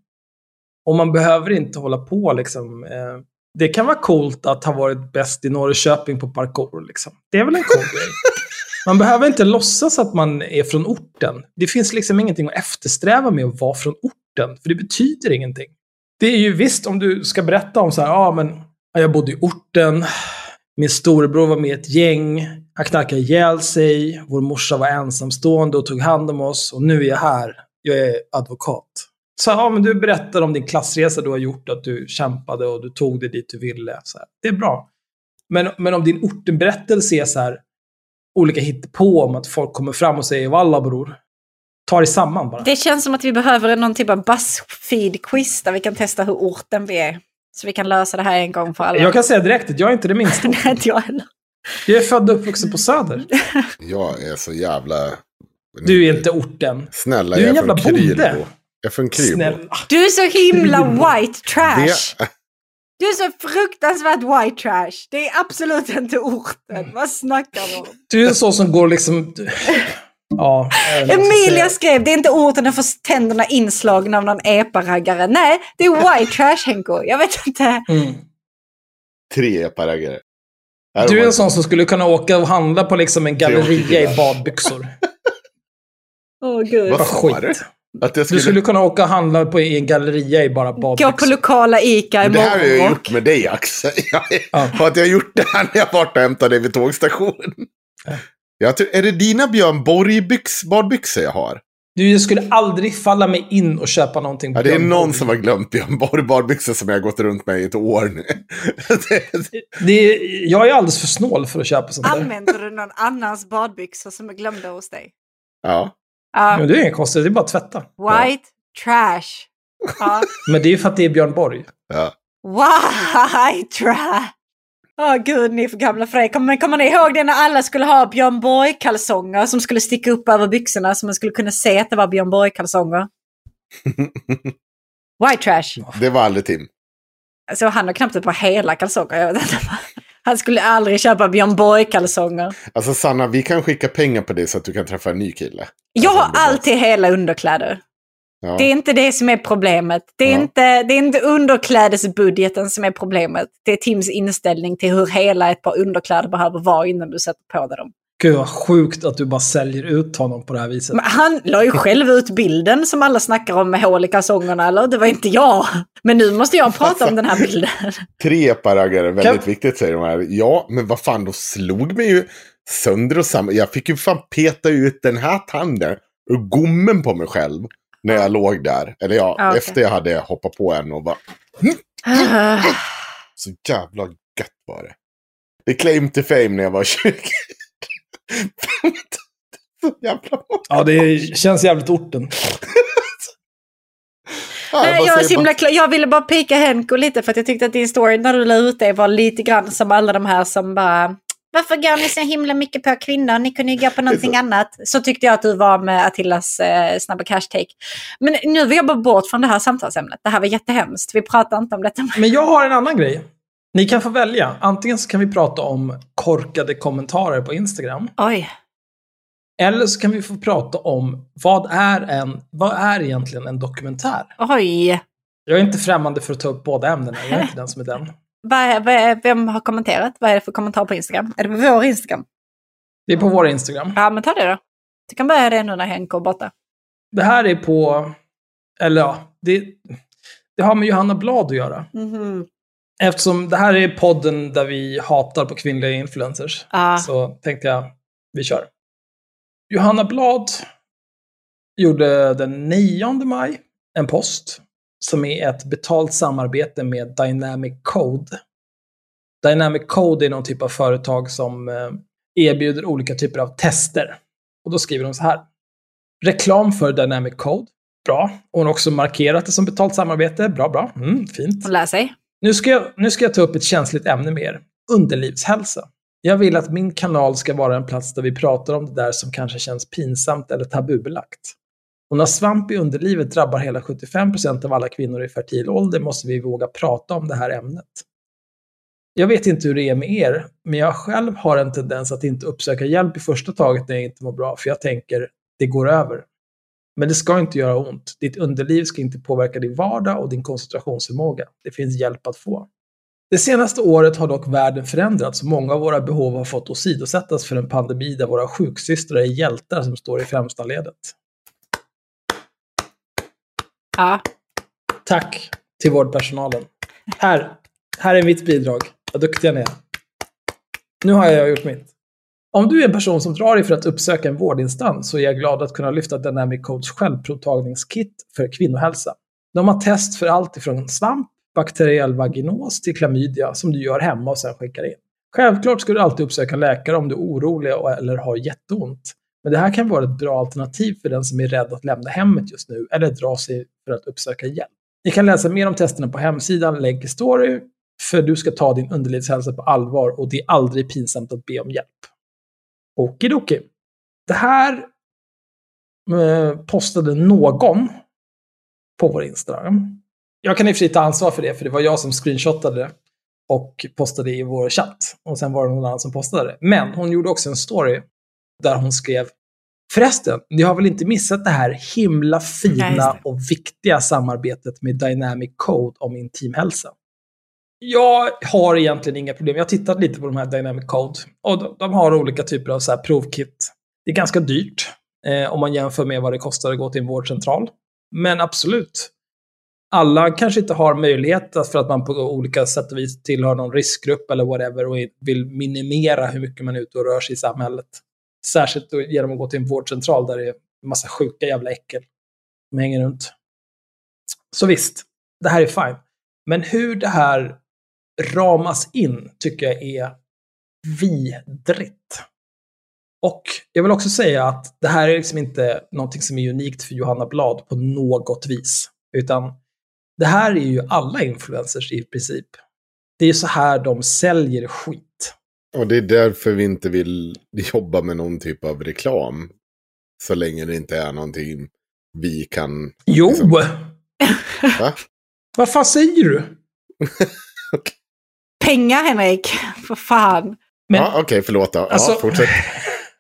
Och man behöver inte hålla på liksom. Eh, det kan vara coolt att ha varit bäst i Norrköping på parkour. Liksom. Det är väl en cool grej. Man behöver inte låtsas att man är från orten. Det finns liksom ingenting att eftersträva med att vara från orten. För det betyder ingenting. Det är ju visst om du ska berätta om så här, ja men jag bodde i orten. Min storebror var med i ett gäng. Han knarkade ihjäl sig. Vår morsa var ensamstående och tog hand om oss. Och nu är jag här. Jag är advokat. Så ja, men du berättar om din klassresa du har gjort. Att du kämpade och du tog dig dit du ville. Så här. Det är bra. Men, men om din ortenberättelse är så här olika hittepå om att folk kommer fram och säger Walla bror. Ta dig samman bara. Det känns som att vi behöver någon typ av Buzzfeed-quiz där vi kan testa hur orten vi är. Så vi kan lösa det här en gång för alla. Jag kan säga direkt att jag är inte det minsta. Nej, inte jag heller. Jag är född och uppvuxen på Söder. Jag är så jävla... Du är inte orten. Snälla, Du är en jag är jävla från bonde. Jag är från Krylbo. Du är så himla white trash. Det... Du är så fruktansvärt white trash. Det är absolut inte orten. Vad snackar du om? Du är en sån som går liksom... Ja. Emilia skrev, det är inte orten den får tänderna inslagna av någon epa-raggare. Nej, det är white trash Henko. Jag vet inte. Mm. Tre eparaggare. Du är en sån som skulle kunna åka och handla på liksom en galleria i badbyxor. Åh gud. Vad skit. Att jag Du skulle... skulle kunna åka och handla på en galleria i bara Gå badbyxor. på lokala ICA i det här har jag gjort med dig Axel. Jag. Ja. Och att jag har gjort det här när jag varit och hämtat dig vid tågstationen. Jag tror... Är det dina Björn Borg-byx... badbyxor jag har? Du jag skulle aldrig falla mig in och köpa någonting på Ja, det är någon som har glömt Björn Borg badbyxor som jag har gått runt med i ett år nu. Det- Det är, jag är alldeles för snål för att köpa sånt där. Använder du någon annans badbyxor som är glömda hos dig? ja. Ja, Men det är inget konstigt, det är bara att tvätta. white trash. Ja. Men det är ju för att det är Björn Borg. ja. White trash. Åh gud, ni är för gamla för det. Kommer, kommer ni ihåg det när alla skulle ha Björn Borg-kalsonger som skulle sticka upp över byxorna så man skulle kunna se att det var Björn Borg-kalsonger? White trash. Det var aldrig Tim. Alltså han har knappt ett par hela kalsonger. Jag vet inte. Han skulle aldrig köpa Björn Borg-kalsonger. Alltså Sanna, vi kan skicka pengar på det så att du kan träffa en ny kille. Jag Alltså, har alltid hela underkläder. Ja. Det är inte det som är problemet. Det är, Ja. inte, det är inte underklädesbudgeten som är problemet. Det är Tims inställning till hur hela ett par underkläder behöver vara innan du sätter på dig dem. Gud vad sjukt att du bara säljer ut honom på det här viset. Men han la ju själv ut bilden som alla snackar om med hål i kalsongerna, eller? Det var inte jag. Men nu måste jag prata om den här bilden. Tre eparaggare, väldigt Kan- viktigt säger de här. Ja, men vad fan, då slog mig ju sönder och samman. Jag fick ju fan peta ut den här tanden ur gommen på mig själv. När jag låg där. Eller ja, Ja, okej. efter jag hade hoppat på en och bara... Så jävla gött var det. Det claim to fame när jag var 20. Ja, det känns jävligt orten. Nej, bara jag, var jag ville bara pika Henko lite för att jag tyckte att din story när du la ut det var lite grann som alla de här som bara varför går ni så himla mycket på kvinnor? Ni kunde ju gå på någonting annat. Så tyckte jag att du var med Attilas eh, snabba cash-take. Men nu vill jag bara bort från det här samtalsämnet. Det här var jättehemskt. Vi pratar inte om detta. Men jag har en annan grej. Ni kan få välja. Antingen så kan vi prata om korkade kommentarer på Instagram. Oj. Eller så kan vi få prata om vad är, en, vad är egentligen en dokumentär? Oj. Jag är inte främmande för att ta upp båda ämnena. Jag är inte den som är den. Vem har kommenterat? Vad är det för kommentar på Instagram? Är det på vår Instagram? Det är på vår Instagram. Ja, men ta det då. Du kan börja det nu när Henke är borta. Det här är på... Eller ja, det, det har med Johanna Blad att göra. Mhm. Eftersom det här är podden där vi hatar på kvinnliga influencers. Ja. Så tänkte jag, vi kör. Johanna Blad gjorde den 9 maj en post som är ett betalt samarbete med Dynamic Code. Dynamic Code är någon typ av företag som eh, erbjuder olika typer av tester. Och då skriver de så här. Reklam för Dynamic Code. Bra. Och hon har också markerat det som betalt samarbete. Bra, bra. Mm, fint. Hon lär sig. Nu ska, jag, nu ska jag ta upp ett känsligt ämne med er. Underlivshälsa. Jag vill att min kanal ska vara en plats där vi pratar om det där som kanske känns pinsamt eller tabubelagt. Och när svamp i underlivet drabbar hela 75% av alla kvinnor i fertil ålder måste vi våga prata om det här ämnet. Jag vet inte hur det är med er, men jag själv har en tendens att inte uppsöka hjälp i första taget när jag inte mår bra, för jag tänker, det går över. Men det ska inte göra ont. Ditt underliv ska inte påverka din vardag och din koncentrationsförmåga. Det finns hjälp att få. Det senaste året har dock världen förändrats och många av våra behov har fått åsidosättas för en pandemi där våra sjuksystrar är hjältar som står i främsta ledet. Ja. Tack till vårdpersonalen. Här, här är mitt bidrag. Vad duktiga ni är. Nu har jag gjort mitt. Om du är en person som drar dig för att uppsöka en vårdinstans så är jag glad att kunna lyfta Dynamic Codes självprovtagningskit för kvinnohälsa. De har test för allt ifrån svamp, bakteriell vaginos till klamydia som du gör hemma och sen skickar in. Självklart ska du alltid uppsöka läkare om du är orolig eller har jätteont. Men det här kan vara ett bra alternativ för den som är rädd att lämna hemmet just nu eller dra sig för att uppsöka hjälp. Ni kan läsa mer om testerna på hemsidan Länk story, för du ska ta din underlivshälsa på allvar och det är aldrig pinsamt att be om hjälp. Okidoki. Det här eh, postade någon på vår Instagram. Jag kan i och för sig ta ansvar för det, för det var jag som screenshotade det och postade i vår chatt. Och sen var det någon annan som postade det. Men hon gjorde också en story där hon skrev Förresten, ni har väl inte missat det här himla fina och viktiga samarbetet med Dynamic Code om intimhälsa? Jag har egentligen inga problem. Jag har tittat lite på de här Dynamic Code. Och de, de har olika typer av så här provkit. Det är ganska dyrt eh, om man jämför med vad det kostar att gå till en vårdcentral. Men absolut. Alla kanske inte har möjlighet för att man på olika sätt och vis tillhör någon riskgrupp eller whatever och vill minimera hur mycket man är ute och rör sig i samhället. Särskilt genom att gå till en vårdcentral där det är en massa sjuka jävla äckel som hänger runt. Så visst, det här är fine. Men hur det här ramas in tycker jag är vidrigt. Och jag vill också säga att det här är liksom inte någonting som är unikt för Johanna Blad på något vis. Utan det här är ju alla influencers i princip. Det är så här de säljer skit. Och det är därför vi inte vill jobba med någon typ av reklam. Så länge det inte är någonting vi kan... Jo! Liksom. Va? Vad fan säger du? Pengar Henrik, för fan. Men, Ja, Okej, förlåt då. Ja, alltså, fortsätt.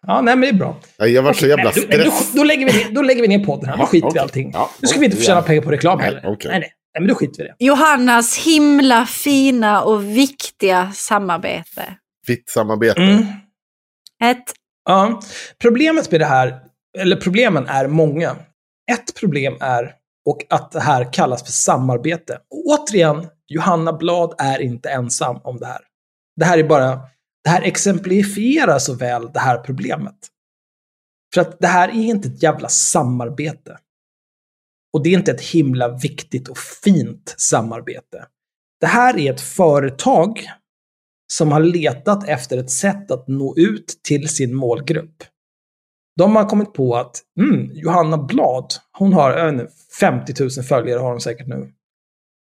Ja, nej men det är bra. Ja, Jag var så jävla nej, då, då, då, lägger vi ner, då lägger vi ner podden här. Då skiter vi i okej. allting. Ja, nu ska vi inte få tjäna pengar på reklam Nej, heller. okej. Nej, nej. nej, men då skiter vi i det. Johannas himla fina och viktiga samarbete. Fitt samarbete. Mm. Ett, Ja, problemet med det här, eller problemen är många. Ett problem är och att det här kallas för samarbete. Och återigen, Johanna Blad är inte ensam om det här. Det här är bara, det här exemplifierar så väl det här problemet. För att det här är inte ett jävla samarbete. Och det är inte ett himla viktigt och fint samarbete. Det här är ett företag som har letat efter ett sätt att nå ut till sin målgrupp. De har kommit på att mm, Johanna Blad, hon har inte, 50 000 följare har hon säkert nu.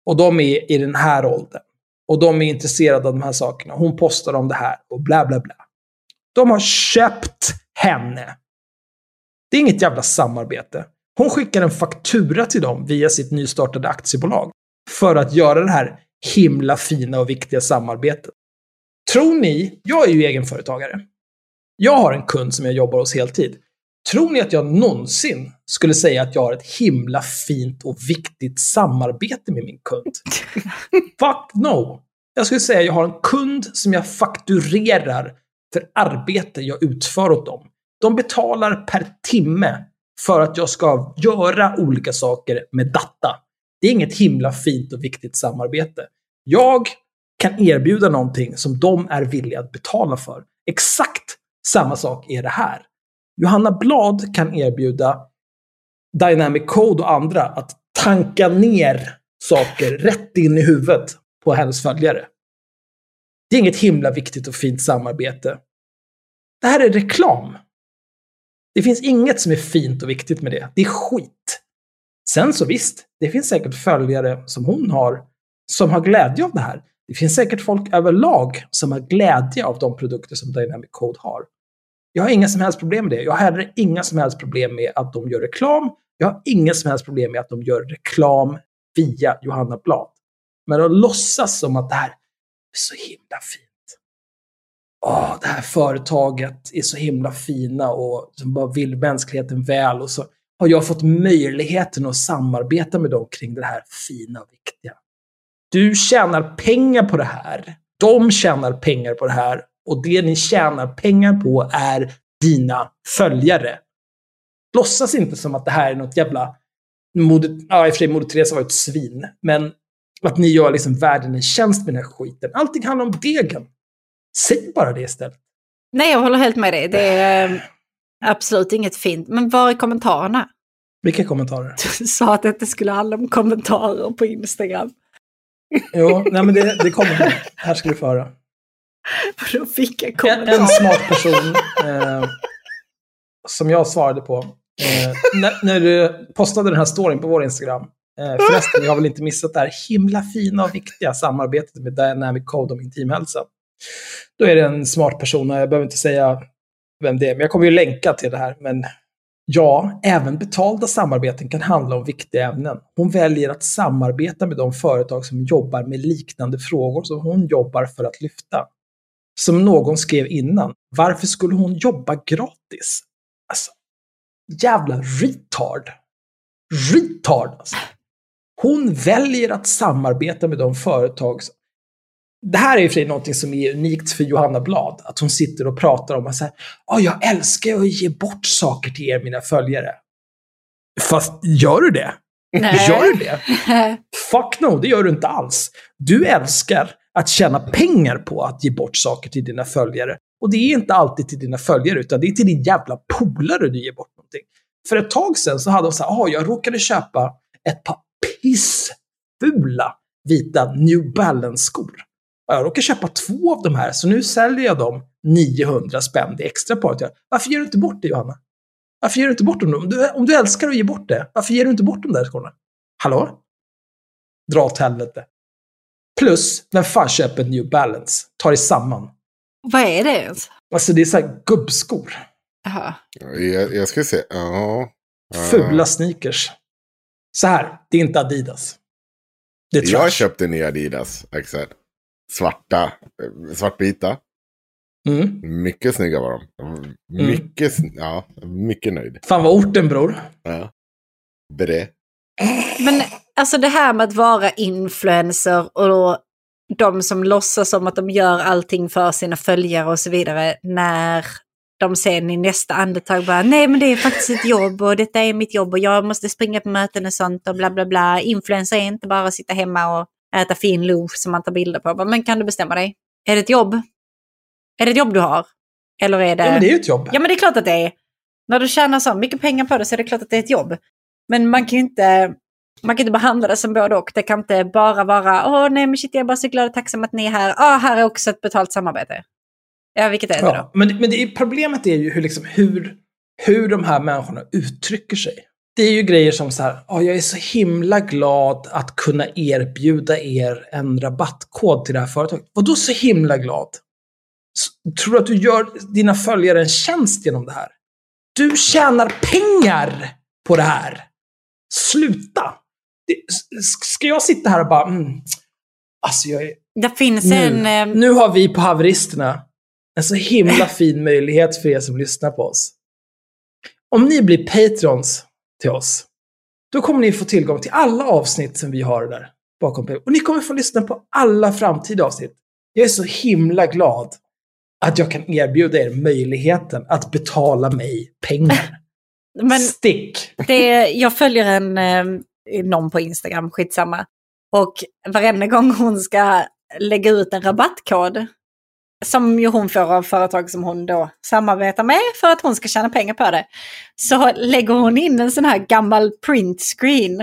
Och de är i den här åldern. Och de är intresserade av de här sakerna. Hon postar om det här och bla bla bla. De har köpt henne. Det är inget jävla samarbete. Hon skickar en faktura till dem via sitt nystartade aktiebolag för att göra det här himla fina och viktiga samarbetet. Tror ni, jag är ju egenföretagare. Jag har en kund som jag jobbar hos heltid. Tror ni att jag någonsin skulle säga att jag har ett himla fint och viktigt samarbete med min kund? Fuck no! Jag skulle säga att jag har en kund som jag fakturerar för arbete jag utför åt dem. De betalar per timme för att jag ska göra olika saker med data. Det är inget himla fint och viktigt samarbete. Jag kan erbjuda någonting som de är villiga att betala för. Exakt samma sak är det här. Johanna Blad kan erbjuda Dynamic Code och andra att tanka ner saker rätt in i huvudet på hennes följare. Det är inget himla viktigt och fint samarbete. Det här är reklam. Det finns inget som är fint och viktigt med det. Det är skit. Sen så visst, det finns säkert följare som hon har som har glädje av det här. Det finns säkert folk överlag som har glädje av de produkter som Dynamic Code har. Jag har inga som helst problem med det. Jag har heller inga som helst problem med att de gör reklam. Jag har inga som helst problem med att de gör reklam via Johanna Blad. Men att låtsas som att det här är så himla fint. Åh, det här företaget är så himla fina och som bara vill mänskligheten väl. Och så har jag fått möjligheten att samarbeta med dem kring det här fina och viktiga. Du tjänar pengar på det här. De tjänar pengar på det här. Och det ni tjänar pengar på är dina följare. Låtsas inte som att det här är något jävla... Moder, ja, i och för sig, Moder Teresa var ett svin. Men att ni gör liksom världen en tjänst med den här skiten. Allting handlar om degen. Säg bara det istället. Nej, jag håller helt med dig. Det är eh, absolut inget fint. Men var är kommentarerna? Vilka kommentarer? Du sa att det inte skulle handla om kommentarer på Instagram. Jo, nej men det, det kommer. Här ska du få höra. Då fick jag En, kommentarer. en smart person eh, som jag svarade på. Eh, när, när du postade den här storyn på vår Instagram. Eh, förresten, jag har väl inte missat det här himla fina och viktiga samarbetet med Dynamic Code om intimhälsa. Då är det en smart person, jag behöver inte säga vem det är, men jag kommer ju länka till det här. Men ja, även betalda samarbeten kan handla om viktiga ämnen. Hon väljer att samarbeta med de företag som jobbar med liknande frågor som hon jobbar för att lyfta. Som någon skrev innan, varför skulle hon jobba gratis? Alltså, jävla retard. Retard alltså. Hon väljer att samarbeta med de företag som... Det här är ju för sig någonting som är unikt för Johanna Blad. Att hon sitter och pratar om att här, "Ja, jag älskar att ge bort saker till er, mina följare. Fast gör du det? Nej. Gör du det? Fuck no, det gör du inte alls. Du älskar att tjäna pengar på att ge bort saker till dina följare. Och det är inte alltid till dina följare, utan det är till din jävla polare du ger bort någonting. För ett tag sedan så hade hon så här, ah, jag råkade köpa ett par pissfula vita New Balance-skor. Och Jag råkade köpa två av de här, så nu säljer jag dem 900 spänn. Det är extra på jag Varför ger du inte bort det, Johanna? Varför ger du inte bort dem? Om du, om du älskar att ge bort det, varför ger du inte bort de där skorna? Hallå? Dra åt helvete. Plus, vem fan köper New Balance? Ta det samman. Vad är det ens? Alltså det är så här gubbskor. Jaha. Jag, jag ska se. Ja. Ja. Fula sneakers. Så här, det är inte Adidas. Det är trash. Jag köpte nya Adidas, Axel. Svarta, eh, svartvita. Mm. Mycket snygga var de. var Mycket, sn- ja, mycket nöjd. Fan vad orten bror. Ja. Bre. Men alltså det här med att vara influencer och då de som låtsas som att de gör allting för sina följare och så vidare när de sen i nästa andetag bara nej men det är faktiskt ett jobb och detta är mitt jobb och jag måste springa på möten och sånt och bla bla bla. Influencer är inte bara att sitta hemma och äta fin lunch som man tar bilder på. Men kan du bestämma dig? Är det ett jobb? Är det ett jobb du har? Eller är det... Ja men det är ju ett jobb. Ja men det är klart att det är. När du tjänar så mycket pengar på det så är det klart att det är ett jobb. Men man kan inte, man kan inte behandla det som både och. Det kan inte bara vara, åh nej men shit jag är bara så glad och tacksam att ni är här. Ja, här är också ett betalt samarbete. Ja, vilket är det Ja, då? men men det är, problemet är ju hur, liksom, hur, hur de här människorna uttrycker sig. Det är ju grejer som så här, "Ja, jag är så himla glad att kunna erbjuda er en rabattkod till det här företaget. Vadå så himla glad? Tror du att du gör dina följare en tjänst genom det här? Du tjänar pengar på det här. Sluta! Det, ska jag sitta här och bara, mm, Alltså jag är... Det finns Nu, en... eh, nu har vi på haveristerna en så himla fin möjlighet för er som lyssnar på oss. Om ni blir patrons till oss, då kommer ni få tillgång till alla avsnitt som vi har där bakom. Och ni kommer få lyssna på alla framtida avsnitt. Jag är så himla glad att jag kan erbjuda er möjligheten att betala mig pengar. Men Stick! det, jag följer en, eh, någon på Instagram, skitsamma. Och varenda gång hon ska lägga ut en rabattkod, som ju hon får av företag som hon då samarbetar med för att hon ska tjäna pengar på det, så lägger hon in en sån här gammal print screen.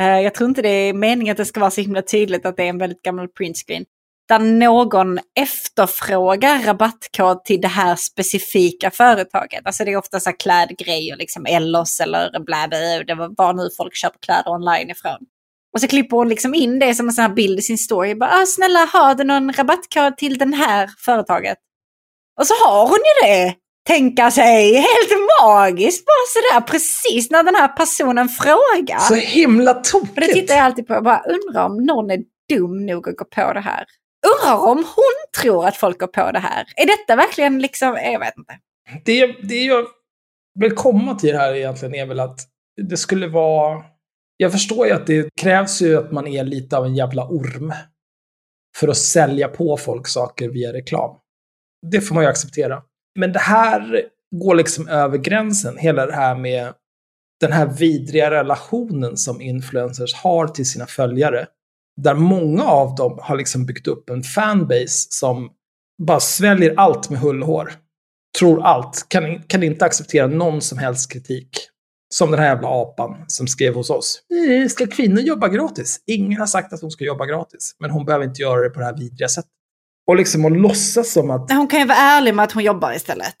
Eh, Jag tror inte det är meningen att det ska vara så himla tydligt att det är en väldigt gammal print screen. Där någon efterfrågar rabattkod till det här specifika företaget. Alltså det är ofta så här klädgrejer, liksom Ellos eller bla bla, det var var nu folk köper kläder online ifrån. Och så klipper hon liksom in det som en sån här bild i sin story. Bara, ah, snälla, har du någon rabattkod till den här företaget? Och så har hon ju det. Tänka sig, helt magiskt bara sådär precis när den här personen frågar. Så himla tokigt! Och det tittar jag alltid på och bara undrar om någon är dum nog att gå på det här. Undrar om hon tror att folk går på det här. Är detta verkligen liksom, jag vet inte. det, det jag vill komma till här egentligen är väl att det skulle vara... Jag förstår ju att det krävs ju att man är lite av en jävla orm för att sälja på folk saker via reklam. Det får man ju acceptera. Men det här går liksom över gränsen. Hela det här med den här vidriga relationen som influencers har till sina följare. Där många av dem har liksom byggt upp en fanbase som bara sväljer allt med hull och hår. Tror allt. Kan, kan inte acceptera någon som helst kritik. Som den här jävla apan som skrev hos oss. Eh, ska kvinnor jobba gratis? Ingen har sagt att hon ska jobba gratis. Men hon behöver inte göra det på det här vidriga sättet. Och liksom att låtsas som att Hon kan ju vara ärlig med att hon jobbar istället.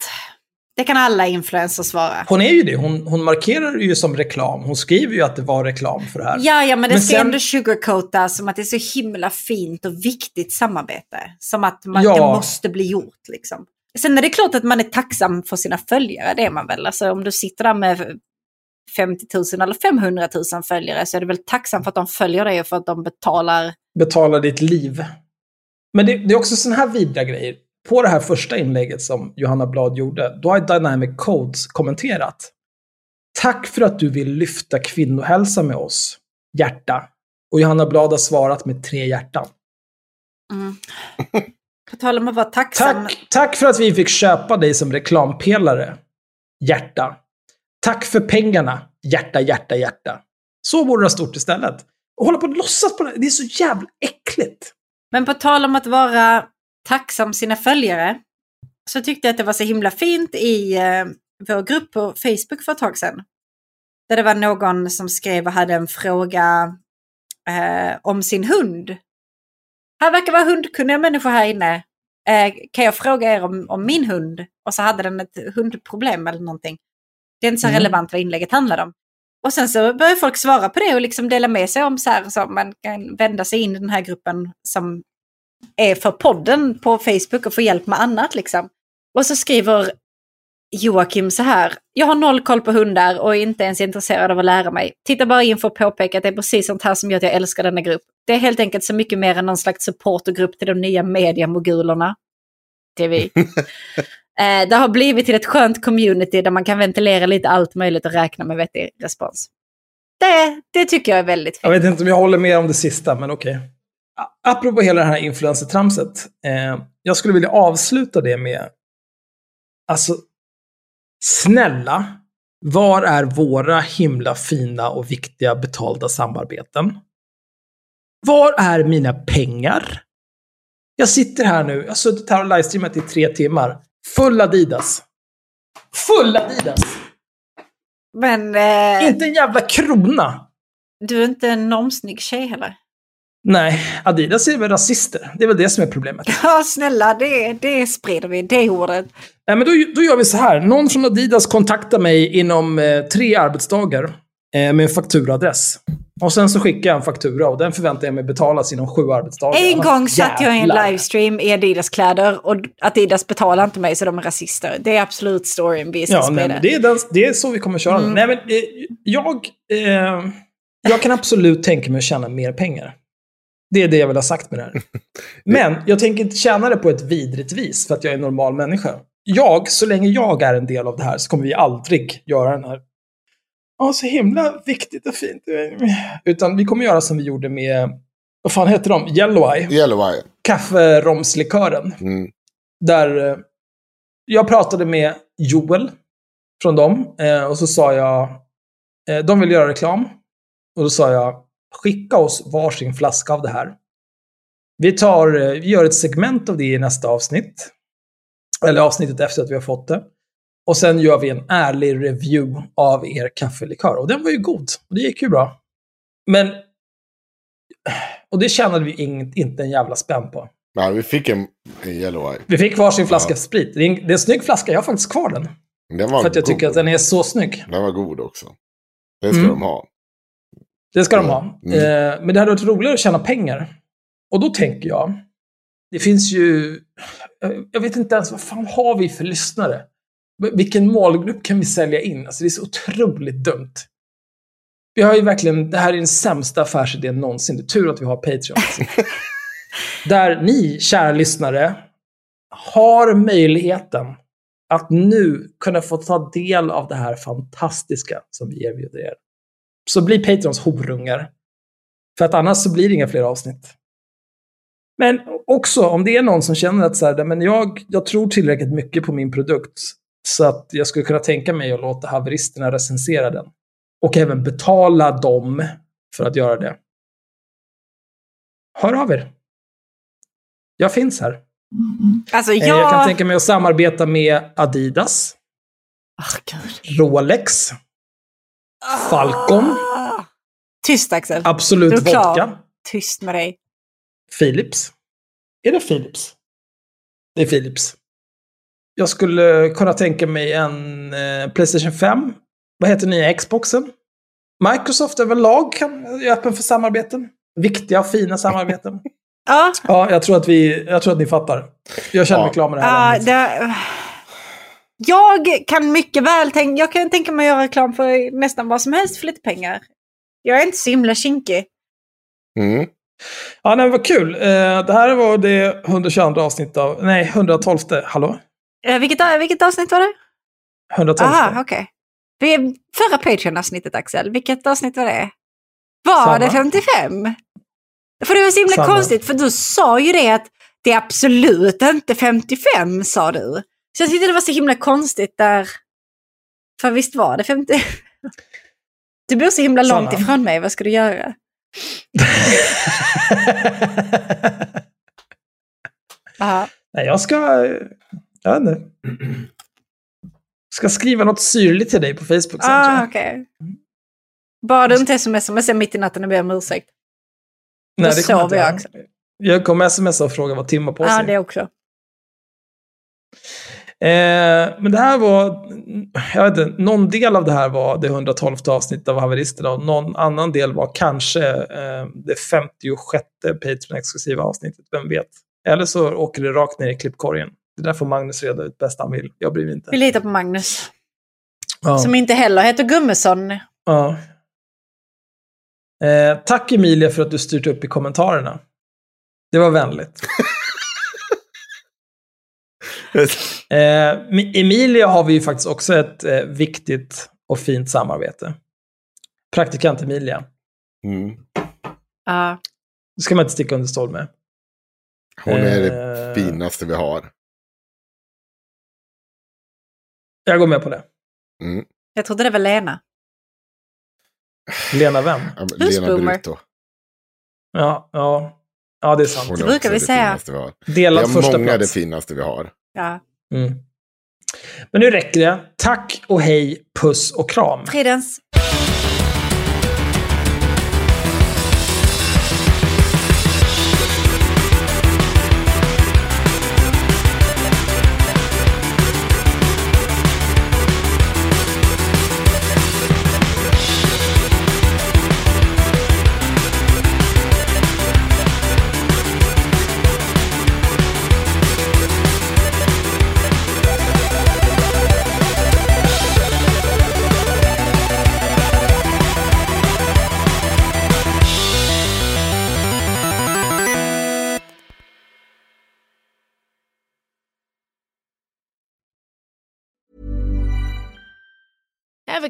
Det kan alla influencers vara. Hon är ju det. Hon, hon markerar ju som reklam. Hon skriver ju att det var reklam för det här. Ja, ja, men det Men ska sen- ändå sugarcoata som att det är så himla fint och viktigt samarbete. Som att man, Ja. det måste bli gjort liksom. Sen är det klart att man är tacksam för sina följare, det är man väl. Alltså om du sitter där med 50 000 eller 500 000 följare så är du väl tacksam för att de följer dig och för att de betalar. Betala ditt liv. Men det, det är också sådana här vidriga grejer. På det här första inlägget som Johanna Blad gjorde, då har Dynamic Codes kommenterat. Tack för att du vill lyfta kvinnohälsa med oss. Hjärta. Och Johanna Blad har svarat med tre hjärtan. Mm. På tal om att vara tacksam. Tack, tack för att vi fick köpa dig som reklampelare. Hjärta. Tack för pengarna. Hjärta, hjärta, hjärta. Så borde det ha stort istället. Och hålla på och låtsas på det. Det är så jävla äckligt. Men på tal om att vara tacksam sina följare. Så tyckte jag att det var så himla fint i eh, vår grupp på Facebook för ett tag sedan. Där det var någon som skrev och hade en fråga eh, om sin hund. Här verkar vara hundkunniga människor här inne. Eh, kan jag fråga er om, om min hund? Och så hade den ett hundproblem eller någonting. Det är inte så Mm. relevant vad inlägget handlade om. Och sen så börjar folk svara på det och liksom dela med sig om så här så man kan vända sig in i den här gruppen som är för podden på Facebook och få hjälp med annat liksom. Och så skriver Joakim så här. Jag har noll koll på hundar och är inte ens intresserad av att lära mig. Titta bara in för att påpeka att det är precis sånt här som gör att jag älskar denna grupp. Det är helt enkelt så mycket mer än någon slags supportergrupp till de nya mediamogulerna. Det är vi. eh, det har blivit till ett skönt community där man kan ventilera lite allt möjligt och räkna med vettig respons. Det, det tycker jag är väldigt Jag fint. vet inte om jag håller med om det sista, men okej. A- Apropå hela det här influencer-tramset. Eh, jag skulle vilja avsluta det med... Alltså, snälla. Var är våra himla fina och viktiga betalda samarbeten? Var är mina pengar? Jag sitter här nu, jag har suttit här och livestreamat i tre timmar. Full Adidas. Full Adidas! Men eh, Inte en jävla krona! du är inte en normsnygg tjej heller. Nej, Adidas är väl rasister. Det är väl det som är problemet. Ja, snälla, det, det sprider vi, det ordet. Nej, men då, då gör vi så här. Någon från Adidas kontaktar mig inom eh, tre arbetsdagar eh, med en fakturaadress. Och sen så skickar jag en faktura och den förväntar jag mig betalas inom sju arbetsdagar. En Annars gång satt jag i en livestream i Adidas-kläder och Adidas betalar inte mig så de är rasister. Det är absolut storyn vi ska Ja, nej, sprida. men det, är den, det är så vi kommer köra. Mm. Nej, men, eh, jag, eh, jag kan absolut tänka mig att tjäna mer pengar. Det är det jag vill ha sagt med det här. Men jag tänker inte tjäna det på ett vidrigt vis för att jag är en normal människa. Jag, så länge jag är en del av det här så kommer vi aldrig göra den här Ja, så himla viktigt och fint. Utan vi kommer göra som vi gjorde med, vad fan heter de? Yellow Eye. Yellow Eye. Kafferomslikören. Mm. Där eh, jag pratade med Joel från dem. Eh, och så sa jag, eh, de vill göra reklam. Och då sa jag, skicka oss varsin flaska av det här. Vi, tar, eh, vi gör ett segment av det i nästa avsnitt. Eller avsnittet efter att vi har fått det. Och sen gör vi en ärlig review av er kaffelikör. Och den var ju god. Och det gick ju bra. Men... Och det tjänade vi inget, inte en jävla spänn på. Nej, vi fick en, en Yellow Eye. Vi fick varsin flaska Ja. sprit. Det är, en, det är en snygg flaska. Jag har faktiskt kvar den. Den var För att jag god. tycker att den är så snygg. Den var god också. Det ska Mm. de ha. Det ska de ha. Mm. Eh, men det hade varit roligare att tjäna pengar. Och då tänker jag, det finns ju, jag- jag vet inte ens vad fan har vi för lyssnare? Vilken målgrupp kan vi sälja in? Alltså det är så otroligt dumt. Vi har ju verkligen, det här är den sämsta affärsidén någonsin. Det är tur att vi har Patreon. Där ni, kära lyssnare, har möjligheten att nu kunna få ta del av det här fantastiska som vi erbjuder er. Så bli Patrons horungar. För att annars så blir det inga fler avsnitt. Men också om det är någon som känner att så här, men jag, jag tror tillräckligt mycket på min produkt så att jag skulle kunna tänka mig att låta haveristerna recensera den. Och även betala dem för att göra det. Hör av er. Jag finns här. Alltså Eh, jag... Jag kan tänka mig att samarbeta med Adidas, Gud. Rolex, Falcon, Ah. Tyst Axel. Absolut Du är klar. Vodka, Tyst med dig. Philips. Är det Philips? Det är Philips. Jag skulle kunna tänka mig en eh, Playstation 5. Vad heter nya Xboxen? Microsoft överlag kan, är öppen för samarbeten. Viktiga och fina samarbeten. Ja, ja, jag tror, att vi, jag tror att ni fattar. Jag känner mig Ja. klar med det här. ämnet. Jag kan mycket väl tänka, jag kan tänka mig att göra reklam för nästan vad som helst för lite pengar. Jag är inte så himla kinkig. Mm. Ja, nej, vad kul. Eh, det här var det 122 avsnitt av... Nej, 112. Hallå? Eh, vilket, vilket avsnitt var det? 112. Aha, okej. Okay. Förra Patreon-avsnittet Axel, vilket avsnitt var det? Var Samma. det 55? För det var så himla Samma. konstigt, för du sa ju det att det är absolut inte 55, sa du. Så jag tyckte det var så himla konstigt där. För visst var det 50? Du bor så himla långt Sanna. ifrån mig, vad ska du göra? Nej, jag ska... Jag vet inte. Ska skriva något syrligt till dig på Facebook sen, Ah, okej. Bad du inte smsa mig sen mitt i natten och be om ursäkt? Nej, då det kommer sover jag jag inte göra. Jag kommer smsa och fråga vad Tim har på Ja, sig. det också. Eh, men det här var, jag vet inte, någon del av det här var det 112 avsnittet av Haveristerna och någon annan del var kanske eh, det 56 Patreon-exklusiva avsnittet, vem vet. Eller så åker det rakt ner i klippkorgen. Det där får Magnus reda ut bäst han vill. Jag bryr mig inte. Vi litar på Magnus. Ja. Som inte heller heter Gummesson. Ja. Eh, tack Emilia för att du styrt upp i kommentarerna. Det var vänligt. Eh, Emilia har vi ju faktiskt också ett eh, viktigt och fint samarbete. Praktikant Emilia. Mm. Ja. Det ska man inte sticka under stol med. Hon är det Eh, finaste vi har. Jag går med på det. Mm. Jag trodde det var Lena. Lena vem? Ja, Lena. Brito. Ja, ja. Ja, det är sant. Det brukar vi det säga. vi har. Första många det plats. finaste vi har. Ja. Mm. Men nu räcker det. Tack och hej, puss och kram. Fridens.